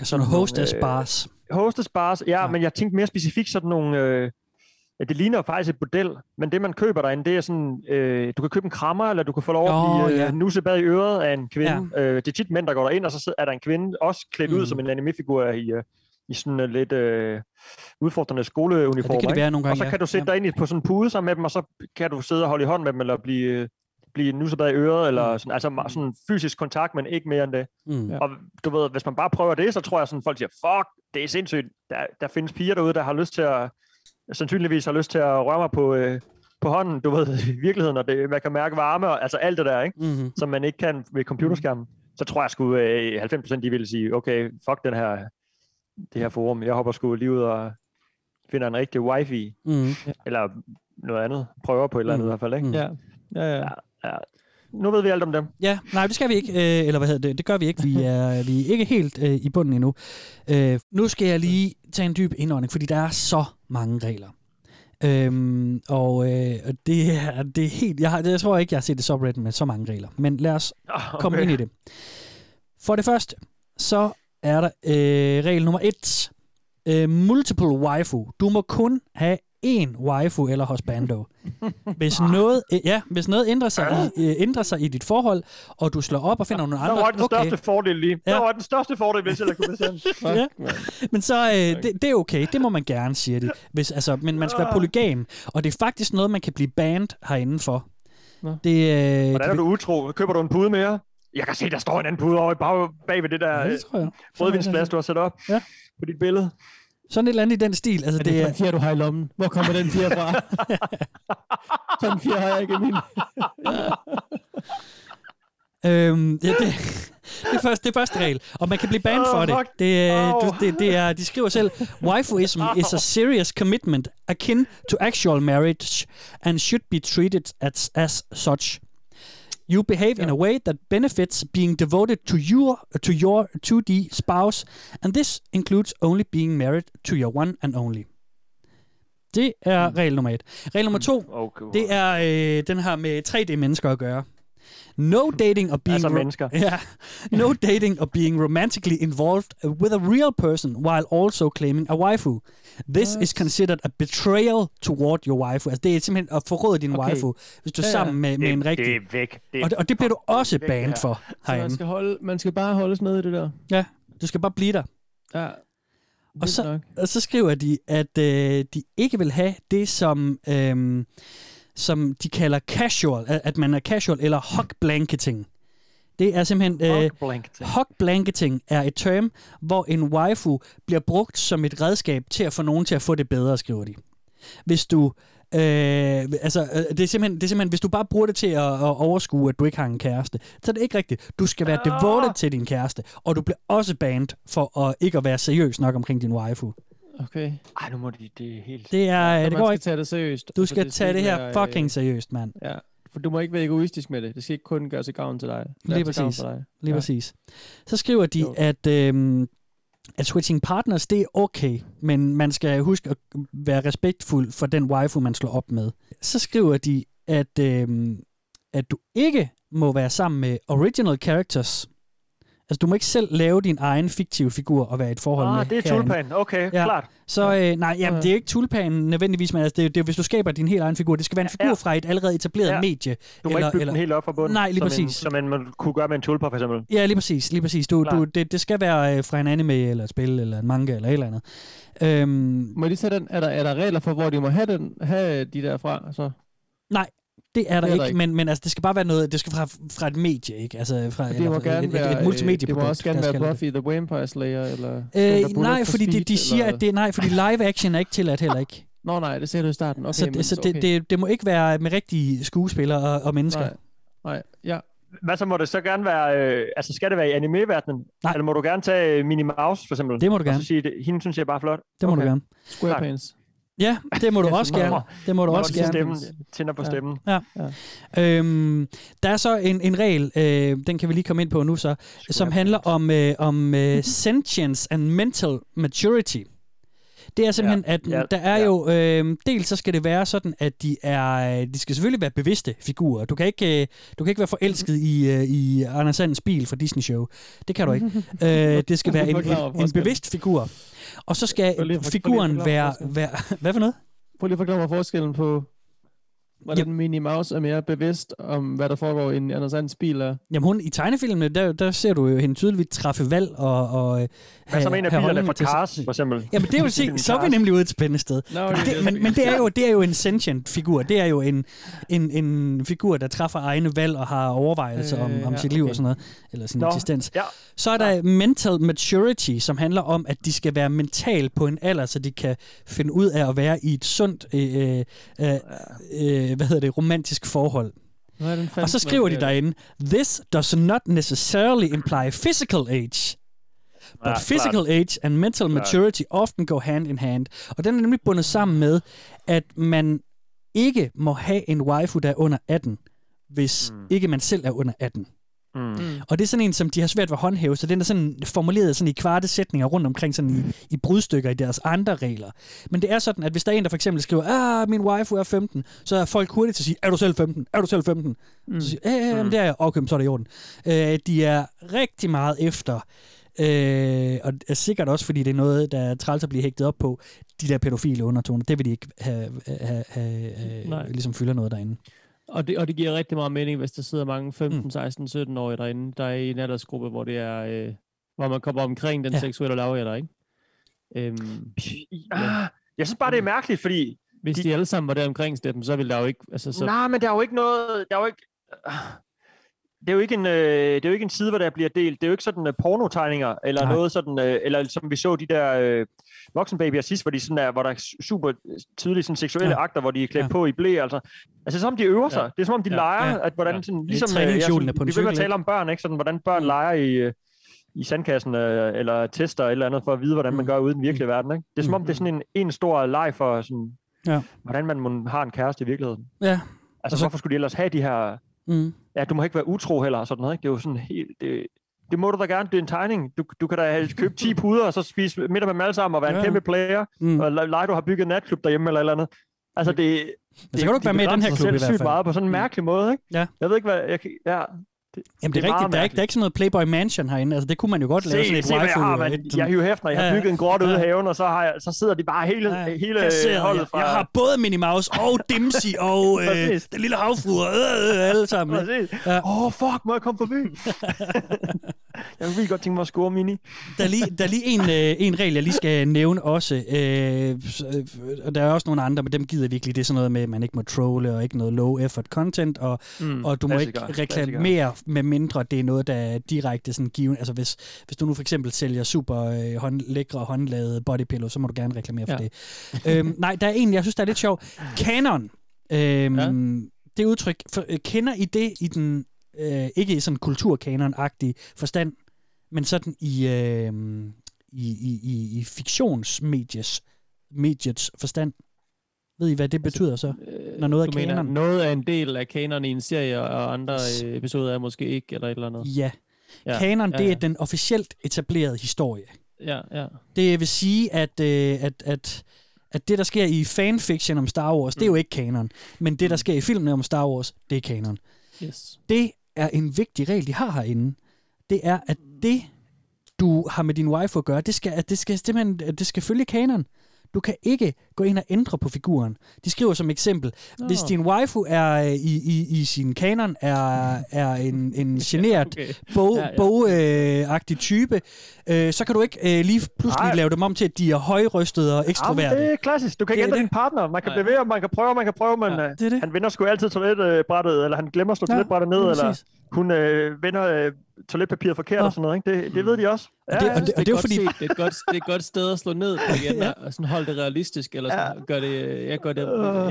Sådan nogle hostess bars. hostess bars, ja, ja, men jeg tænkte mere specifikt sådan nogle... Øh, ja, det ligner faktisk et bordel, men det man køber derinde, det er sådan, øh, du kan købe en krammer, eller du kan få lov at blive øh, ja. nusset i øret af en kvinde. Ja. Øh, det er tit mænd, der går derind, og så sidder- er der en kvinde, også klædt mm. ud Mm. som en anime-figur i, øh, i sådan uh, lidt øh, udfordrende skoleuniformer. Ja, det kan det ikke? være nogle gange, Og så ja. kan du sætte Ja. dig ind på sådan en pude sammen med dem, og så kan du sidde og holde i hånd med dem, eller blive, øh, blive nusset i øret, eller sådan, altså sådan fysisk kontakt, men ikke mere end det. Mm. Ja. Og du ved, hvis man bare prøver det, så tror jeg sådan, folk siger, fuck, det er sindssygt. Der, der findes piger derude, der har lyst til at, sandsynligvis har lyst til at røre mig på, øh, på hånden, du ved, i virkeligheden, og det, man kan mærke varme, og altså alt det der, ikke? Mm-hmm. som man ikke kan ved computerskærmen. Så tror jeg sgu, øh, 90% de vil sige, okay, fuck den her, det her forum, jeg hopper sgu lige ud og finder en rigtig wifi, Mm. eller noget andet, prøver på et eller andet Mm. i hvert fald, ikke? Mm. Ja, ja, ja. Ja, ja. Nu ved vi alt om dem. Ja, nej, det skal vi ikke. Øh, eller hvad hedder det? Det gør vi ikke. Vi er, vi er ikke helt øh, i bunden endnu. Øh, nu skal jeg lige tage en dyb indånding, fordi der er så mange regler. Øhm, og øh, det, er, det er helt... Jeg, har, jeg tror ikke, jeg har set det subreddit med så mange regler. Men lad os Okay. komme ind i det. For det første, så er der øh, regel nummer et. Øh, multiple waifu. Du må kun have én waifu eller husbando. Hvis noget, ja, hvis noget ændrer sig, i, øh, ændrer sig i dit forhold, og du slår op og finder nogle Der andre... var den største fordel lige. Ja. Der var den største fordel, hvis jeg kunne bestemme. ja. Men så, øh, det, det er okay. Det må man gerne, siger de. Hvis, altså, men man skal være polygam. Og det er faktisk noget, man kan blive banned herinde for. Det, øh, Hvordan er det, du utro? Køber du en pude mere? Jeg kan se, der står en anden pude over i bag, bag ved det der Ja, det øh, rødvinsglas, du har sat op Ja. på dit billede. Sådan et eller andet i den stil. Altså, Er det, det en fjer, du har i lommen? Hvor kommer den fjer fra? Sådan en fjer har jeg ikke i min. Øhm, ja, det, det, er første, det er første regel. Og man kan blive banned Åh, for det. Det, er- Au. du, det, det er, de skriver selv, waifuism is a serious commitment akin to actual marriage and should be treated as, as such. You behave in a way that benefits being devoted to your to your 2D spouse, and this includes only being married to your one and only. Det er regel nummer et. Regel nummer to, Okay. det er øh, den her med 3D-mennesker at gøre. No dating or being Altså ro- mennesker. Ja. No dating or being romantically involved with a real person while also claiming a waifu. This is considered a betrayal toward your waifu. Altså det er simpelthen at forråde din Okay. waifu, hvis du er Ja, sammen med, med en rigtig. det er væk. Det er og, det, og det bliver du også væk, banned for Så man herinde. skal, holde, man skal bare holdes med i det der. Ja, du skal bare blive der. Ja. Og så, og så skriver de, at øh, de ikke vil have det, som, øh, som de kalder casual, at man er casual, eller hog blanketing. Det er simpelthen... Øh, Hog blanketing. hog blanketing er et term, hvor en waifu bliver brugt som et redskab til at få nogen til at få det bedre, skriver de. Hvis du... Øh, altså, øh, det, er simpelthen, det er simpelthen, hvis du bare bruger det til at, at overskue, at du ikke har en kæreste, så er det ikke rigtigt. Du skal være devoted til din kæreste, og du bliver også banned for at ikke at være seriøs nok omkring din waifu. Okay. Ej, nu må de, det er helt... Det er, Så det man går skal ikke. tage det seriøst. Du Altså, skal tage ikke det her være, fucking øh, seriøst, mand. Ja, for du må ikke være egoistisk med det. Det skal ikke kun gøre sig gavn til dig. Det er Lige til præcis. dig. Lige Ja. præcis. Så skriver de, at, øhm, at switching partners, det er okay, men man skal huske at være respektfuld for den waifu, man slår op med. Så skriver de, at, øhm, at du ikke må være sammen med original characters. Altså, du må ikke selv lave din egen fiktive figur og være i et forhold med Ah, det er herinde. tulpan. Okay, klart. Så øh, nej, jamen, det er ikke tulpan nødvendigvis, men altså, det, er, det er, hvis du skaber din helt egen figur. Det skal være en figur Ja. fra et allerede etableret Ja. medie. Du må ikke bygge den helt op fra bunden. Nej, lige som En, præcis. som en, man kunne gøre med en tulpa, for eksempel. Ja, lige præcis. Lige præcis. Du, du, det, det skal være øh, fra en anime, eller et spil, eller en manga, eller et eller andet. Øhm, Må jeg lige sætte den? Er der, er der regler for, hvor de må have, den, have de der fra? Så? nej, det er der Det er ikke, der ikke. Men, men altså, det skal bare være noget, det skal fra, fra et medie, ikke? Altså, fra, Og det eller må fra gerne et, være, et, et øh, multimedieprodukt. det må også gerne være. Buffy the Vampire Slayer, eller... Øh, nej, for fordi de, Speed, de siger, eller... at det, nej, fordi live action er ikke tilladt heller ikke. Nå nej, det sagde du i starten. Okay, så men, det, så okay. det, det, det må ikke være med rigtige skuespillere og, og mennesker. Nej. Nej, ja. Hvad så må det så gerne være, øh, altså skal det være i anime-verdenen? Nej. Eller må du gerne tage øh, Minnie Mouse, for eksempel? Det må du Og gerne. så sige, det, hende synes jeg er bare flot. Det må du gerne. Squarepants. Ja, det må du Ja, også gerne. Det må du Må også gerne. Stemmen, tænder på Ja. stemmen. Ja. Øhm, der er så en, en regel, øh, den kan vi lige komme ind på nu så, som handler om, øh, om øh, sentience and mental maturity. Det er simpelthen, Ja, at ja, der er ja. jo, øh, dels så skal det være sådan, at de er, de skal selvfølgelig være bevidste figurer. Du kan ikke, øh, du kan ikke være forelsket i, øh, i Anders Sandens bil fra Disney Show. Det kan du ikke. øh, det skal være en, en, en bevidst figur. Og så skal lige lige figuren forklare være, være... Hvad for noget? Prøv lige at forklare mig forskellen på, hvordan Minnie Mouse er mere bevidst om, hvad der foregår i en Anders Sands bil er. Jamen hun, i tegnefilmene, der, der ser du jo hende tydeligt træffe valg og, og øh, Hvad så med en af bilerne fra Cars, for eksempel? Jamen det er jo se, så er vi nemlig ude et spændende sted. Men det er det, men, men det er jo det er jo en sentient figur. Det er jo en, en, en figur, der træffer egne valg og har overvejelser om, Øh, om ja, sit liv okay. og sådan noget, eller sin Nå, eksistens. ja. Så er der mental maturity, som handler om, at de skal være mental på en alder, så de kan finde ud af at være i et sundt, øh, øh, øh, øh, hvad hedder det, romantisk forhold. Hvad er den Og så fandme, skriver de øh, derinde, This does not necessarily imply physical age. But Ja, physical klart. age and mental Klart. maturity often go hand in hand. Og den er nemlig bundet sammen med, at man ikke må have en waifu, der er under 18, hvis mm. ikke man selv er under 18. Mm. Og det er sådan en, som de har svært ved at håndhæve, så den er sådan formuleret sådan i kvarte sætninger rundt omkring sådan i, i brudstykker i deres andre regler. Men det er sådan, at hvis der er en, der for eksempel skriver, ah, min wife er 15, så er folk hurtigt til at sige, er du selv 15? Er du selv 15? Mm. Så siger, ja, ja, mm. det er jeg. Okay, så er det i orden. Øh, de er rigtig meget efter, øh, og er sikkert også, fordi det er noget, der er træls at blive hægtet op på, de der pædofile undertoner. Det vil de ikke have, have, have, have ligesom fylder noget derinde. Og det, og det giver rigtig meget mening, hvis der sidder mange 15, 16, 17-årige derinde, der er i en aldersgruppe, hvor det er, øh, hvor man kommer omkring den Ja. ja. seksuelle lavalder, ikke? Øhm, Ah, jeg synes bare, det er mærkeligt, fordi... Hvis de, de alle sammen var der omkring steppen, så ville der jo ikke... Altså, så, Nej, men der er jo ikke noget... Der er jo ikke... Det er jo ikke en, øh, det er jo ikke en side, hvor der bliver delt. Det er jo ikke sådan uh, pornotegninger, eller Nej. noget sådan, øh, eller som vi så de der øh, voksenbabyer sidst, hvor, de sådan er, hvor der er super tydelige sådan, seksuelle Ja. akter, hvor de er klædt Ja. på i blæ. Altså, altså som om de øver sig. Ja. Det er som om de Ja. leger, Ja. at hvordan Ja. sådan, Det ligesom... træningshjulene sådan, på vi cykel, tale om børn, ikke? Sådan, hvordan børn leger i, øh, i sandkassen, øh, eller tester eller andet, for at vide, hvordan man gør ude i den virkelige verden. Ikke? Det er som om, det er sådan en, en stor leg for, sådan, Ja. hvordan man har en kæreste i virkeligheden. Ja. Altså, Og så- så... hvorfor skulle de ellers have de her... Mm. Ja, du må ikke være utro heller, sådan noget, ikke? Det er jo sådan helt... Det, det må du da gerne, det er en tegning. Du, du kan da købe 10 puder, og så spise middag med dem alle sammen, og være Ja. en kæmpe player, Mm. mm. og le- lege, du har bygget en natklub derhjemme, eller eller andet. Altså, det... Men så kan du ikke være med i den her klub i hvert fald. meget på sådan en mærkelig måde, ikke? Ja. Jeg ved ikke, hvad... Jeg, ja, det, Jamen det er, meget rigtigt, der er, ikke, der er ikke sådan noget Playboy Mansion herinde. Altså det kunne man jo godt lave sådan Se, et se jeg har, man. Jeg er Hugh Hefner, jeg har Ja, bygget en grotte ude i ja. haven, og så, har jeg, så sidder de bare hele, Ja, hele jeg sidder, holdet fra... jeg har både Minnie Mouse og Dimsy og øh, den lille havfrue, øh, øh, alle sammen. Præcis. Ja. Åh, oh, fuck, må jeg komme forbi? jeg vil godt tænke mig at score Mini. Der er lige, der er lige en, øh, en regel, jeg lige skal nævne også. Øh, øh, og der er også nogle andre, men dem gider jeg virkelig. Det er sådan noget med, at man ikke må trolle, og ikke noget low effort content, og, Mm, og du må ikke reklamere, med mindre det er noget, der er direkte sådan given. Altså hvis, hvis du nu for eksempel sælger super øh, hånd, lækre håndlavede bodypillow, så må du gerne reklamere for Ja. det. øhm, nej, der er en, jeg synes, der er lidt sjov. Canon. Øhm, Ja. Det udtryk, for, øh, kender I det i den, øh, ikke i sådan kulturkanon-agtig forstand, men sådan i, øh, i, i, i, i fiktionsmedies mediets forstand. Ved I, hvad det betyder så, når noget er Altså, øh, mener, noget er en del af kanon i en serie, og andre øh, episoder er måske ikke, eller et eller andet. Ja. Ja, Kanon, ja, det ja. er den officielt etablerede historie. Ja, ja. Det vil sige, at, øh, at, at, at det, der sker i fanfiction om Star Wars, det er jo ikke kanon. Men det, der sker i filmene om Star Wars, det er kanon. Yes. Det er en vigtig regel, de har herinde. Det er, at det, du har med din wife at gøre, det skal, at det skal simpelthen at det skal følge kanon. Du kan ikke gå ind og ændre på figuren. De skriver som eksempel, Nå. hvis din waifu er øh, i, i, i sin kanon er, er en, en generet Okay. bog, Ja, ja. bogagtig type, øh, så kan du ikke øh, lige pludselig Nej. lave dem om til, at de er højrøstede og Jamen, ekstroverte. det er klassisk. Du kan ikke ændre din partner. Man kan ved, og man kan prøve, man kan prøve, men Ja, ja, det det. han vender sgu altid toiletbrættet, eller han glemmer at slå Ja, toiletbrættet ned, eller hun øh, vender øh, toiletpapiret forkert Ja. og sådan noget. Ikke? Det, det ved de også. Ja, Og det- ja. og det- det, er jo godt fordi- set. det, er et godt, det er et godt sted at slå ned på igen, ja. og sådan holde det realistisk, eller sådan, ja. gør det, jeg gør det, ja,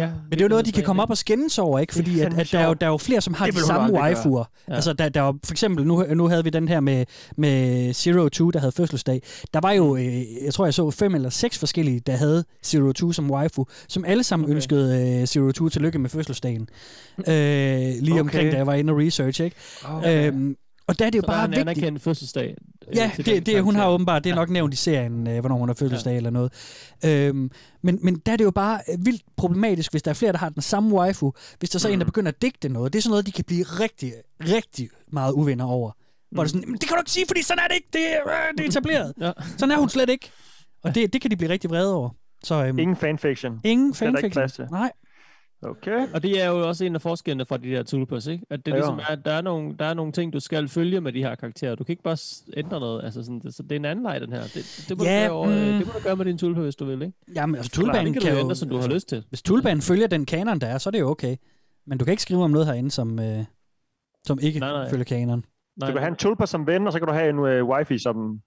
Men det er jo noget, de kan komme op og skændes over, ikke? Fordi Det at, at der, er jo, der er jo flere, som har Det de samme waifuer. Ja. Altså, der, der var, for eksempel, nu, nu havde vi den her med, med Zero Two, der havde fødselsdag. Der var jo, øh, jeg tror, jeg så fem eller seks forskellige, der havde Zero Two som waifu, som alle sammen okay. Ønskede øh, Zero Two tillykke med fødselsdagen. øh, lige Okay. omkring, da jeg var inde og research, ikke? Okay. Øhm, og der er det jo Så er bare en vigtigt. anerkendt fødselsdag. øh, Ja, det, den det hun har åbenbart, det er nok nævnt i serien, øh, hvornår hun har fødselsdag ja. eller noget. Øhm, men, men der er det jo bare øh, vildt problematisk, hvis der er flere, der har den samme waifu, hvis der så er en, der begynder at digte noget. Det er sådan noget, de kan blive rigtig, rigtig meget uvenner over. Hvor det er sådan, "Men det kan du ikke sige, fordi sådan er det ikke, det er, øh, det er etableret. Ja. Sådan er hun slet ikke. Og det, det kan de blive rigtig vrede over. Så øhm, Ingen fanfiction. ingen det er der ikke fanfiction. plads til. Nej. Okay. Og det er jo også en af forskellene fra de der tulpas, ikke? At det Ja. ligesom er, at der er, nogle, der er nogle ting, du skal følge med de her karakterer. Du kan ikke bare ændre noget. Altså sådan, det, så det er en anden vej, den her. Det, det, må, Ja, du gøre, øh, mm. det må du gøre med din tulpa, hvis du vil, ikke? Jamen, altså, Klar, Tulban det kan, kan jo... ændre, som du har lyst til. Hvis Tulban følger den kanon, der er, så er det jo okay. Men du kan ikke skrive om noget herinde, som, øh, som ikke Nej, nej. følger kanon. Du kan have en tulpa som ven, og så kan du have en uh, wifi som...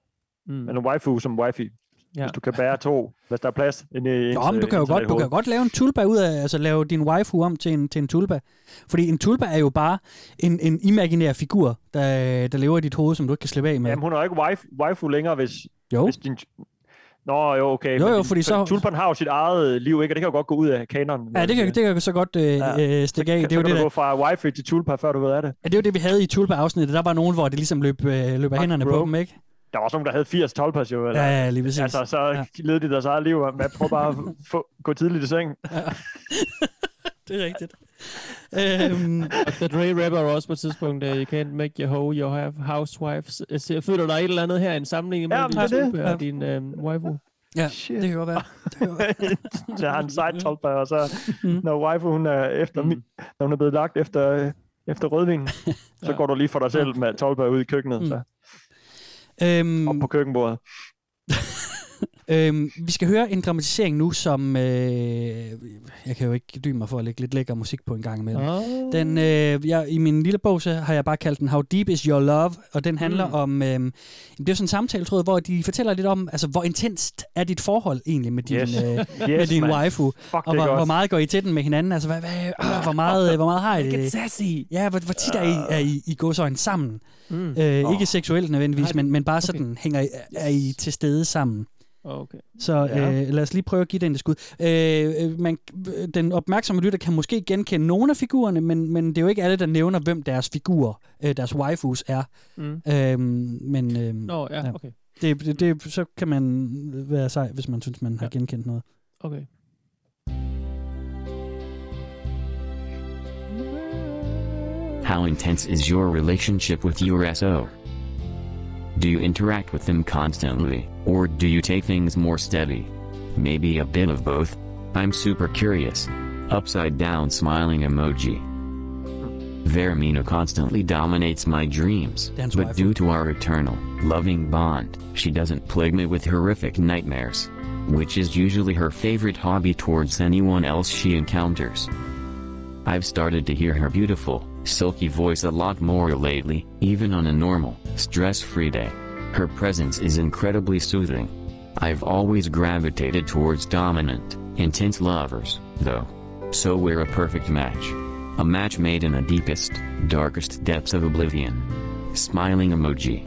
Mm. En waifu som wifi. Ja. Hvis du kan bære to, hvis der er plads. Ind i, Nå, men du kan jo godt, du kan jo godt lave en tulpa ud af, altså lave din waifu om til en, til en tulpa. Fordi en tulpa er jo bare en, en imaginær figur, der, der lever i dit hoved, som du ikke kan slippe af med. Jamen, hun er jo ikke wife, waifu længere, hvis, Jo. hvis din... Nå, jo, okay. Jo, jo, fordi så- Tulpan har jo sit eget liv, ikke? Og det kan jo godt gå ud af kanonen. Ja, det kan, det kan så godt øh, ja. øh, stikke af. Så Det er jo kan det, du der, gå fra wifi til Tulpa, før du ved af det. Ja, det er jo det, vi havde i Tulpa-afsnittet. Der var nogen, hvor det ligesom løb, øh, løb af hænderne på Rogue. dem, ikke? Der var også nogen, der havde 80 tolpas jo. Eller? Ja, ja, lige præcis. Altså, så ja. levede de deres eget liv med at prøve bare at få, gå tidligt i seng. Ja. det er rigtigt. øhm, Og The Dre rapper også på et tidspunkt, uh, you can't make your hoe, you have housewives. Jeg ser- føler der er et eller andet her, en sammenligning Ja, mellem det er din det. Tulpa Ja. og din øh, waifu. Ja, Shit. det kan godt være. så har han side tolpa, og så mm. når wife hun er efter, mm. når hun er blevet lagt efter, øh, efter rødvin, så går du lige for dig selv med tolpa ud i køkkenet. Mm. Så. Øhm, Op på køkkenbordet. Øhm, vi skal høre en dramatisering nu, som... Øh, jeg kan jo ikke dybe mig for at lægge lidt lækker musik på en gang imellem. Oh. Den, øh, jeg, I min lille bog, så har jeg bare kaldt den How Deep Is Your Love, og den handler mm. om... Øh, det er jo sådan en samtale, hvor de fortæller lidt om, altså, hvor intenst er dit forhold egentlig med din, Yes. øh, Yes, med din man. waifu, Fuck, og hvor, godt. hvor meget går I til den med hinanden, altså, hvad, hvad, øh, hvor, meget, øh, hvor meget har I det? sassy. Ja, hvor, hvor tit er I, er I, I gåsøjne sammen? Mm. Øh, ikke seksuelt nødvendigvis, men, men bare okay. sådan, hænger I, er I til stede sammen? Okay. Så Ja. øh, lad os lige prøve at give den et skud. Øh, øh, man, øh, den opmærksomme lytter kan måske genkende nogle af figurerne, men, men det er jo ikke alle, der nævner, hvem deres figurer, øh, deres waifus er. Mm. Øhm, men øh, Nå, ja, okay. det, det, det, så kan man være sej, hvis man synes, man har genkendt noget. Okay. How intense is your relationship with your SO? Do you interact with them constantly, or do you take things more steady? Maybe a bit of both? I'm super curious. Upside down smiling emoji. Vermina constantly dominates my dreams, but due to our eternal, loving bond, she doesn't plague me with horrific nightmares. Which is usually her favorite hobby towards anyone else she encounters. I've started to hear her beautiful, silky voice a lot more lately, even on a normal, stress-free day. Her presence is incredibly soothing. I've always gravitated towards dominant, intense lovers, though. So we're a perfect match. A match made in the deepest, darkest depths of oblivion. Smiling emoji.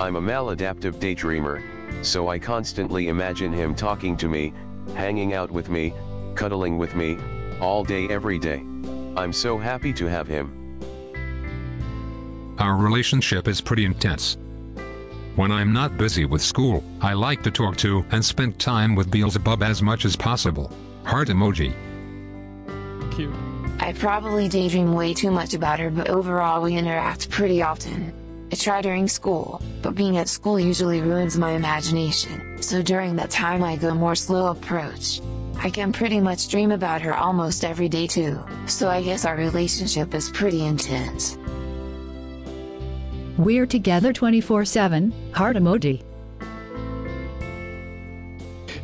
I'm a maladaptive daydreamer, so I constantly imagine him talking to me, hanging out with me, cuddling with me, all day every day. I'm so happy to have him. Our relationship is pretty intense. When I'm not busy with school, I like to talk to and spend time with Beelzebub as much as possible. Heart emoji. Cute. I probably daydream way too much about her, but overall we interact pretty often. I try during school, but being at school usually ruins my imagination, so during that time I go more slow approach. I can pretty much dream about her almost every day too, so I guess our relationship is pretty intense. We're together 24 7, heart emoji.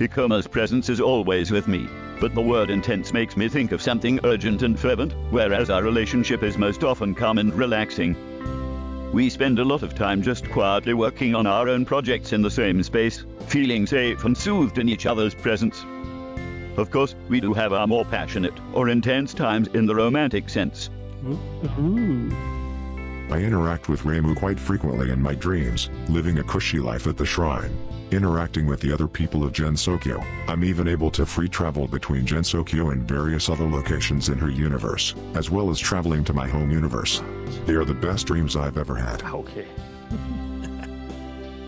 Ikoma's presence is always with me, but the word intense makes me think of something urgent and fervent, whereas our relationship is most often calm and relaxing. We spend a lot of time just quietly working on our own projects in the same space, feeling safe and soothed in each other's presence. Of course, we do have our more passionate or intense times in the romantic sense. Mm-hmm. I interact with Ramu quite frequently in my dreams, living a cushy life at the shrine. Interacting with the other people of Gensokyo, I'm even able to free travel between Gensokyo and various other locations in her universe, as well as traveling to my home universe. They are the best dreams I've ever had. Ah, okay.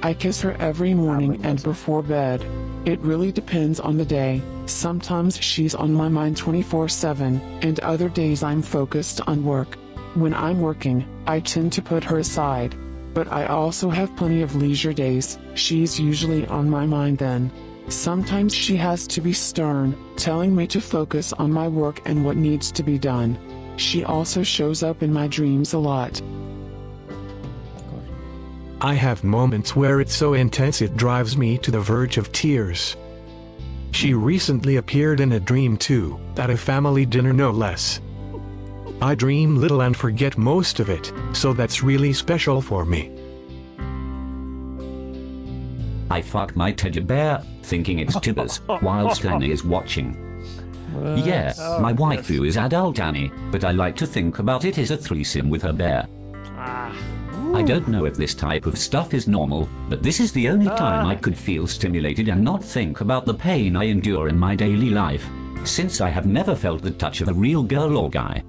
I kiss her every morning and before bed. It really depends on the day. Sometimes she's on my mind 24 7, and other days I'm focused on work. When I'm working, I tend to put her aside. But I also have plenty of leisure days, she's usually on my mind then. Sometimes she has to be stern, telling me to focus on my work and what needs to be done. She also shows up in my dreams a lot. I have moments where it's so intense it drives me to the verge of tears. She recently appeared in a dream too, at a family dinner no less. I dream little and forget most of it, so that's really special for me. I fuck my teddy bear, thinking it's Tibbers, whilst Annie is watching. Yeah, Oh, my waifu is adult Annie, but I like to think about it as a threesome with her bear. Ah. I don't know if this type of stuff is normal, but this is the only time I could feel stimulated and not think about the pain I endure in my daily life. Since I have never felt the touch of a real girl or guy.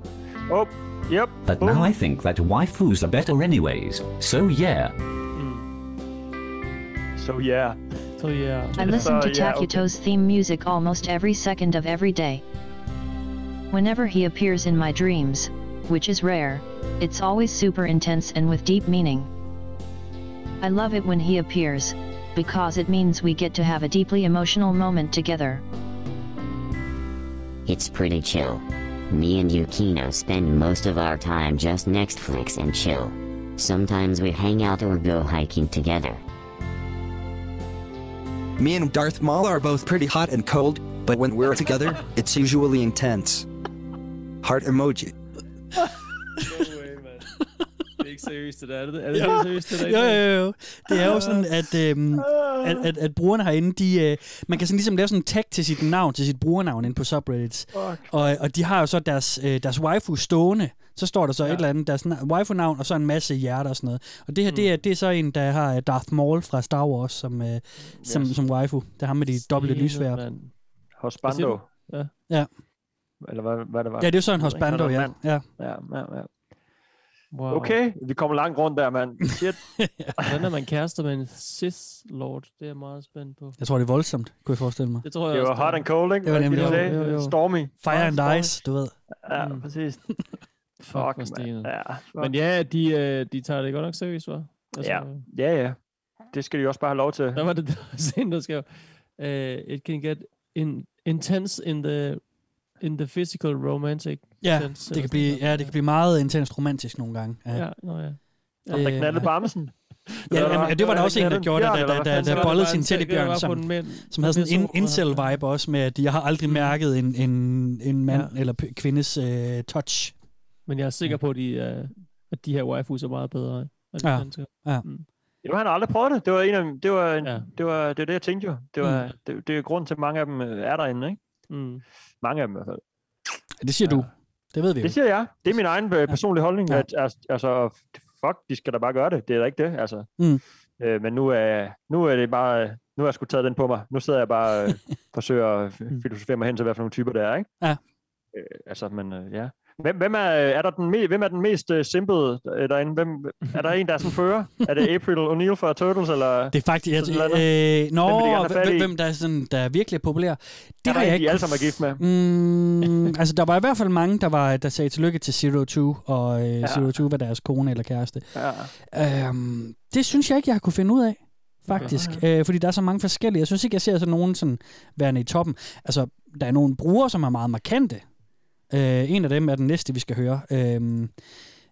Oh, yep. But now I think that waifus are better anyways. So yeah. So yeah. So yeah. I listen to So, yeah, okay. Takuto's theme music almost every second of every day. Whenever he appears in my dreams, which is rare, it's always super intense and with deep meaning. I love it when he appears, because it means we get to have a deeply emotional moment together. It's pretty chill. Me and Yukino spend most of our time just Netflix and chill. Sometimes we hang out or go hiking together. Me and Darth Maul are both pretty hot and cold, but when we're together, it's usually intense. Heart emoji. Det er ikke seriøst, det der. Er det, er det Ja. seriøst, det der? Jo, jo, jo. Det er jo sådan, at, øhm, at, at, at brugerne herinde, de, øh, man kan sådan ligesom lave sådan en tag til sit navn, til sit brugernavn inde på subreddits. Og, og de har jo så deres, øh, deres waifu stående. Så står der så ja. et eller andet, deres na- waifu-navn, og så en masse hjerter og sådan noget. Og det her, mm. det, er, det er så en, der har øh, Darth Maul fra Star Wars som, øh, som, Yes. som waifu. Det er ham med de dobbelte lysvær. Hosbando. Ja. Ja. Eller hvad, hvad det var. Ja, det er jo så en Jeg ved ikke, hosbando, hvad der ja. var ja. Ja, ja, ja. Wow. Okay, vi kommer langt rundt der, mand. Shit. Hvordan er man kærester med en Sith-lord? Det er jeg meget spændt på. Jeg tror, det er voldsomt, kunne jeg forestille mig. Det tror jeg Det var også, hot and cold, ikke? Det var nemlig man? Jo, jo, jo. Stormy. Fire and Stormy. Ice, du ved. Ja, præcis. Fuck, mand. stenet. Ja, fuck. Men ja, de, øh, de tager det godt nok seriøst, hva'? Altså, Ja, ja, ja. Det skal de også bare have lov til. Der var det der scene, der skrev, uh, it can get in, intense in the, in the physical romantic Ja, sense. det kan blive, ja, det kan blive meget intenst romantisk nogle gange. Ja, ja nå ja. Om der knaldede på Amsen. Ja, jamen, det var der også en, der gjorde det, da, da, da, da bollede sin teddybjørn, som, som havde sådan en incel-vibe også med, at jeg har aldrig mærket en, en, en mand Ja. eller kvindes uh, touch. Men jeg er sikker på, at de, uh, at de her waifus er meget bedre. end Ja, ja. Mm. Jo, han har aldrig prøvet det. Det var en af, det var, en, Ja. det var, det var det, jeg tænkte jo. Det var, Mm. det, det er grund til, at mange af dem øh, er derinde, ikke? Mm. Mange af dem i hvert fald. Det siger du. Det ved vi jo. Det siger jeg. Det er min egen øh, personlige holdning, at altså- altså, fuck, de skal da bare gøre det. Det er da ikke det, altså. Mm. Øh, men nu er, nu er det bare, nu har jeg sgu taget den på mig. Nu sidder jeg bare og forsøger at filosofere mig hen til, hvad for nogle typer det er, ikke? Ja. Øh, altså, men øh, ja. Hvem, hvem, er, er der den hvem er den mest uh, simple øh, derinde? Hvem, er der en, der er sådan fører? er det April O'Neil fra Turtles, eller? Det er faktisk... Jeg, øh, nå, Hvem de hvem, hvem der, er sådan, der er virkelig populær. Det er der har jeg de ikke... alle sammen er gift med? Mm, altså, der var i hvert fald mange, der, var, der sagde tillykke til Zero Two, og øh, Ja. Zero Two var deres kone eller kæreste. Ja. Øhm, det synes jeg ikke, jeg har kunne finde ud af, faktisk. Okay. Øh, fordi der er så mange forskellige. Jeg synes ikke, jeg ser sådan nogen sådan værende i toppen. Altså, der er nogle brugere, som er meget markante. Øh, en af dem er den næste, vi skal høre. Øh,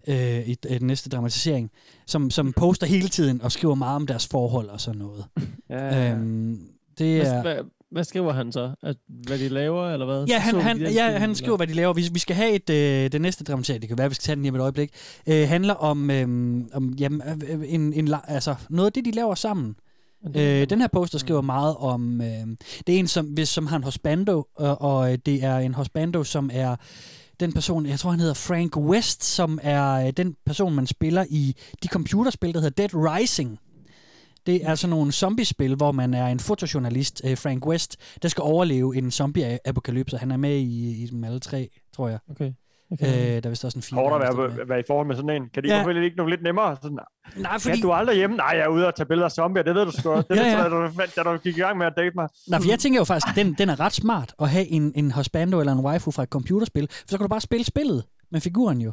øh, i, i den næste dramatisering, som, som poster hele tiden og skriver meget om deres forhold og sådan noget. Ja, ja. Øhm, det Hvad, er... hvad, hvad skriver han så? At, hvad de laver, eller hvad? Ja, han, Så han, ja, film, han skriver, hvad de laver. Vi, vi skal have et, øh, det næste dramatisering, det kan være, vi skal tage den lige om et øjeblik, øh, handler om, øh, om jamen, øh, en, en, la- altså, noget af det, de laver sammen. Øh, den her poster skriver meget om, øh, det er en, som, hvis, som har en hosbando, og, og øh, det er en hosbando, som er den person, jeg tror han hedder Frank West, som er øh, den person, man spiller i de computerspil, der hedder Dead Rising. Det er sådan nogle zombiespil, hvor man er en fotojournalist, øh, Frank West, der skal overleve en zombie-apokalypse. Han er med i, i dem alle tre, tror jeg. Okay. Okay. Øh, der er vist også en fire. Hårdt at der være, være i forhold med sådan en. Kan de Ja. ja. ikke nogle lidt nemmere? Sådan, Nej, fordi... du er aldrig hjemme? Nej, jeg er ude og tage billeder af zombier. Det ved du sgu. Det Ja, ja. Da, du, da du gik i gang med at date mig. Nej, for jeg tænker jo faktisk, at den, den er ret smart at have en, en husbando eller en waifu fra et computerspil, for så kan du bare spille spillet med figuren jo.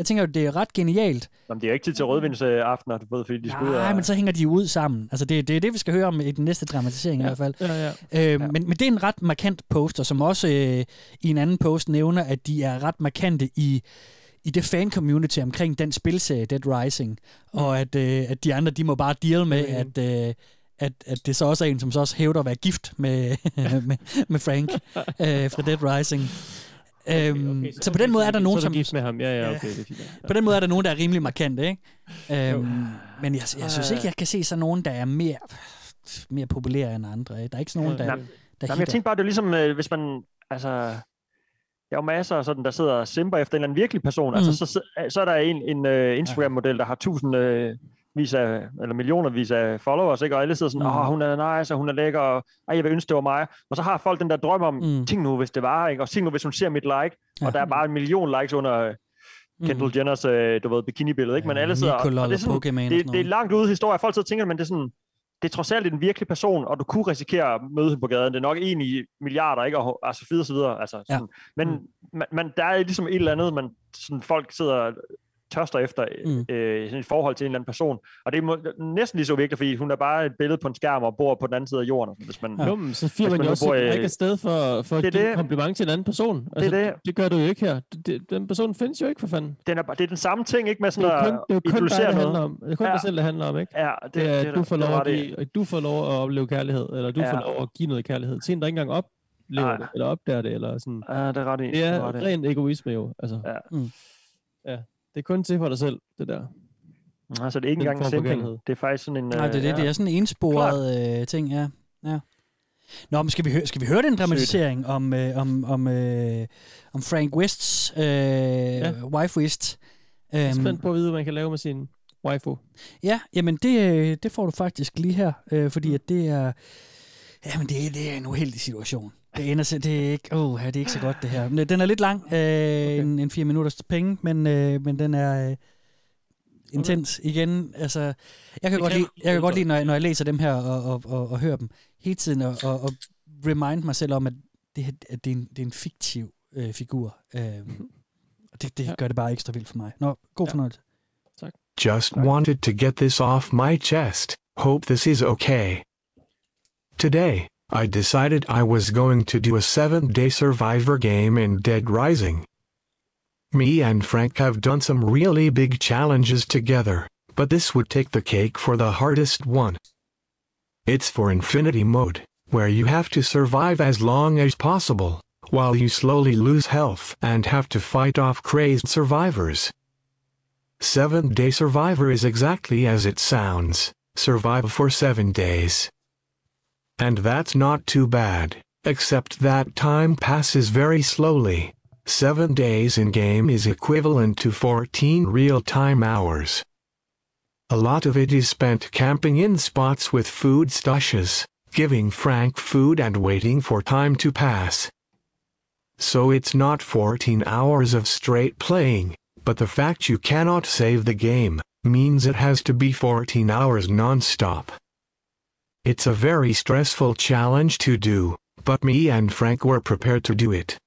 Jeg tænker jo, det er ret genialt. Jamen, det er ikke tid til rødvinsaftener, du ved, fordi de skal ud Nej, og... men så hænger de ud sammen. Altså, det, det er det, vi skal høre om i den næste dramatisering ja. i hvert fald. Ja, ja. Øh, men, men det er en ret markant poster, som også øh, i en anden post nævner, at de er ret markante i i det fan-community omkring den spilserie Dead Rising, mm. og at, øh, at de andre, de må bare deal med, at, øh, at, at det så også er en, som så også hævder at være gift med, med, med Frank øh, fra Dead Rising. Okay, okay, okay, så, så på den måde er der nogen, så er som... gift med ham. Ja, ja, okay, det er fint. Ja. På den måde er der nogen, der er rimelig markante, ikke? Øhm, men jeg, jeg synes ikke, jeg kan se sådan nogen, der er mere, mere populære end andre. Ikke? Der er ikke sådan nogen, der, Nej, der nej, men jeg tænkte bare, det er ligesom, øh, hvis man, altså, der er jo masser, sådan, der sidder og simper efter en eller anden virkelig person. Mm. Altså, så, så, så er der en, en uh, Instagram-model, der har tusind uh, vis af, eller millioner vis af followers, ikke? og alle sidder sådan, åh, Mm. oh, hun er nice, og hun er lækker, og ej, jeg vil ønske, det var mig. Og så har folk den der drøm om, mm. tænk nu, hvis det var, ikke? og tænk nu, hvis hun ser mit like, ja. og der er bare en million likes under øh, Kendall mm. Jenners, øh, du ved, bikini-billede, ikke? Men alle sidder, og, og det er, sådan, og det, det er langt ude historie. Folk sidder og tænker, men det er sådan, det er trods alt en virkelig person, og du kunne risikere at møde hende på gaden. Det er nok en i milliarder, ikke? Og, altså, videre, så videre. Altså, sådan. Men man, man, der er ligesom et eller andet, man, sådan, folk sidder tørster efter mm. øh, sådan et forhold til en eller anden person. Og det er må, næsten lige så vigtigt, fordi hun er bare et billede på en skærm og bor på den anden side af jorden. Hvis man, Jo, men så firer hvis man jo også bor i- ikke afsted for, for at Det er give det. en kompliment til en anden person. Altså, det. det gør du jo ikke her. Det, det, den person findes jo ikke for fanden. Den er, bare- det er den samme ting, ikke med Det er sådan jo kun, det er jo at kun dig, det handler om. Det er kun Ja. dig selv, det handler om, ikke? Ja, det, det er, det, at du får det lov var at, det. give, at du får lov at opleve kærlighed, eller du Ja. får lov at give noget kærlighed til en, der ikke engang oplever Nej. det, eller opdager det, eller sådan. Ja, det er ret i. Det Det er var det. ren egoisme jo. Altså. Ja. Mm. ja. Det er kun til for dig selv, det der. Altså, det er ikke engang simping. kærlighed. Det er faktisk sådan en... Nej, det er øh, det. Det er sådan en ensporet øh, ting, ja. ja. Nå, men skal vi, høre, skal vi høre den dramatisering om, øh, om, om, øh, om Frank Wests øh, ja. wife West? Jeg er Øhm, spændt på at vide, hvad man kan lave med sin waifu. Ja, jamen det, øh, det får du faktisk lige her, øh, fordi at det er, jamen det, er- det er en uheldig situation. Det ender det er ikke, oh, det er ikke så godt det her. Men den er lidt lang, øh, okay. en, en fire minutters penge, men, øh, men den er øh, intens igen. Altså, jeg kan, Det godt kan- lide, jeg kan godt lide, når jeg, når jeg læser dem her og, og, og, og hører dem hele tiden, og, og, og remind mig selv om, at det, her- at det, er, en, det er en fiktiv øh, figur. Øh, og det, det gør det bare ekstra vildt for mig. Nå, god fornøjelse. Just wanted to get this off my chest. Hope this is okay. Today, I decided I was going to do a seven day survivor game in Dead Rising. Me and Frank have done some really big challenges together, but this would take the cake for the hardest one. It's for Infinity Mode, where you have to survive as long as possible, while you slowly lose health and have to fight off crazed survivors. Seven Day Survivor is exactly as it sounds survive for seven days. And that's not too bad, except that time passes very slowly. Seven days in game is equivalent to 14 real time hours. A lot of it is spent camping in spots with food stashes, giving Frank food and waiting for time to pass. So it's not 14 hours of straight playing, but the fact you cannot save the game means it has to be 14 hours non-stop. It's a very stressful challenge to do, but me and Frank were prepared to do it.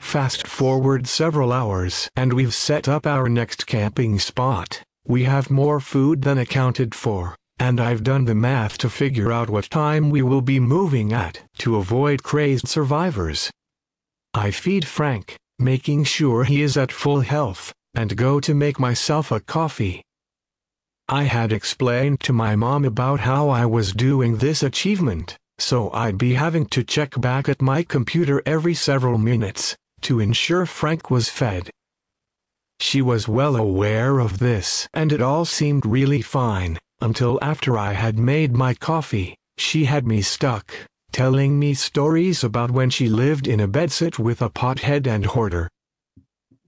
Fast forward several hours and we've set up our next camping spot. We have more food than accounted for, and I've done the math to figure out what time we will be moving at to avoid crazed survivors. I feed Frank, making sure he is at full health, and go to make myself a coffee. I had explained to my mom about how I was doing this achievement, so I'd be having to check back at my computer every several minutes to ensure Frank was fed. She was well aware of this, and it all seemed really fine, until after I had made my coffee, she had me stuck, telling me stories about when she lived in a bedsit with a pothead and hoarder.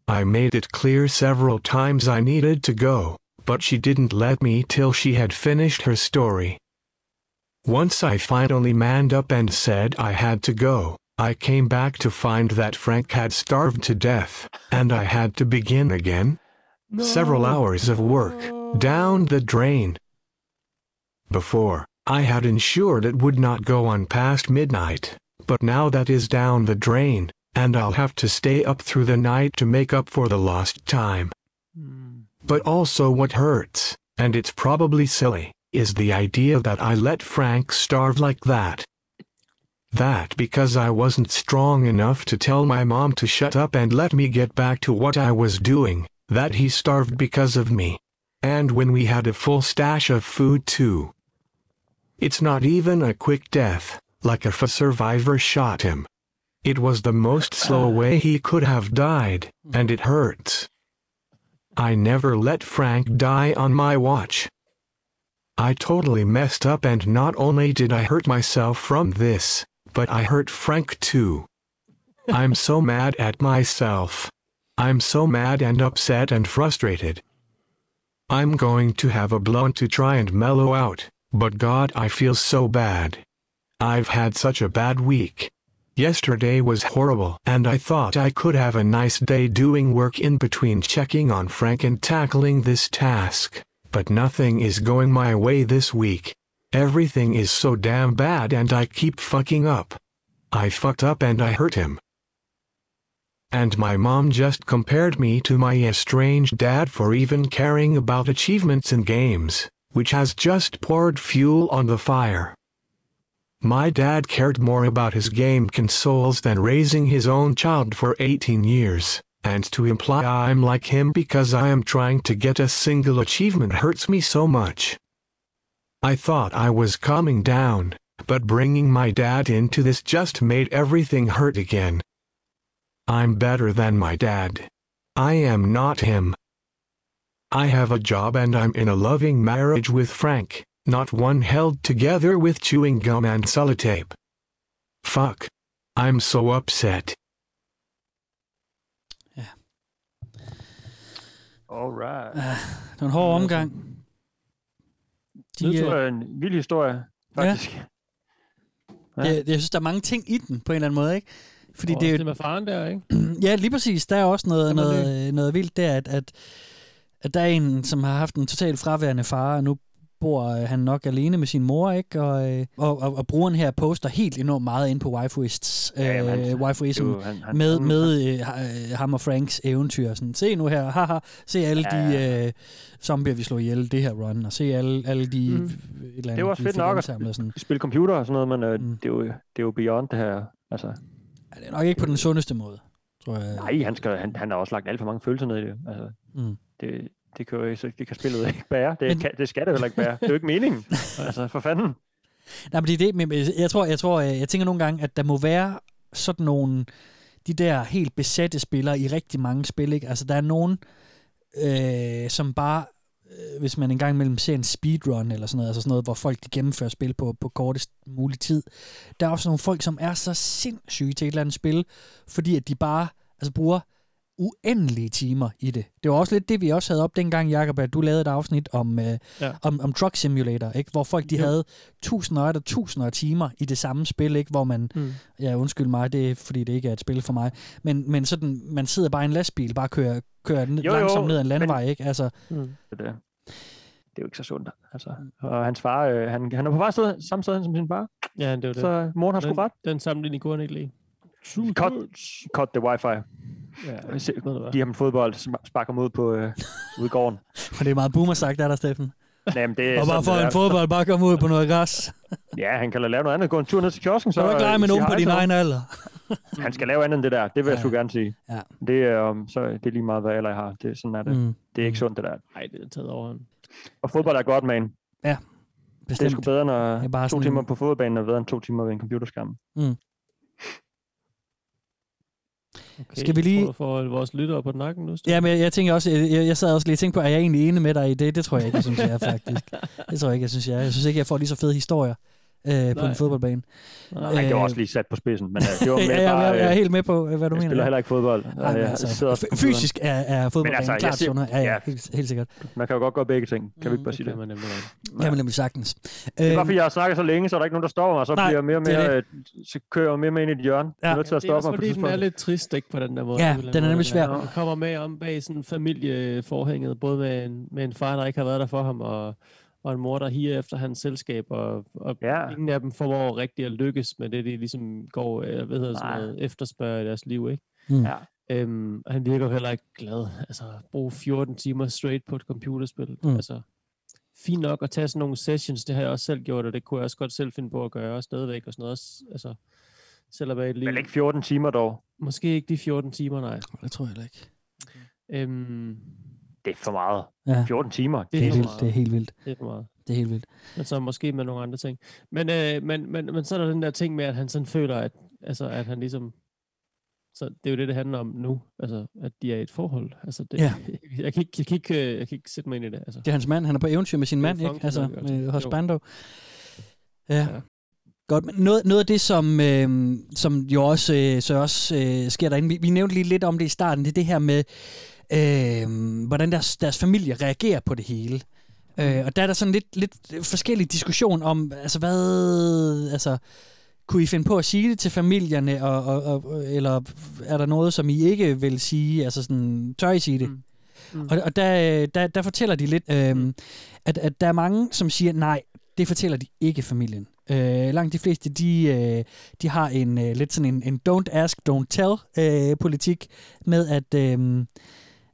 I made it clear several times I needed to go, but she didn't let me till she had finished her story. Once I finally manned up and said I had to go, I came back to find that Frank had starved to death, and I had to begin again. Several hours of work, down the drain. Before, I had ensured it would not go on past midnight, but now that is down the drain, and I'll have to stay up through the night to make up for the lost time. Hmm. But also what hurts, and it's probably silly, is the idea that I let Frank starve like that. That because I wasn't strong enough to tell my mom to shut up and let me get back to what I was doing, that he starved because of me. And when we had a full stash of food too. It's not even a quick death, like if a survivor shot him. It was the most slow way he could have died, and it hurts. I never let Frank die on my watch. I totally messed up and not only did I hurt myself from this, but I hurt Frank too. I'm so mad at myself. I'm so mad and upset and frustrated. I'm going to have a blunt to try and mellow out, but God, I feel so bad. I've had such a bad week. Yesterday was horrible, and I thought I could have a nice day doing work in between checking on Frank and tackling this task. But nothing is going my way this week. Everything is so damn bad and I keep fucking up. I fucked up and I hurt him. And my mom just compared me to my estranged dad for even caring about achievements in games, which has just poured fuel on the fire. My dad cared more about his game consoles than raising his own child for 18 years, and to imply I'm like him because I am trying to get a single achievement hurts me so much. I thought I was calming down, but bringing my dad into this just made everything hurt again. I'm better than my dad. I am not him. I have a job and I'm in a loving marriage with Frank, not one held together with chewing gum and sellotape. Fuck. I'm so upset. Alright. Det var en hård omgang. De, det øh, er en vild historie, faktisk. Ja. Ja. Jeg, jeg synes, der er mange ting i den, på en eller anden måde, ikke? Fordi Og det, er jo- det med faren der, ikke? ja, lige præcis. Der er også noget, noget, noget vildt der, at, at, at der er en, som har haft en totalt fraværende far, og nu bor øh, han nok alene med sin mor, ikke? Og, øh, og, og, og brugeren her poster helt enormt meget ind på waifuists, øh, Ja, han- waifuism, det jo- han- han- med, med øh, øh, ham og Franks eventyr. Sådan, se nu her, haha, se alle Ja, de øh, zombier, vi slår ihjel det her run, og se alle, alle de... Mm. Et eller Det er andet, også de fedt nok at sådan. spille computer og sådan noget, men øh, det, er jo, det er jo beyond det her. Altså, Det er nok ikke på den sundeste måde, tror jeg. nej, han, skal, han, han har også lagt alt for mange følelser ned i det. Altså, Mm. det, det, kan jo, ikke- det kan spillet ikke bære. Det, Men- kan, det skal det heller ikke bære. Det er jo ikke meningen. altså, for fanden. Nej, men det er det, men jeg tror, jeg tror, jeg tænker nogle gange, at der må være sådan nogle, de der helt besatte spillere i rigtig mange spil, ikke? Altså, der er nogen, øh, som bare, øh, hvis man engang imellem ser en speedrun eller sådan noget, altså sådan noget, hvor folk de gennemfører spil på, på kortest mulig tid, der er også nogle folk, som er så sindssyge til et eller andet spil, fordi at de bare altså, bruger uendelige timer i det. Det var også lidt det, vi også havde op dengang, Jacob, at du lavede et afsnit om, øh, Ja. om, om Truck Simulator, ikke? hvor folk de Jo. havde tusinder og tusinder af timer i det samme spil, ikke? hvor man, Mm. mm. ja undskyld mig, det er fordi det ikke er et spil for mig, men, men sådan, man sidder bare i en lastbil, bare kører, kører Jo, jo, langsomt ned ad en men- landevej, ikke? Altså, Mm. Det, er det. er jo ikke så sundt. Altså. Og hans far, øh, han, han er på vej sted, samme sted som sin far. Ja, det var det. Så moren har sgu den, ret. Den sammenligning kunne han ikke lide. Cut, cut the wifi. Ja, Se, giv ham en fodbold, sp- sparker ham ud på øh, ude i gården. for det er meget boomer sagt, er der, Steffen. Jamen, det er Og bare for det en fodbold, bare komme ud på noget græs. Ja, han kan lave noget andet. Gå en tur ned til kiosken. Så du ikke lege med øh, nogen på din ham. egen alder. Han skal lave andet end det der. Det vil jeg Ja. sgu gerne sige. Ja. Det er, um, så det er lige meget, hvad alder jeg har. Det, sådan er det. Mm. Det er ikke sundt, det der. Nej, det er taget over. Og fodbold er godt, man. Ja, Det er sgu bedre, når Det er bare to sådan- timer på fodboldbanen er bedre end to timer ved en computerskærm. Mm. Okay, Skal vi lige- får vores lyttere på nakken nu? Ja, men jeg, jeg tænker også, jeg, jeg sad også lige og tænkte på, er jeg egentlig enig med dig i det? Det tror jeg ikke, jeg synes, jeg er faktisk. Det tror jeg ikke, jeg synes, jeg er. Jeg synes ikke, jeg får lige så fede historier øh, på en fodboldbane. Nej, det var også lige sat på spidsen, men øh, det var ja, mere ja, bare... jeg, jeg er øh, helt med på, øh, hvad du jeg mener. spiller ja. heller ikke fodbold. Nej, Jeg altså, sidder f- fysisk er, er fodboldbanen altså, klart jeg siger- sundere. Ja, ja, ja. helt, helt sikkert. Man kan jo godt gøre begge ting. Kan vi ikke bare sige det? man nemlig Ja. Jamen, nemlig sagtens. Det er bare fordi, jeg har snakket så længe, så er der ikke nogen, der stopper mig. Så Nej, bliver jeg mere og det er mere, øh, så kører jeg mere og mere ind i et hjørne. Jeg er nødt til at det er også stoppe mig på fordi, den er lidt trist, ikke, på den der måde. Ja, den er nemlig måde. svær. Kommer med om bag sådan familieforhænget, både med en, med en far, der ikke har været der for ham, og, og en mor, der higer efter hans selskab, og, og ja. ingen af dem formår rigtig at lykkes med det, de ligesom går, eller hvad hedder sådan noget, efterspørger i deres liv, ikke? Mm. Ja. Øhm, og han virker jo heller ikke glad. Altså, bruge 14 timer straight på et computerspil. Mm. Altså, fint nok at tage sådan nogle sessions, det har jeg også selv gjort, og det kunne jeg også godt selv finde på at gøre, og stadigvæk og sådan noget. Også, Altså, selvom jeg et liv. Men ikke 14 timer dog. Måske ikke de 14 timer, nej. Det tror jeg heller ikke. Øhm, Det er for meget. Ja. 14 timer. Det er Det er, meget. det er helt vildt. det er for meget. Det er helt vildt. Men så måske med nogle andre ting. Men, øh, men, men, men så er der den der ting med, at han sådan føler, at, altså, at han ligesom... Så det er jo det, det handler om nu. Altså, at de er i et forhold. Altså, det, Ja. jeg, kan ikke, jeg, kan ikke, øh, jeg kan ikke sætte mig ind i det. Altså. Det er hans mand. Han er på eventyr med sin mand, ikke? Altså, altså. med Jo. husbando. Ja. Ja. Godt, men noget, noget af det, som, øh, som jo også, øh, så også øh, sker derinde, vi, vi nævnte lige lidt om det i starten, det er det her med, øh, hvordan deres, deres familie reagerer på det hele. Øh, og der er der sådan lidt, lidt forskellig diskussion om, altså hvad, altså, kunne I finde på at sige det til familierne, og, og, og, eller er der noget, som I ikke vil sige, altså sådan, tør I sige det? Mm. Mm. Og, og der, der, der fortæller de lidt, øh, mm. at, at der er mange, som siger, nej, det fortæller de ikke familien. Øh, langt de fleste, de, øh, de har en øh, lidt sådan en, en don't ask, don't tell øh, politik med, at, øh,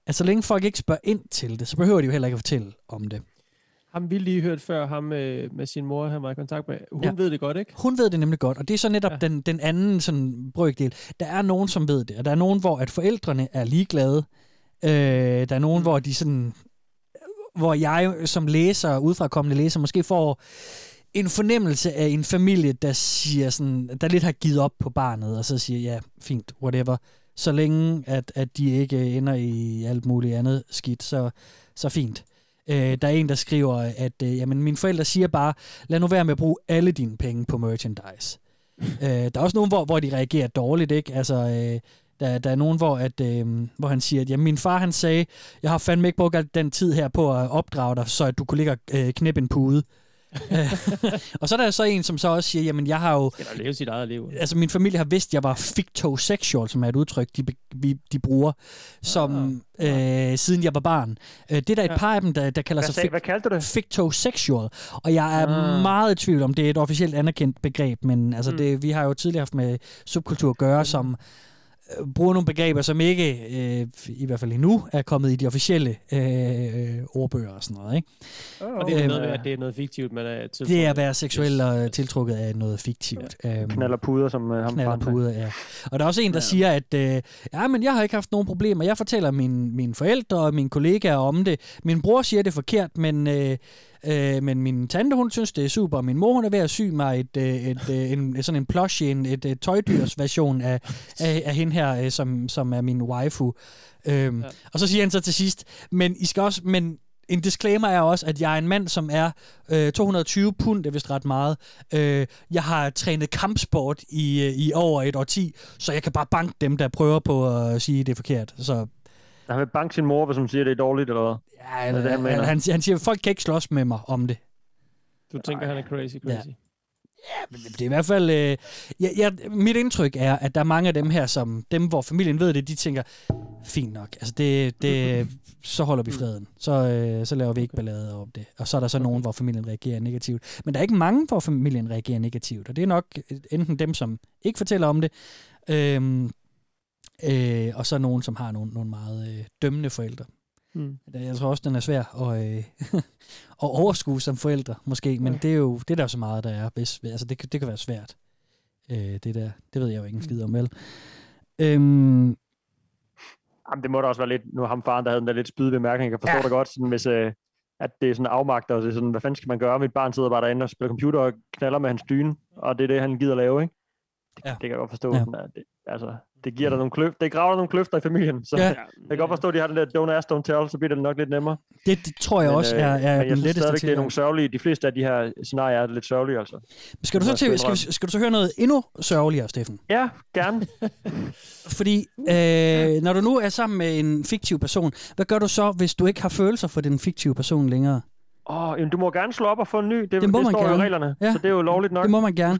at så længe folk ikke spørger ind til det, så behøver de jo heller ikke at fortælle om det. Ham vi lige hørt før, ham med, med sin mor, han var i kontakt med. Hun ja. ved det godt, ikke? Hun ved det nemlig godt, og det er så netop ja. den, den anden sådan brøkdel. Der er nogen, som ved det, og der er nogen, hvor at forældrene er ligeglade. Øh, der er nogen, mm. hvor de sådan hvor jeg som læser, udefrakommende læser, måske får en fornemmelse af en familie, der siger sådan, der lidt har givet op på barnet, og så siger, ja, fint, whatever. Så længe, at, at de ikke ender i alt muligt andet skidt, så, så fint. Øh, der er en, der skriver, at øh, jamen, mine forældre siger bare, lad nu være med at bruge alle dine penge på merchandise. øh, der er også nogen, hvor, hvor de reagerer dårligt, ikke? Altså, øh, der, der er nogen, hvor, at, øh, hvor han siger, at jamen, min far han sagde, jeg har fandme ikke brugt al den tid her på at opdrage dig, så at du kunne ligge og øh, knæppe en pude. og så er der så en, som så også siger, jamen jeg har jo... Skal leve sit eget liv. Altså min familie har vidst, at jeg var fictosexual, som er et udtryk, de, vi, de bruger, som ah, øh, siden jeg var barn. Øh, det er der et ja. par af dem, der, der kalder hvad sig sag, hvad kaldte du det? fictosexual. Og jeg er ah. meget i tvivl om, det er et officielt anerkendt begreb, men altså, mm. det, vi har jo tidligere haft med subkultur at gøre, mm. som bruger nogle begreber, som ikke, øh, i hvert fald endnu, er kommet i de officielle øh, ordbøger og sådan noget. Ikke? Oh, og det er noget med, at det er noget fiktivt, man er tiltrukket Det er at være seksuel og tiltrukket af noget fiktivt. Ja. Øhm, knaller puder, som øh, ham Knaller puder, ja. Og der er også en, der ja. siger, at øh, ja, men jeg har ikke haft nogen problemer. Jeg fortæller mine, mine forældre og mine kollegaer om det. Min bror siger det forkert, men... Øh, Øh, men min tante, hun synes, det er super. Min mor, hun er ved at sy mig et, et, et, et, en, sådan en plushie, en, et, et tøjdyrs version af, af, af hende her, øh, som, som er min waifu. Øhm, ja. Og så siger han så til sidst, men I skal også, men en disclaimer er også, at jeg er en mand, som er øh, 220 pund, det er vist ret meget. Øh, jeg har trænet kampsport i, øh, i over et årti, så jeg kan bare banke dem, der prøver på at sige, det er forkert. Så han vil banke sin mor, hvis hun siger, det er dårligt, eller hvad? Ja, eller, det, han, han, han, han siger, at folk kan ikke slås med mig om det. Du tænker, Ej. han er crazy, crazy. Ja. Ja, men det er i hvert fald... Øh, ja, ja, mit indtryk er, at der er mange af dem her, som dem, hvor familien ved det, de tænker, fint nok, altså det, det, så holder vi freden. Så, øh, så laver vi ikke ballade om det. Og så er der så nogen, hvor familien reagerer negativt. Men der er ikke mange, hvor familien reagerer negativt. Og det er nok enten dem, som ikke fortæller om det, øh, Øh, og så nogen, som har nogle, nogle meget øh, dømmende forældre. Mm. Jeg tror også, den er svær at, øh, at overskue som forældre, måske. Men ja. det er jo det er der jo så meget, der er. Hvis, altså, det, det kan være svært. Øh, det der. Det ved jeg jo ikke en skid om, vel? Øhm, Jamen, det må da også være lidt, nu ham faren, der havde den der lidt spyde bemærkning, jeg forstår ja. det godt, sådan, hvis, øh, at det er sådan afmagt, og det er sådan, hvad fanden skal man gøre? Mit barn sidder bare derinde og spiller computer og knaller med hans dyne, og det er det, han gider lave, ikke? Det, ja. det kan jeg godt forstå. Ja. Sådan, at det, altså, det giver dig nogle kløfter, det graver nogle kløfter i familien, så ja. jeg kan godt forstå, at de har den der don't ask, don't tell, så bliver det nok lidt nemmere. Det, det tror jeg men, også er, er men jeg den letteste til. det er nogle sørgelige, de fleste af de her scenarier er lidt sørgelige, altså. Skal du så, til, skal, skal du så høre noget endnu sørgeligere, Steffen? Ja, gerne. Fordi, øh, når du nu er sammen med en fiktiv person, hvad gør du så, hvis du ikke har følelser for den fiktive person længere? Åh, oh, du må gerne slå op og få en ny. Det, det, må det man står gerne. i reglerne, ja. så det er jo lovligt nok. Det må man gerne.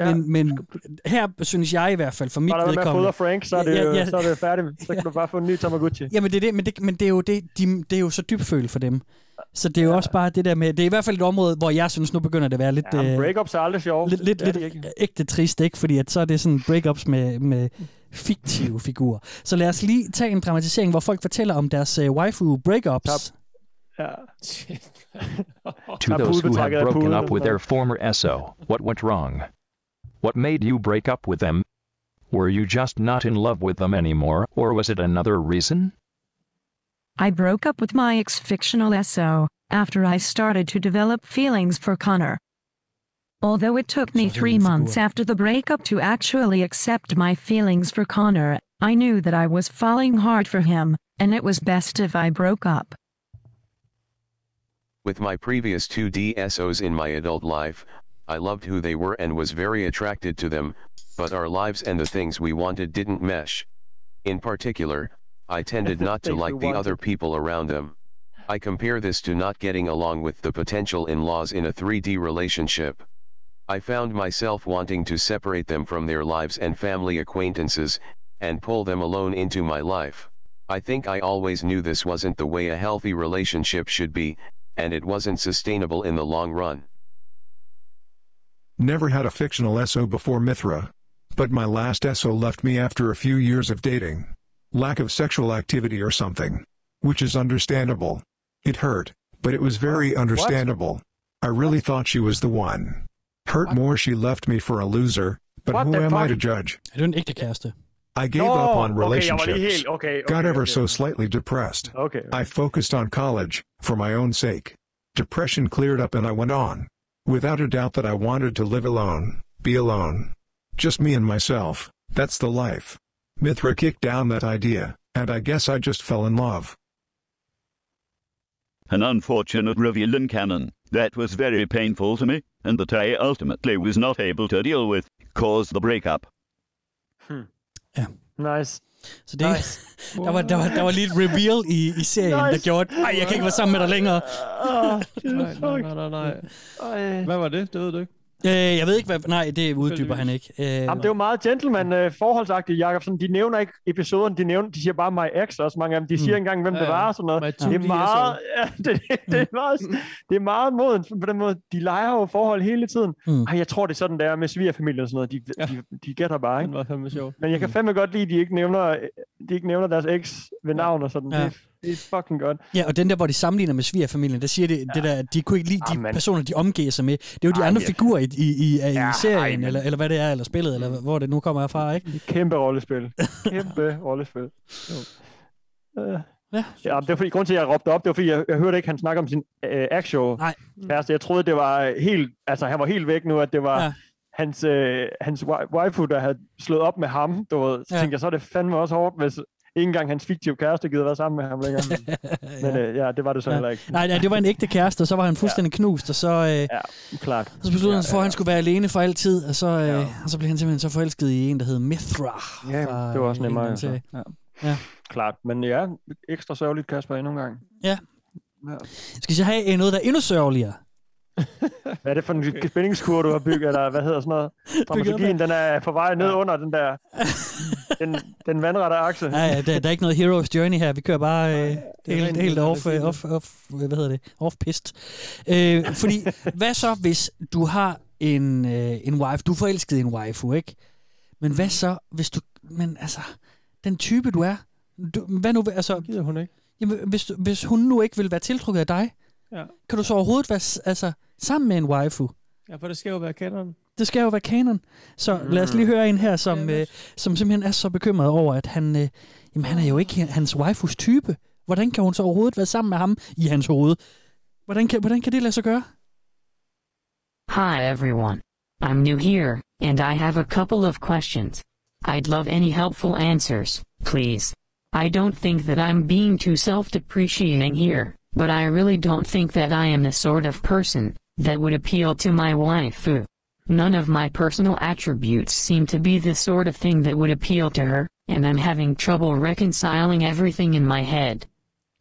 Ja. Men, men her synes jeg i hvert fald, for mit vedkommende... Bare med at Frank, så er det, ja, ja. så er det færdigt. Så kan ja. du bare få en ny Tamagotchi. Jamen det er det, men det, men det er jo, det, de, det er jo så dybfølt for dem. Så det er jo ja. også bare det der med, det er i hvert fald et område, hvor jeg synes, nu begynder det at være lidt... Ja, breakups er aldrig sjovt. Lidt, lidt, lidt ægte trist, ikke? Fordi at så er det sådan breakups med, med fiktive figurer. Så lad os lige tage en dramatisering, hvor folk fortæller om deres uh, waifu breakups. Top. to those who have broken up with their former SO, what went wrong? What made you break up with them? Were you just not in love with them anymore, or was it another reason? I broke up with my ex-fictional SO, after I started to develop feelings for Connor. Although it took me three months after the breakup to actually accept my feelings for Connor, I knew that I was falling hard for him, and it was best if I broke up. With my previous two DSOs in my adult life, I loved who they were and was very attracted to them, but our lives and the things we wanted didn't mesh. In particular, I tended not to like the other people around them. I compare this to not getting along with the potential in-laws in a 3D relationship. I found myself wanting to separate them from their lives and family acquaintances, and pull them alone into my life. I think I always knew this wasn't the way a healthy relationship should be, and it wasn't sustainable in the long run. Never had a fictional SO before Mithra. But my last SO left me after a few years of dating. Lack of sexual activity or something. Which is understandable. It hurt, but it was very understandable. I really thought she was the one. Hurt more she left me for a loser, but What who the am I to judge? Er det en ægte kæreste? I gave Nå, up on okay, jeg var lige relationships. helt- okay, got ever okay. so slightly depressed. Okay. I focused on college, for my own sake. Depression cleared up and I went on. Without a doubt that I wanted to live alone, be alone. Just me and myself, that's the life. Mithra kicked down that idea, and I guess I just fell in love. An unfortunate reveal in canon that was very painful to me, and that I ultimately was not able to deal with, caused the breakup. Hmm. Yeah. Nice. Så det, nice. der, var, der, var, der var lige et reveal i, i serien, nice. der gjorde, ej, jeg kan ikke være sammen med dig længere. Oh, Nej, nej, nej, nej, nej. Hvad var det? Det ved du ikke. Øh, jeg ved ikke, hvad... Nej, det uddyber han ikke. Øh, Jamen, det er jo meget gentleman uh, forholdsagtigt, Jacob. Sådan, de nævner ikke episoden, de, nævner, de siger bare my ex også mange af dem. De siger Mm. ikke engang, hvem Ja, det ja. var og sådan noget. My Det er meget, ja, det, det, er meget, det er meget moden på den måde. De leger jo forhold hele tiden. Mm. Ej, jeg tror, det er sådan, der med svigerfamilien og sådan noget. De, ja. de, de gætter bare, ikke? Den var fandme sjov. Men jeg kan fandme godt lide, at de ikke nævner, de ikke nævner deres eks ved navn og sådan. Ja. Ja. Det, det er fucking godt. Ja, og den der, hvor de sammenligner med svigerfamilien, der siger det, ja. det der, de kunne ikke lide de Amen. personer, de omgiver sig med. Det er jo de Ej, andre figurer i, i, i, i Ja, serien, ej, eller, eller hvad det er, eller spillet, eller hvor det nu kommer fra, ikke? Kæmpe rollespil. Kæmpe rollespil. Uh, ja. ja, det var fordi, grund til, at jeg råbte op, det var fordi, jeg, jeg hørte ikke, han snakke om sin uh, actual Nej. kæreste. Jeg troede, det var helt, altså han var helt væk nu, at det var Ja. hans, uh, hans waifu, der havde slået op med ham. Du ved, så Ja. tænkte jeg, så er det fandme også hårdt, hvis ikke engang hans fiktive kæreste gider være sammen med ham længere. Men uh, ja, det var det så Ja. heller ikke. Nej, nej, det var en ægte kæreste, og så var han fuldstændig knust, og så, øh, Ja, klart. så besluttede han sig for, at han skulle være alene for altid, og så, øh, og så blev han simpelthen så forelsket i en, der hed Mithra. Ja, fra det var også en nemmere. Altså. Ja. Ja. Klart, men ja, ekstra sørgeligt, Kasper, endnu en gang. Ja. Ja. Skal så have øh, noget, der er endnu sørgeligere? Hvad er det for en spændingskur, du har bygget, eller hvad hedder sådan noget? Dramaturgien, den er på vej ned under den der, den, den vandrette akse. Ja, ja, der, der er ikke noget Hero's Journey her. Vi kører bare øh, helt, helt off, øh, off, off, hvad hedder det? Off-pist. Øh, fordi, hvad så, hvis du har en, øh, en wife, du er forelsket i en waifu, ikke? Men hvad så, hvis du, men altså, den type du er, du, hvad nu, altså... Gider hun ikke? Jamen, hvis, hvis hun nu ikke vil være tiltrukket af dig, Ja. kan du så overhovedet være altså, sammen med en waifu? Ja, for det skal jo være kanon. Det skal jo være kanon. Så mm. lad os lige høre en her, som, øh, som simpelthen er så bekymret over, at han, øh, jamen, han er jo ikke hans waifus type. Hvordan kan hun så overhovedet være sammen med ham i hans hoved? Hvordan kan, hvordan kan det lade sig gøre? Hi everyone. I'm new here, and I have a couple of questions. I'd love any helpful answers, please. I don't think that I'm being too self-depreciating here, but I really don't think that I am the sort of person that would appeal to my waifu. Uh, none of my personal attributes seem to be the sort of thing that would appeal to her, and I'm having trouble reconciling everything in my head.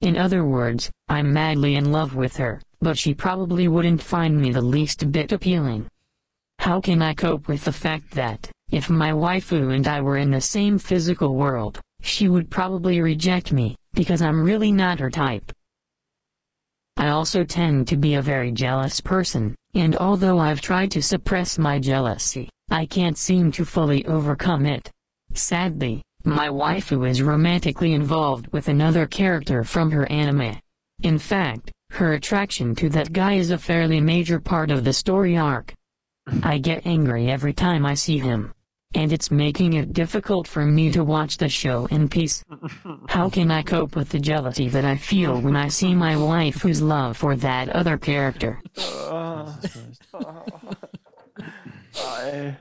In other words, I'm madly in love with her, but she probably wouldn't find me the least bit appealing. How can I cope with the fact that, if my waifu and I were in the same physical world, she would probably reject me, because I'm really not her type? I also tend to be a very jealous person, and although I've tried to suppress my jealousy, I can't seem to fully overcome it. Sadly, my waifu is romantically involved with another character from her anime. In fact, her attraction to that guy is a fairly major part of the story arc. I get angry every time I see him. And it's making it difficult for me to watch the show in peace. How can I cope with the jealousy that I feel when I see my waifu's love for that other character? Ej.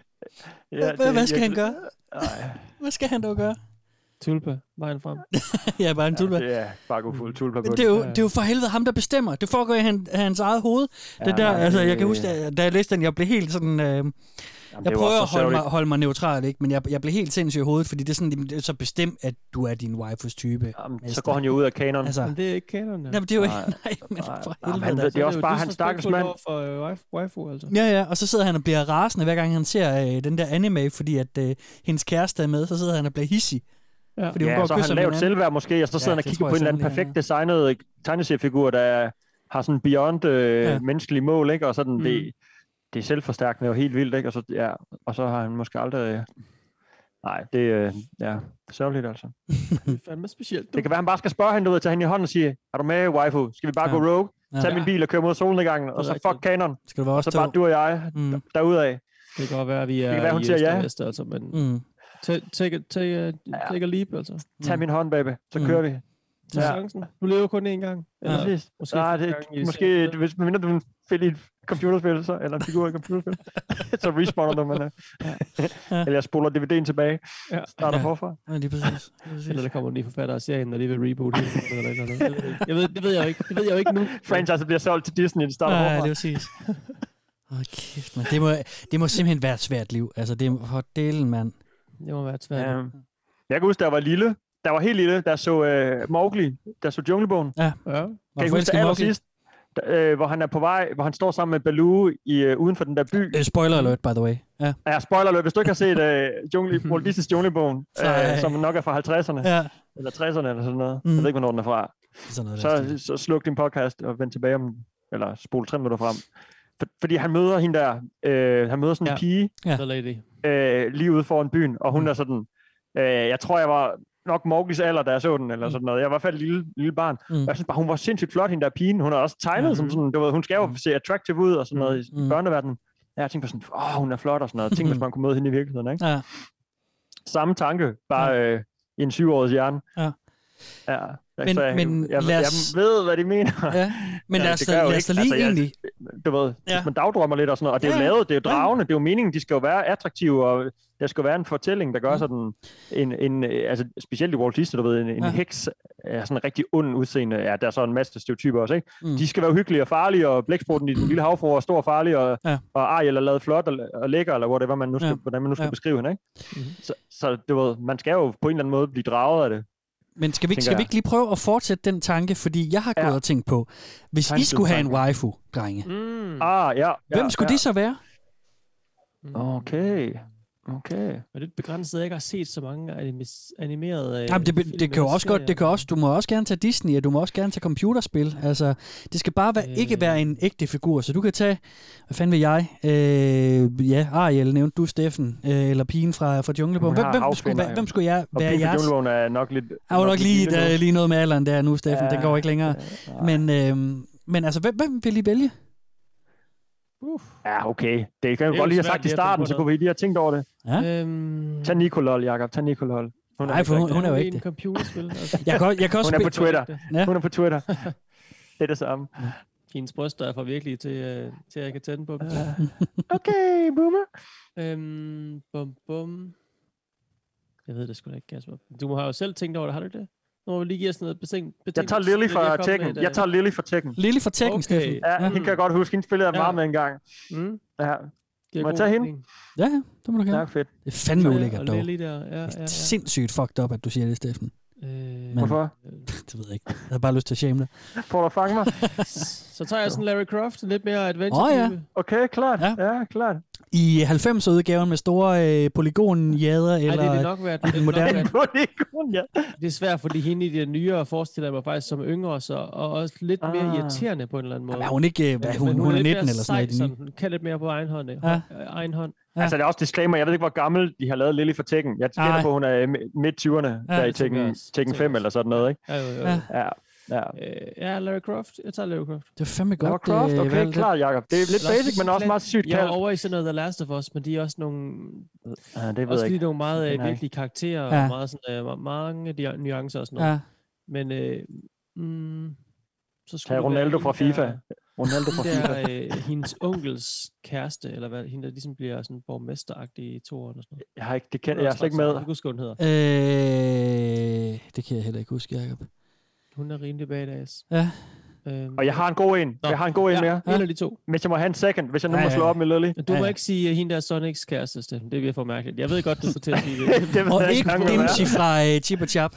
Hvad- hvad skal han gøre? Ej. Hvad skal han dog gøre? Tulpa, vejen frem. ja, bare en tulpa. Det er bare gå fuld tulpa det er, jo, det er jo for helvede ham, der bestemmer. Det foregår i han, hans eget hoved. Det Ja, der, nej, altså, jeg kan huske, da, da jeg læste den, jeg blev helt sådan... Øh, jeg var prøver at holde mig, holde mig neutral, ikke? men jeg, jeg blev helt sindssyg i hovedet, fordi det er, sådan, det er så bestemt, at du er din waifus type. Så går han jo ud af kanon. Altså, Men det er ikke kanon. Nej, men det er jo ikke... Nej. Nej, men for Nej, helvede. han- det er også bare hans stakkels mand. for øh, wife, waifu, altså. Ja, ja, og så sidder han og bliver rasende, hver gang han ser øh, den der anime, fordi at øh, hendes kæreste er med, så sidder han og bliver hissig. Ja, Fordi hun ja, går og så har han lavet selvværd måske, og så sidder Ja, han og kigger på jeg en eller anden perfekt designet tegneseriefigur, der har sådan beyond øh, Ja. ja. menneskelige mål, ikke? og sådan, mm. det, det er selvforstærkende og helt vildt, ikke? Og, så, ja, og så har han måske aldrig... Nej, det er øh, ja, sørgeligt altså. Det er fandme specielt. Det kan være, han bare skal spørge hende, du ved, tage hende i hånden og sige, er du med, waifu? Skal vi bare Ja. ja. gå rogue? Ja. Tag min bil og køre mod solnedgangen, og så rigtigt. fuck kanon. Skal det være og så bare du og jeg Mm. derudad. Det kan godt være, at vi er Det kan være, hun siger ja. vest, altså, men Mm. take, take, take, a- take a leap, altså. Tag min hånd, baby. Så Mm. kører vi. Tag chancen. Du lever kun én gang. Ja, præcis. måske Nej, det, måske, hvis mindre du vil finde computerspil, så, eller en figur i computerspil, så respawner du, men, Ja. eller jeg spoler DVD'en tilbage, Ja. starter Ja. forfra. Ja, lige præcis. Lige præcis. Eller der kommer en ny forfatter af serien, og de vil reboot eller eller andet. Jeg ved, det ved jeg jo ikke. Det ved jeg jo ikke nu. Franchise bliver solgt til Disney, det starter Ja, forfra. det er præcis. Åh, kæft, man. Det må, det må simpelthen være et svært liv. Altså, det er for delen, mand. Det må være et svært. Ja. Jeg kan huske, da jeg var lille, der var helt lille, der så uh, Mowgli, der så Junglebogen. Ja. ja. Kan I huske det allersidst, øh, hvor han er på vej, hvor han står sammen med Baloo i, øh, uden for den der by. Uh, spoiler alert, by the way. Ja. Ja, spoiler alert. Hvis du ikke har set øh, jungle, Walt Disney's Junglebogen, øh, som nok er fra 50'erne, Ja. eller 60'erne eller sådan noget, Mm. jeg ved ikke, hvornår den er fra, Sådan noget, så, så sluk din podcast og vend tilbage om, eller spol tre minutter frem. For, fordi han møder hende der, øh, han møder sådan en Ja. pige, Ja. Øh, lige ude foran byen, og hun er sådan, øh, jeg tror, jeg var nok Morgis alder, da jeg så den, eller sådan noget. Jeg var i hvert fald et lille, lille barn. Mm. Mm. Jeg synes bare, hun var sindssygt flot, hende der pigen. Hun er også tegnet mm. som sådan, du ved, hun skal jo se attractive ud og sådan noget i Mm. mm. børneverdenen. Ja, jeg tænkte på sådan, åh, hun er flot og sådan noget. Tænk, hvis man kunne møde hende i virkeligheden, ikke? Ja. Samme tanke, bare øh, i en syvårig hjerne. Ja. Ja, Men- men, så jeg, men jeg, lad jeg, os- ved, hvad de mener. Ja. Men jeg jo lad os da lige jeg- egentlig- Du ved, Ja. hvis man dagdrømmer lidt og sådan noget, og det er jo Ja, ja. lavet, det er jo dragende, det er jo meningen, de skal jo være attraktive, og der skal være en fortælling, der gør sådan en, en altså specielt i Walt Disney, du ved, en, en Ja. heks er sådan en rigtig ond udseende, ja, der er så en masse stereotyper også, ikke? Mm. De skal være hyggelige og farlige, og blæksprutten i den lille havfru er stor og farlig, og, Ja. og Ariel er lavet flot og, og lækker, eller whatever man nu skal, Ja. hvordan man nu skal Ja. beskrive hende, ikke? Mhm. Så, så du ved, man skal jo på en eller anden måde blive draget af det. Men skal vi, ikke, skal vi ikke lige prøve at fortsætte den tanke? Fordi jeg har gået Ja. og tænkt på, hvis I Tanke, skulle have en waifu, drenge, Mm. Ah, ja. hvem ja, skulle ja. det så være? Okay. Okay. Er det begrænset, at jeg ikke har set så mange animes- animerede øh, Jamen, det, film det kan jo også godt, det kan også, du må også gerne tage Disney, og du må også gerne tage computerspil. Altså, det skal bare være, ikke være en ægte figur, så du kan tage, hvad fanden vil jeg? Øh, ja, Ariel nævnte du, Steffen, øh, eller pigen fra, fra Junglebogen. Hvem, hvem, skulle, jo. hvem skulle jeg Og være fra jeres? Junglebogen er nok lidt... Jeg var nok lige, der, lige noget med alderen der nu, Steffen. Ja, den går ikke længere. Men, øh, men altså, hvem, hvem vil I vælge? Ja, okay. Det kan er jo godt lige have sagt i starten, så kunne vi lige have tænkt over det. Ja? Øhm, Tag Nicolol, Jacob. Tag Nicolol. Hun Nej, for hun, hun er jo ikke en det. computerspil. Altså. Jeg kan, jeg kan også Hun er på Twitter. Ja. Hun er på Twitter. Det er det samme. Hendes bryster er for virkelige til, øh, til at jeg kan tænde på dem. Okay, boomer. Øhm, bum, bum. Jeg ved det sgu da ikke, Kasper. Du har jo selv tænkt over det, har du det? Nu må vi lige give os noget betænkt. Jeg tager Lily fra Tekken. Jeg tager Lily fra Tekken. Lily fra Tekken, Okay. Steffen. Ja, hende kan jeg godt huske. Hende spillede jeg Ja. meget med en gang. Mm. Ja. Giver Må jeg tage hende? Ja, ja, det må du gerne. Ja, fedt. Det er fandme ulækkert og dog. Lily der. Ja, ja, Det ja. er sindssygt fucked up, at du siger det, Steffen. Øh, Men, Hvorfor? det ved jeg ikke. Jeg havde bare lyst til at shame dig. Får du fange mig? Så tager jeg sådan Larry Croft, lidt mere adventure Åh, ja. Okay, klart. Ja. Ja, klart. I 90'er-udgaven med store øh, polygonjader, Ej, eller det vil nok være det. nok moderne. være- Polygon, ja. Det er svært, fordi hende i det nyere forestiller mig faktisk som yngre, så, og også lidt mere Ah. irriterende på en eller anden måde. Er hun ikke, øh, hvad, Men- hun, men hun, er lidt 19 mere eller sådan noget. Hun kan lidt mere på egen hånd. Ja. Ja. Egen hånd. Ja. Altså, det er også disclaimer. Jeg ved ikke, hvor gammel de har lavet Lily for Tekken. Jeg gætter på, at hun er i midt-20'erne, Ja, der i Tekken. Tekken Tænker 5 eller sådan noget, ikke? Ja, jo, jo. Ja. Ja. Ja. Ja. Øh, ja, Larry Croft. Jeg tager Larry Croft. Det er fandme godt. Croft, øh, okay, valgt. klart, Jacob. Det er lidt Eller basic, men også meget sygt Jeg er kaldt. over i sådan noget The Last of Us, men de er også nogle, Ja, det ved også jeg lige ikke. nogle meget øh, virkelige karakterer, Ja. og meget sådan, øh, mange dia- nuancer og sådan noget. Ja. Men øh, mm, så skulle Tag være Ronaldo fra FIFA. Der, Ronaldo fra FIFA. der, øh, hendes onkels kæreste, eller hvad, hende der ligesom bliver sådan borgmesteragtig i to år eller sådan noget. Jeg har ikke, det kan, jeg er slet ikke med. Jeg kan huske, hun hedder. Øh, det kan jeg heller ikke huske, Jacob. Hun er rimelig badass. Ja. Øhm, Og jeg har en god en. Nå, Jeg har en god en ja, mere. en af de to. Hvis jeg må have en second, hvis jeg nu Ja, må ja, slå ja. op med Lily. Du må Ja. ikke sige, at hende der er Sonics kæreste, Steffen. Det bliver for mærkeligt. Jeg ved godt, du får til at sige det. det Og ikke er. Dimsy fra øh, Chip og Chap.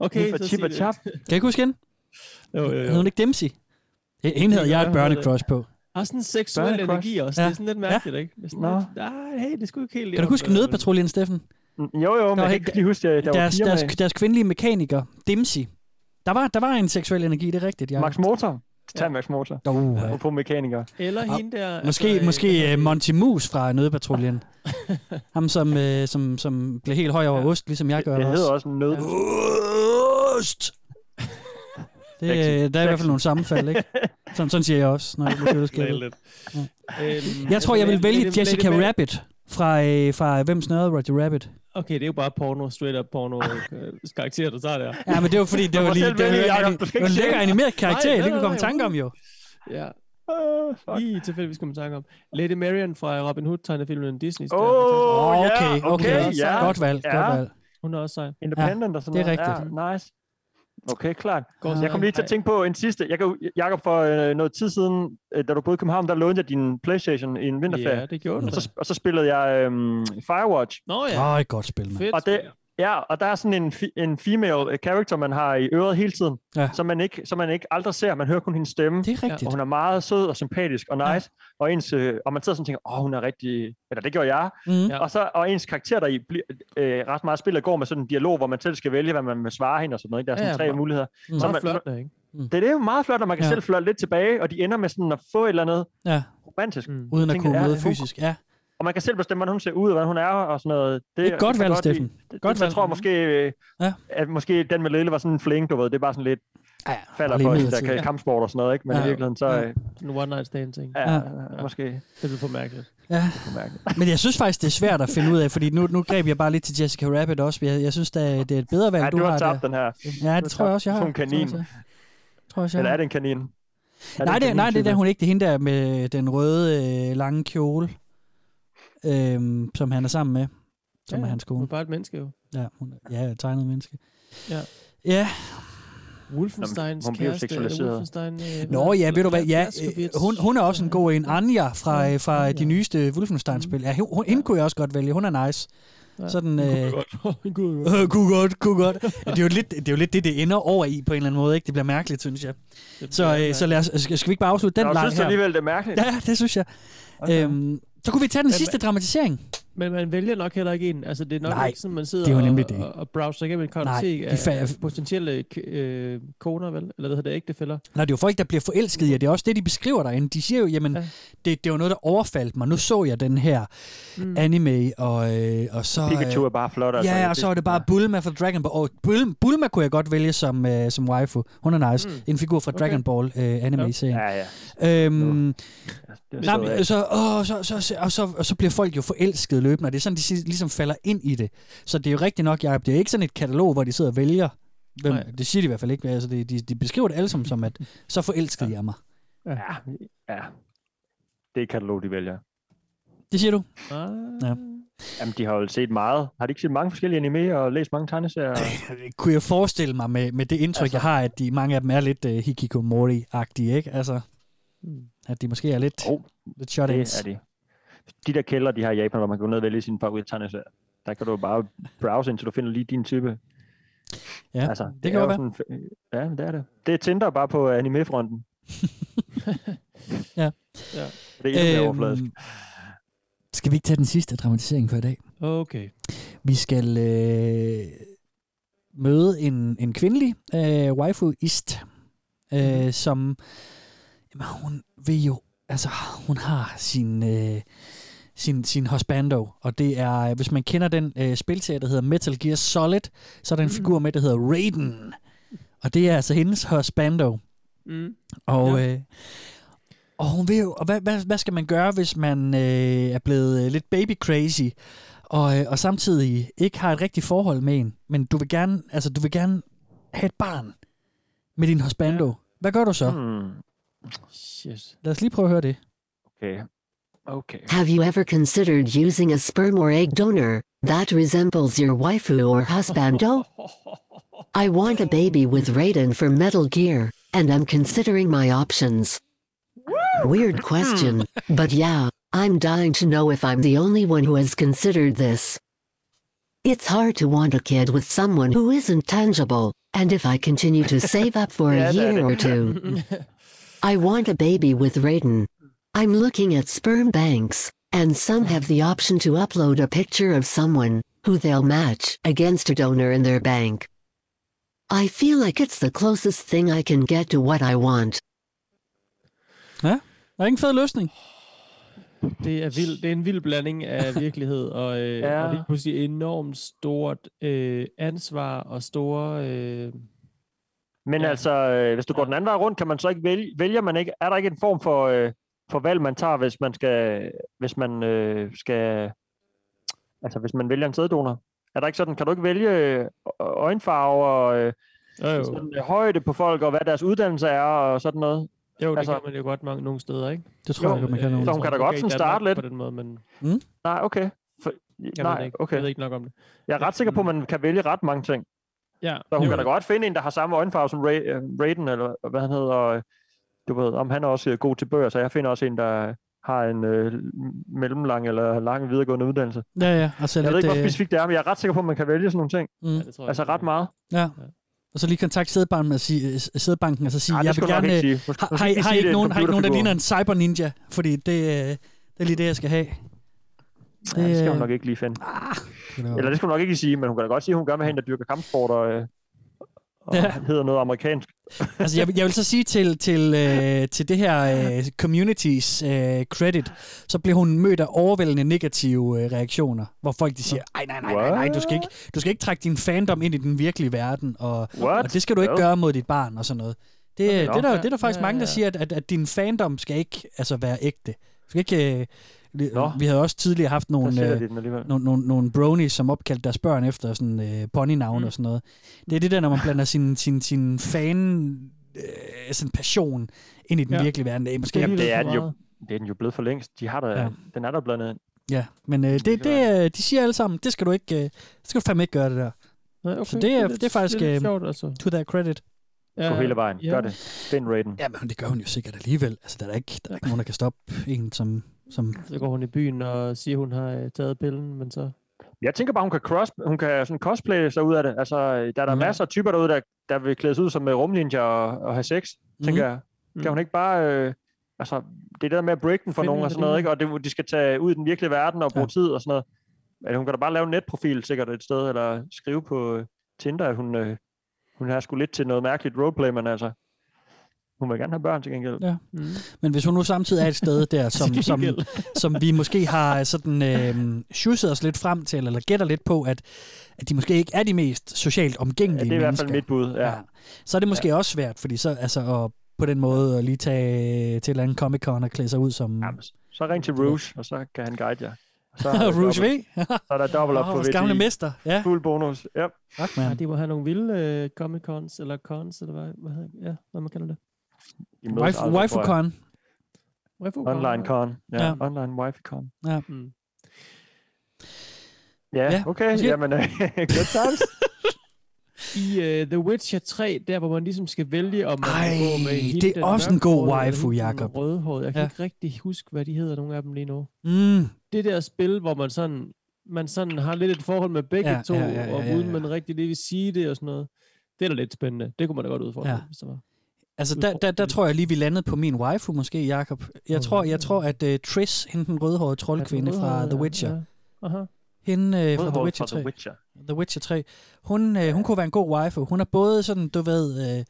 okay, Fra så Chip sig og. Chap. Kan jeg ikke huske hende? Jo, jo, Hed jo. hun ikke Dimsy? Hende havde jeg et børnecrush på. Har sådan en seksuel Børnecrush. energi også. Ja. Det er sådan lidt mærkeligt, ikke? Det er sådan nej, hey, det sgu ikke helt... Kan du huske Nødpatruljen, Steffen? Jo, jo, men var jeg kan ikke lige huske, at der var Deres, piger deres, deres kvindelige mekaniker, Dimsy. Der var, der var en seksuel energi, det er rigtigt. Jeg... Max Motor. Tag Max Motor. Oh, Og på mekaniker. Eller hende der... Måske, altså, måske uh, Monty Mus fra Nødpatruljen. Ham, som, uh, som, som blev helt høj over ost, ligesom jeg gør Det også. hedder også en nød. Ost! Det, øh, der er i hvert fald nogle sammenfald, ikke? Sådan, sådan siger jeg også, når jeg bliver køleskabet. Ja. Jeg tror, jeg vil vælge Jessica Rabbit fra, øh, fra Hvem snørede Roger Rabbit. Okay, det er jo bare porno, straight up porno øh, karakter, du tager der. Ja, men det var fordi, det var lige det var, det var, det var en ikke lækker animeret karakter, Nej, det nej, kan vi komme nej, tanke om jo. Ja. Uh, fuck. Lige tilfældigvis kommer i tanke om. Lady Marian fra Robin Hood tegnefilmen Disney. Åh, oh, ja, Okay, okay, ja. godt valg, Ja. godt valg. Hun er også sej. Independent og sådan det er noget. rigtigt. Ja, nice. Okay, klart. Går Jeg kom lige til at tænke på en sidste. Jeg kan, Jacob, for øh, noget tid siden, øh, da du boede i København, der lånte jeg din Playstation i en vinterferie. Ja, det gjorde du og, så, og så spillede jeg øhm, Firewatch. Nå Åh, oh, et godt spil, mand. Fedt. Og, det, ja, og der er sådan en, fi- en female øh, character, man har i øret hele tiden, Ja. som, man ikke, som man ikke aldrig ser. Man hører kun hendes stemme. Det er rigtigt. Og hun er meget sød og sympatisk og nice. Og, ens, øh, og man sidder sådan og tænker, åh, hun er rigtig... Eller det gjorde jeg. Mm. Ja. Og, så, og ens karakter der i bliver, øh, ret meget spillet går med sådan en dialog, hvor man selv skal vælge, hvad man vil svare hende og sådan noget. ikke? Der er sådan Ja, tre meget- muligheder. Mm. Så Meget man, flot, der, ikke? det, det er jo meget flot, når man kan Ja. ja. selv flirte lidt tilbage, og de ender med sådan at få et eller andet Ja, romantisk. Mm. uden at tænker, kunne ja, møde fysisk. Ja, Og man kan selv bestemme, hvordan hun ser ud, og hvordan hun er, og sådan noget. Det, Det er godt kan valg, godt. Steffen. Det, Godt det, jeg valg. tror måske, øh, Ja. at måske den med Lille var sådan en fling, du ved. Det er bare sådan lidt ja, ja falder lige for de midlertidigt. der kampsport og sådan noget, ikke? Men Ja. i virkeligheden, så... Ja. øh, En one night stand ting. Ja, Ja. ja. måske. Det bliver for mærkeligt. Ja. for mærkeligt. Men jeg synes faktisk, det er svært at finde ud af, fordi nu, nu greb jeg bare lidt til Jessica Rabbit også. Jeg, jeg synes, det er et bedre valg, Ja, du, du har tabt der. den her. Ja, det tror jeg også, jeg har. En kanin. Tror jeg, tror jeg, også, jeg Eller er det en kanin? Er Nej, det, nej, det er der hun ikke. Det er hende der med den røde, øh, lange kjole, øhm, som han er sammen med, som Ja, er hans Hun er kone. bare et menneske jo. Ja, hun er, ja, et tegnet menneske. Ja. Ja, Wolfensteins Hun kæreste. seksualiseret. Wolfenstein, øh, Nå ja, ved du hvad, ja, øh, hun, hun er også en god en. Anja fra, øh, fra de nyeste Wolfenstein-spil. Ja, hun, hun, hende kunne jeg også godt vælge. Hun er nice. Ja, Sådan, kunne øh, godt. Hun kunne godt. Øh, kunne godt, kunne godt. Det er, jo lidt, det er jo lidt det, det ender over i på en eller anden måde. Ikke? Det bliver mærkeligt, synes jeg. Så, øh, så lad os, skal skal vi ikke bare afslutte den leg synes du her? alligevel, det er mærkeligt? Ja, det synes jeg. Okay. Øhm, så kunne vi tage den sidste dramatisering. Men man vælger nok heller ikke en. Altså, det er nok Nej, ikke sådan, man sidder det er jo og, nemlig det. og, og browser igennem en kartotek de af, fa- af potentielle øh, koner, vel? Eller hvad hedder det, ægtefælder? Nej, det er jo folk, der bliver forelsket i, og det er også det, de beskriver derinde. De siger jo, jamen, ja. det, det var noget, der overfaldt mig. Nu så jeg den her mm. anime, og, øh, og så... Pikachu er bare flot, altså. Ja, og så er det bare Bulma fra Dragon Ball. Og Bul- Bulma kunne jeg godt vælge som, øh, som waifu. Hun er nice. Mm. En figur fra Dragon Ball øh, anime-serien. Ja, ja. Øhm, Det er nej, så, men, så, åh, så, så, så, og, så, og så bliver folk jo forelsket løbende, og det er sådan, de ligesom falder ind i det. Så det er jo rigtigt nok, Jacob, det er ikke sådan et katalog, hvor de sidder og vælger. Hvem, Nej. det siger de i hvert fald ikke. Altså, de, de, de beskriver det alle som, som at så forelskede jeg mig. Ja, ja. Det er katalog, de vælger. Det siger du? Ah. Ja. Jamen, de har jo set meget. Har de ikke set mange forskellige anime og læst mange tegneserier? Kunne jeg forestille mig med, med det indtryk, altså, jeg har, at de, mange af dem er lidt uh, hikikomori-agtige, ikke? Altså, at de måske er lidt, oh, lidt det ins. er de. De der kælder, de har i Japan, hvor man kan gå ned og vælge sin favorit tegneserie. Der kan du bare browse indtil du finder lige din type. Ja, altså, det kan er godt jo sådan, Ja, det er det. Det er Tinder bare på animefronten. Ja. ja. Det er endnu mere Øhm, overfladisk. Skal vi ikke tage den sidste dramatisering for i dag? Okay. Vi skal øh, møde en, en kvindelig øh, waifu-ist, øh, som jamen, hun vil jo, altså hun har sin, øh, sin, sin husbando, og det er, hvis man kender den øh, spilserie, der hedder Metal Gear Solid, så er der en figur med, der hedder Raiden, og det er altså hendes husbando. Mm. Og, ja. øh, og hun vil jo, og hvad, hvad, hvad skal man gøre, hvis man øh, er blevet øh, lidt baby crazy, og, øh, og samtidig ikke har et rigtigt forhold med en, men du vil gerne, altså du vil gerne have et barn med din husbando. Ja. Hvad gør du så? Hmm. Shit. Lad os lige prøve at høre det. Okay. Okay. Have you ever considered using a sperm or egg donor that resembles your waifu or husbando? I want a baby with Raiden for Metal Gear, and I'm considering my options. Weird question, but yeah, I'm dying to know if I'm the only one who has considered this. It's hard to want a kid with someone who isn't tangible, and if I continue to save up for Yeah, a year or two, I want a baby with Raiden. I'm looking at sperm banks, and some have the option to upload a picture of someone who they'll match against a donor in their bank. I feel like it's the closest thing I can get to what I want. Ja, der er ingen fed løsning. Det er, vild, det er en vild blanding af virkelighed og, øh, Ja. og lige pludselig enormt stort øh, ansvar og store... Øh, Men ja. altså, øh, hvis du går den anden vej rundt, kan man så ikke vælge, vælger man ikke, er der ikke en form for, øh, for valg, man tager, hvis man skal, hvis man øh, skal, altså hvis man vælger en sæddonor? Er der ikke sådan, kan du ikke vælge øh, øjenfarve og øh, Jo, jo. Sådan, øh, højde på folk, og hvad deres uddannelse er, og sådan noget? jo, det Altså- kan man jo godt mange, nogle steder, ikke? Det tror jeg godt, man kan nogle Så hun kan da Okay, godt sådan Danmark starte lidt. På den måde, men Mm? Nej, okay. For, jeg nej, ved ikke. okay. Jeg ved ikke nok om det. Jeg er ret sikker på, at man kan vælge ret mange ting. Ja, Så hun jo. kan da godt finde en, der har samme øjenfarve som Ray, øh, Raiden, eller hvad han hedder. Og, øh, du ved, om han er også øh, god til bøger, så jeg finder også en, der har en øh, mellemlang eller lang videregående uddannelse. Ja, ja. Og så Jeg ved lidt, ikke, hvor øh, specifikt det er, men jeg er ret sikker på, at man kan vælge sådan nogle ting. Mm. Ja, det tror jeg, altså ret meget. Ja. Og så lige kontakt sædbanken og sige, sædbanken og så sige, Ej, jeg vil gerne... ikke øh, sige. Måske- Har, har, ikke har, I er ikke en nogen, har I ikke nogen, der ligner en cyber ninja? Fordi det, øh, det er lige det, jeg skal have. Det, ja, det skal hun øh, nok ikke lige finde. det er- Eller det skal hun nok ikke sige, men hun kan da godt sige, at hun gerne vil have en, der dyrker kampsport og, øh, og Ja. hedder noget amerikansk. altså, jeg, vil- jeg vil så sige til, til, øh, til det her øh, communities øh, credit, så blev hun mødt af overvældende negative øh, reaktioner, hvor folk de siger, ej, nej, nej, nej, nej, du skal, ikke, du skal ikke trække din fandom ind i den virkelige verden, og, What? og det skal du ikke Hvad? gøre mod dit barn og sådan noget. Det, Okay, det, er der, det er der faktisk ja, mange, der ja. siger, at, at, at din fandom skal ikke altså, være ægte. Du skal ikke... Øh, Nå. vi havde også tidligere haft nogle, øh, nogle, nogle, nogle bronies, som opkaldte deres børn efter sådan øh, ponynavn mm. og sådan noget. Det er det der, når man blander sin, sin, sin fan øh, sådan passion ind i den Ja. virkelige verden. Det er måske Jamen, det er den jo, det er den jo blevet for længst. De har der, Ja. ja. Den er der blandet ind. Ja, men øh, det, det, øh, de siger alle sammen, det skal du ikke, øh, det skal du fandme ikke gøre det der. Nej, okay. Så det er, det er faktisk det er øh, sjovt, altså. to their credit. Gå hele vejen. Gør det. Find Raiden. Ja, men det gør hun jo sikkert alligevel. Altså, der er ikke, der er ikke nogen, der kan stoppe en, som... som Så går hun i byen og siger, hun har øh, taget pillen, men så... Jeg tænker bare, hun kan, cross, hun kan sådan cosplay sig ud af det. Altså, der er der Ja. masser af typer derude, der, der vil klædes ud som øh, rumninja og, og have sex, tænker jeg. Kan hun ikke bare... Øh, altså, det er det der med at break den for Finde nogen en, og sådan noget, ikke? Og det, de skal tage ud i den virkelige verden og bruge tid og sådan noget. Men hun kan da bare lave en netprofil sikkert et sted, eller skrive på øh, Tinder, at hun, øh, hun har sgu lidt til noget mærkeligt roleplay, men altså, hun vil gerne have børn til gengæld. Ja. Mm. Men hvis hun nu samtidig er et sted der, som, som, som vi måske har sådan øh, sjusset os lidt frem til, eller gætter lidt på, at, at de måske ikke er de mest socialt omgængelige Ja, det er i hvert mennesker. fald mit bud, ja. Så er det måske ja. også svært, fordi så altså at på den måde at lige tage til et eller andet Comic-Con og klæde sig ud som... Jamen, Så ring til Rouge, og så kan han guide jer. Og Så Rouge V? så er der dobbelt op Åh, på VTI. gamle mester, ja. Fuld bonus, ja. Fuck, Ja, de må have nogle vilde øh, Comic-Cons, eller cons, eller hvad, hvad, hedder- ja, hvad man kalder det. I mødes. Waifu-con, Online ja. con. Ja, Ja. online wifi-con. Ja. Mm. Ja, Ja, okay. måske- Jamen, øh, good times. I uh, The Witcher 3, der hvor man ligesom skal vælge, om man Ej, vil gå med hende, det er også en god waifu, Jakob. Rødhårede. Jeg kan Ja. ja. ikke rigtig huske, hvad de hedder, nogle af dem lige nu. Mm. Det der spil, hvor man sådan, man sådan har lidt et forhold med begge Ja, to, ja, ja, ja, og ja, uden ja. man rigtig lige vil sige det og sådan noget. Det er da lidt spændende. Det kunne man da godt udfordre, Ja. hvis der var. Altså, der, der, der tror jeg lige, vi landede på min waifu måske, Jakob. Jeg tror, jeg tror at uh, Triss, hende den rødhårede troldkvinde fra The ja, Witcher, ja. Aha. hende uh, fra The Witcher fra 3, The Witcher. The Witcher 3, hun, uh, hun kunne være en god waifu. Hun er både sådan, du ved, uh,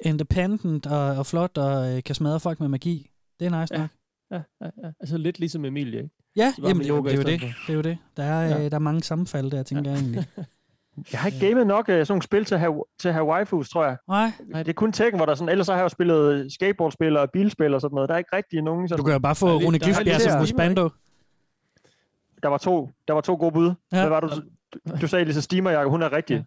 independent og, og flot og uh, kan smadre folk med magi. Det er nice Ja. nok. Ja, ja, ja. Altså lidt ligesom Emilie, ikke? Ja, jamen, det, er det, er jo det. det er jo det. Der er, Ja. ja. der er mange sammenfald der, tænker jeg egentlig. Jeg har ikke gamet nok uh, sådan nogle spil til at have, til at have waifus, tror jeg. Nej. Det er kun Tekken, hvor der sådan, ellers så har jeg jo spillet skateboardspil og bilspil og sådan noget. Der er ikke rigtig nogen sådan... Du kan jo bare få Rune Glifbjerg som husbando. Der var to, der var to gode bud. Ja. Hvad var du? Du, sagde lige så steamer, Jacob, hun er rigtig.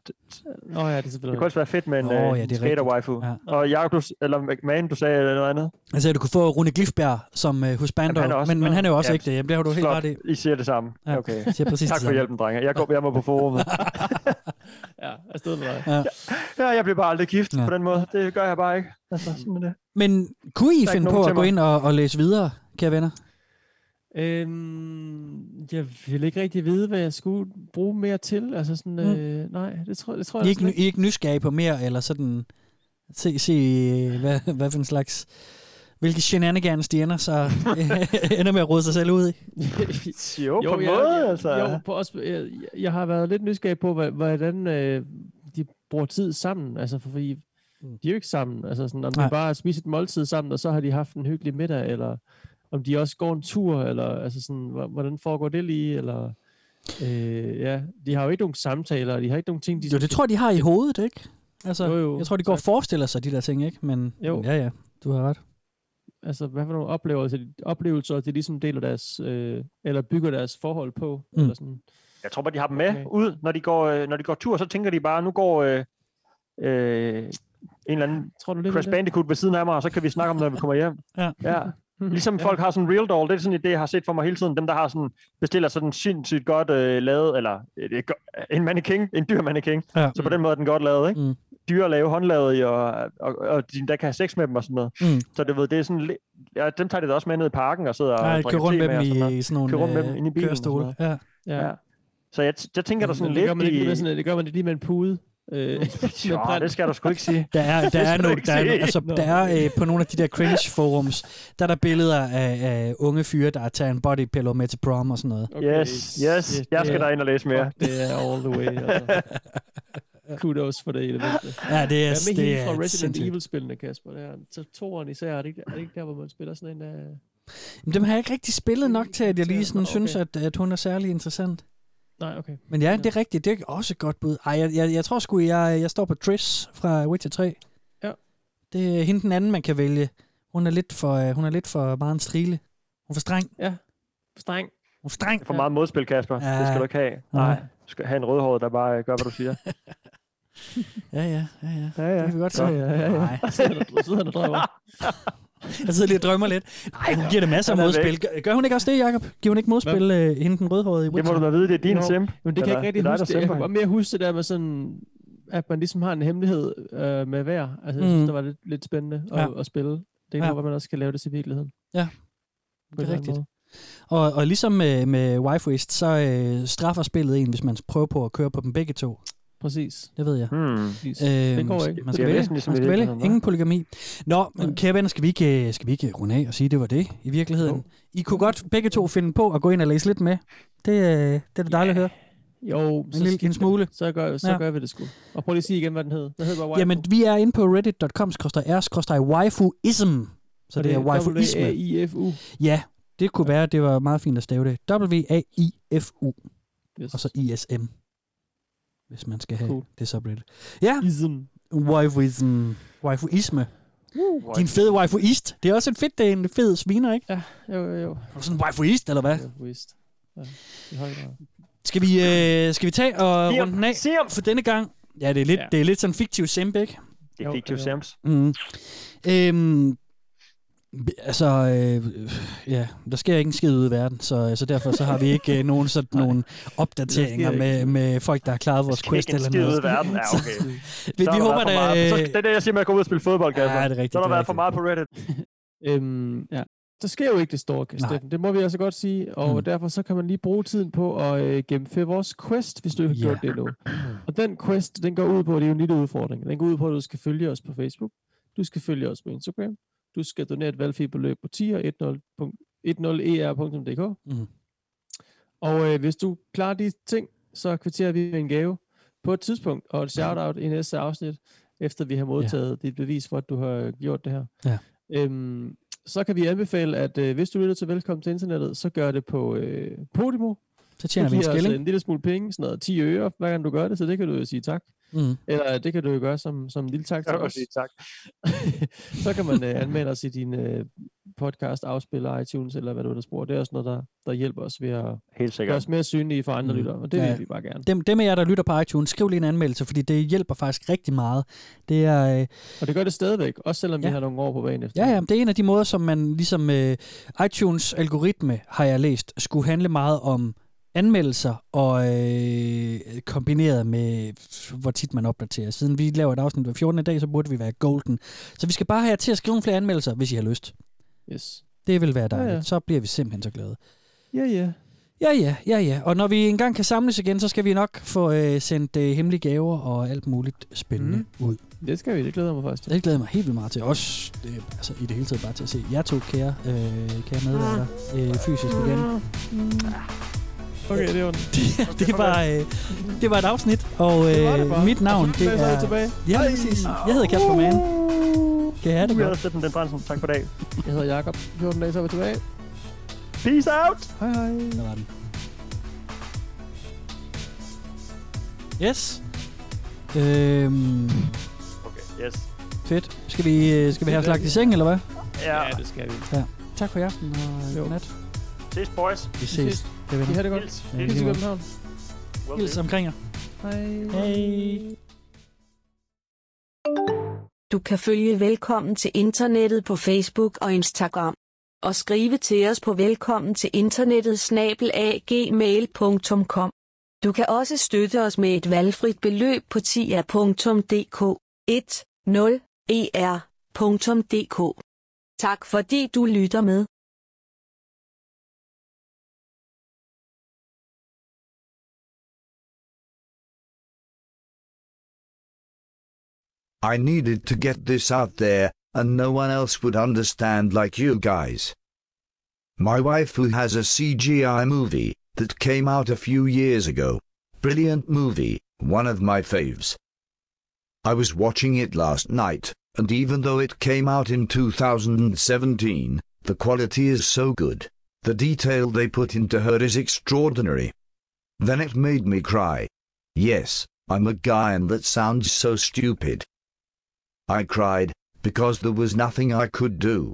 Nå ja, det er Det kunne også være fedt med en oh, ja, ja, det er skater waifu. Ja. Og Jacob, du, eller Man, du sagde noget andet. Altså, du kunne få Rune Glifberg som uh, husbando, Jamen, han er også- men, men han er jo også Ja, ikke det. Jamen, det har du helt Flot. ret i. I siger det samme. Ja, Okay. jeg siger præcis tak for hjælpen, drenge. Jeg går jeg må på forumet. Ja, afsted med dig. Ja. ja, jeg bliver bare aldrig gift Ja. på den måde. Det gør jeg bare ikke. Altså, sådan det. Men kunne I finde på at gå mig. ind og, og læse videre, kære venner? Øhm, jeg vil ikke rigtig vide, hvad jeg skulle bruge mere til. Altså sådan, Mm. øh, nej, det tror, det tror I er jeg ikke, altså I er ikke nysgerrige på mere, eller sådan... Se, se hvad, hvad for en slags... Hvilke shenanigans de ender, så ender med at rode sig selv ud i. jo, på en jeg, måde, jeg, altså. Jo, på også, jeg, jeg har været lidt nysgerrig på, hvordan øh, de bruger tid sammen. Altså, for, fordi de er jo ikke sammen. Altså, sådan, om Nej. de bare spiser et måltid sammen, og så har de haft en hyggelig middag, eller om de også går en tur, eller altså sådan, hvor- hvordan foregår det lige, eller... Øh, ja, de har jo ikke nogen samtaler, og de har ikke nogen ting, de... Jo, det tror jeg, de har i hovedet, ikke? Altså, Jo, jo, jeg tror, de går og forestiller sig de der ting, ikke? Men Jo. men ja, ja, du har ret. Altså, hvad for nogle oplevelser, oplevelser de ligesom deler deres, øh, eller bygger deres forhold på, Mm. eller sådan. Jeg tror bare, de har dem med okay. ud, når de, går, øh, når de går tur, så tænker de bare, nu går øh, øh, en eller anden tror, du, det Crash det? Bandicoot ved siden af mig, og så kan vi snakke om det, når vi kommer hjem. Ja. ja. Ligesom folk har sådan real doll, det er sådan en idé, jeg har set for mig hele tiden. Dem, der har sådan, bestiller sådan sindssygt godt øh, lavet, eller øh, det en mannequin, en dyr mannequin. Ja. Så på den måde er den godt lavet, ikke? Mm. Dyre lave, håndlavet i, og, og, og de der kan have sex med dem og sådan noget. Mm. Så det, ved, det er sådan, ja, dem tager de da også med ned i parken og sidder Nej, og drikker rundt med og dem sådan i noget. sådan nogle, Kører rundt med dem øh, inde i bilen. sådan kørestole. noget. Ja. ja. Så jeg, jeg tænker der sådan lidt det gør man ikke i... med sådan, det gør man ikke lige med en pude. Øh, med Jo, det skal du sgu ikke sige. Der er, Det der er, skal du no, ikke der er, altså, der er øh, på nogle af de der cringe forums, der er der billeder af, af unge fyre, der tager en bodypillow med til prom og sådan noget. Yes, yes. det- Jeg det skal er- derind og læse mere. Det er all the way. Altså. Kudos for det i det mindste. Ja, det er- Hvad med det hende er fra Resident sindssygt. Evil-spillene, Kasper? Det er, så toeren især, er det, ikke, er det ikke der, hvor man spiller sådan en... Uh... Dem har jeg ikke rigtig spillet nok til, at jeg lige sådan Okay. synes, at, at hun er særlig interessant. Nej, okay. Men ja, det er rigtigt. Det er også et godt bud. Ej, jeg, jeg, jeg tror sgu, jeg, jeg står på Triss fra Witcher 3. Ja. Det er hende den anden, man kan vælge. Hun er lidt for, øh, hun er lidt for meget en strile. Hun er for streng. Ja, streng. Hun er streng. For meget modspil, Kasper. Ja. Det skal du ikke have. Nej. Du skal have en rødhåret, der bare øh, gør, hvad du siger. Ja, ja, ja, ja. Ja, ja. Det kan vi godt se. Ja, ja, ja, ja. Nej. Sidder han og drømmer. Jeg sidder lige og drømmer lidt. Nej, hun giver det masser af er modspil. Gør, gør hun ikke også det, Jacob? Giver hun ikke modspil, øh, hende den rødhårede i Det må Witcher? du da vide, det er din Jo, simp. Men det kan jeg ikke rigtig er huske. Jeg kan mere huske det der med sådan, at man ligesom har en hemmelighed øh, med hver. Altså, jeg synes, Mm. det var lidt, lidt spændende at, Ja. at spille. Det kan Ja. at man også kan lave det til virkeligheden. Ja, det er rigtigt. Og, og ligesom med, med Wifeist, så øh, straffer spillet en, hvis man prøver på at køre på dem begge to. Præcis. Det ved jeg. Hmm. Præcis. Øhm, Det går ikke. Man Det skal vælge. næsten ligesom man skal vælge. Ingen polygami. Nå, men kære venner, skal vi, ikke, øh, skal vi ikke runde af og sige, at det var det i virkeligheden? I kunne godt begge to finde på at gå ind og læse lidt med. Det, øh, det er da dejligt at høre. Jo, En lille- skidt en smule. det. Så, gør, så Ja. ja. gør vi det sgu. Og prøv lige at sige igen, hvad den hed. Den hed bare Waifu. Jamen, vi er inde på reddit.com r waifuism. Så Og det er waifuisme. W-A-I-F-U. Ja, det kunne være, det var meget fint at stave det. W-A-I-F-U. Yes. Og så I-S-M. Hvis man skal have Cool. det subreddit. Ja, Ism. waifuism. Waifuisme. Din fede waifuist. Det er også en fedt, det er en fed sviner, ikke? Ja, jo, jo, jo. Er du sådan en waifuist, eller hvad? Waifuist. Ja. Skal vi, øh, skal vi tage og runde den af ham. for denne gang? Ja, det er lidt, ja. Det er lidt sådan fiktiv simp, ikke? Det er fiktiv Sims. Mm. Øhm, altså, øh, ja, der sker ikke en skid ude i verden, så, så derfor så har vi ikke øh, nogen sådan nogle opdateringer Der med, med folk, der har klaret vores quest ikke en eller skid ude noget. i verden. Ja, okay. vi, Så vi der håber, for meget. Så, at... det er det, jeg siger med at gå ud og spille fodbold, Kasper. Ja, det er rigtigt, Så har der er været for meget på Reddit. Øhm, ja. Der sker jo ikke det store. Steffen. Det må vi altså godt sige. Og Mm. derfor så kan man lige bruge tiden på at øh, gennemføre vores quest, hvis du ikke har Ja. gjort det endnu. Og den quest, den går ud på, det er jo en lille udfordring. Den går ud på, at du skal følge os på Facebook. Du skal følge os på Instagram. Du skal donere et valgfri beløb på 10er10er.dk. Mhm. Og øh, hvis du klarer de ting, så kvitterer vi med en gave på et tidspunkt, og et shout-out i næste afsnit, efter vi har modtaget ja. dit bevis for, at du har gjort det her. Ja. Øhm, så kan vi anbefale, at øh, hvis du lytter til Velkommen til Internettet, så gør det på øh, Podimo. Så tjener vi en skilling. en lille smule penge, sådan noget 10 øre, hver gang du gør det, så det kan du jo sige tak. Mm. Eller det kan du jo gøre som, som en lille tak til os. sige tak. så kan man øh, anmelde os i din øh, podcast, afspiller, iTunes, eller hvad du der spor. Det er også noget, der, der hjælper os ved at Helt gøre os mere synlige for andre mm. lyttere, og det vil vi bare gerne. Dem, dem af jer, der lytter på iTunes, skriv lige en anmeldelse, fordi det hjælper faktisk rigtig meget. Det er, øh, Og det gør det stadigvæk, også selvom ja. Ja. vi har nogle år på banen efter. ja, ja, det er en af de måder, som man ligesom øh, iTunes algoritme, har jeg læst, skulle handle meget om anmeldelser og øh, kombineret med, hvor tit man opdaterer. Siden vi laver et afsnit hver 14. dag, så burde vi være golden. Så vi skal bare have jer til at skrive nogle flere anmeldelser, hvis I har lyst. Yes. Det vil være dejligt. Ja, Ja. Så bliver vi simpelthen så glade. Ja, ja. Ja, ja, ja, ja. Og når vi engang kan samles igen, så skal vi nok få øh, sendt øh, hemmelige gaver og alt muligt spændende Mm. mm. ud. Det skal vi, det glæder mig faktisk til. Det glæder mig helt vildt meget til. Også øh, altså, i det hele taget bare til at se jer to kære, øh, kære medværter øh, fysisk igen. Okay, det var den. det, det, var, øh, det var et afsnit, og Det var det øh, bare. mit navn, det er vi tilbage. Ja, præcis. Jeg hedder Kasper Mann. Kan I have det Vi godt? Steffen Den Brandsen. Tak for i dag. Jeg hedder Jakob. 14 dage, så er vi tilbage. Peace out! Hej hej. Der var den. Yes. Øhm, Okay, yes. fedt. Skal vi, øh, skal vi have slagt i seng, eller hvad? Ja. Ja, det skal vi. Ja. Tak for i aften, og Jo. godnat. Ses, boys. Vi ses. Det Vi vil har det godt. Hils. Ja, Hils i. København. Hils omkring jer. Hej. Hej. Du kan følge Velkommen til Internettet på Facebook og Instagram. Og skrive til os på velkommen til internettet snabelagmail.com. Du kan også støtte os med et valgfrit beløb på tia.dk 10er.dk. Tak fordi du lytter med. I needed to get this out there, and no one else would understand like you guys. My wife who has a CGI movie that came out a few years ago. Brilliant movie, one of my faves. I was watching it last night, and even though it came out in 2017, the quality is so good. The detail they put into her is extraordinary. Then it made me cry. Yes, I'm a guy and that sounds so stupid. I cried, because there was nothing I could do.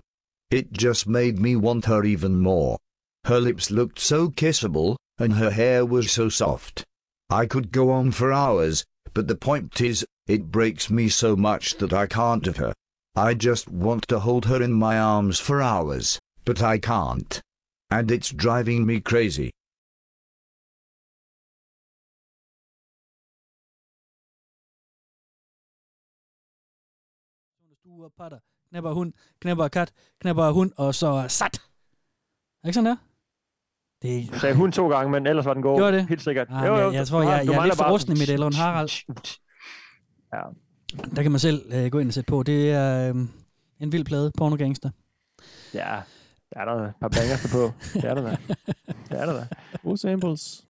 It just made me want her even more. Her lips looked so kissable, and her hair was so soft. I could go on for hours, but the point is, it breaks me so much that I can't of her. I just want to hold her in my arms for hours, but I can't. And it's driving me crazy. Stuer, patter, knæpper hund, knæpper kat, knæpper hund, og så sat. Er det ikke sådan der? Det Du sagde hun to gange, men ellers var den god. Gjorde det? Helt sikkert. Ah, jeg, jeg tror, jeg, du jeg er lidt for rusten i mit Elon Harald. Ja. Der kan man selv øh, gå ind og sætte på. Det er øh, en vild plade, pornogangster. Ja, der er der et par bangers på. Det er der da. Det er der da. Gode samples.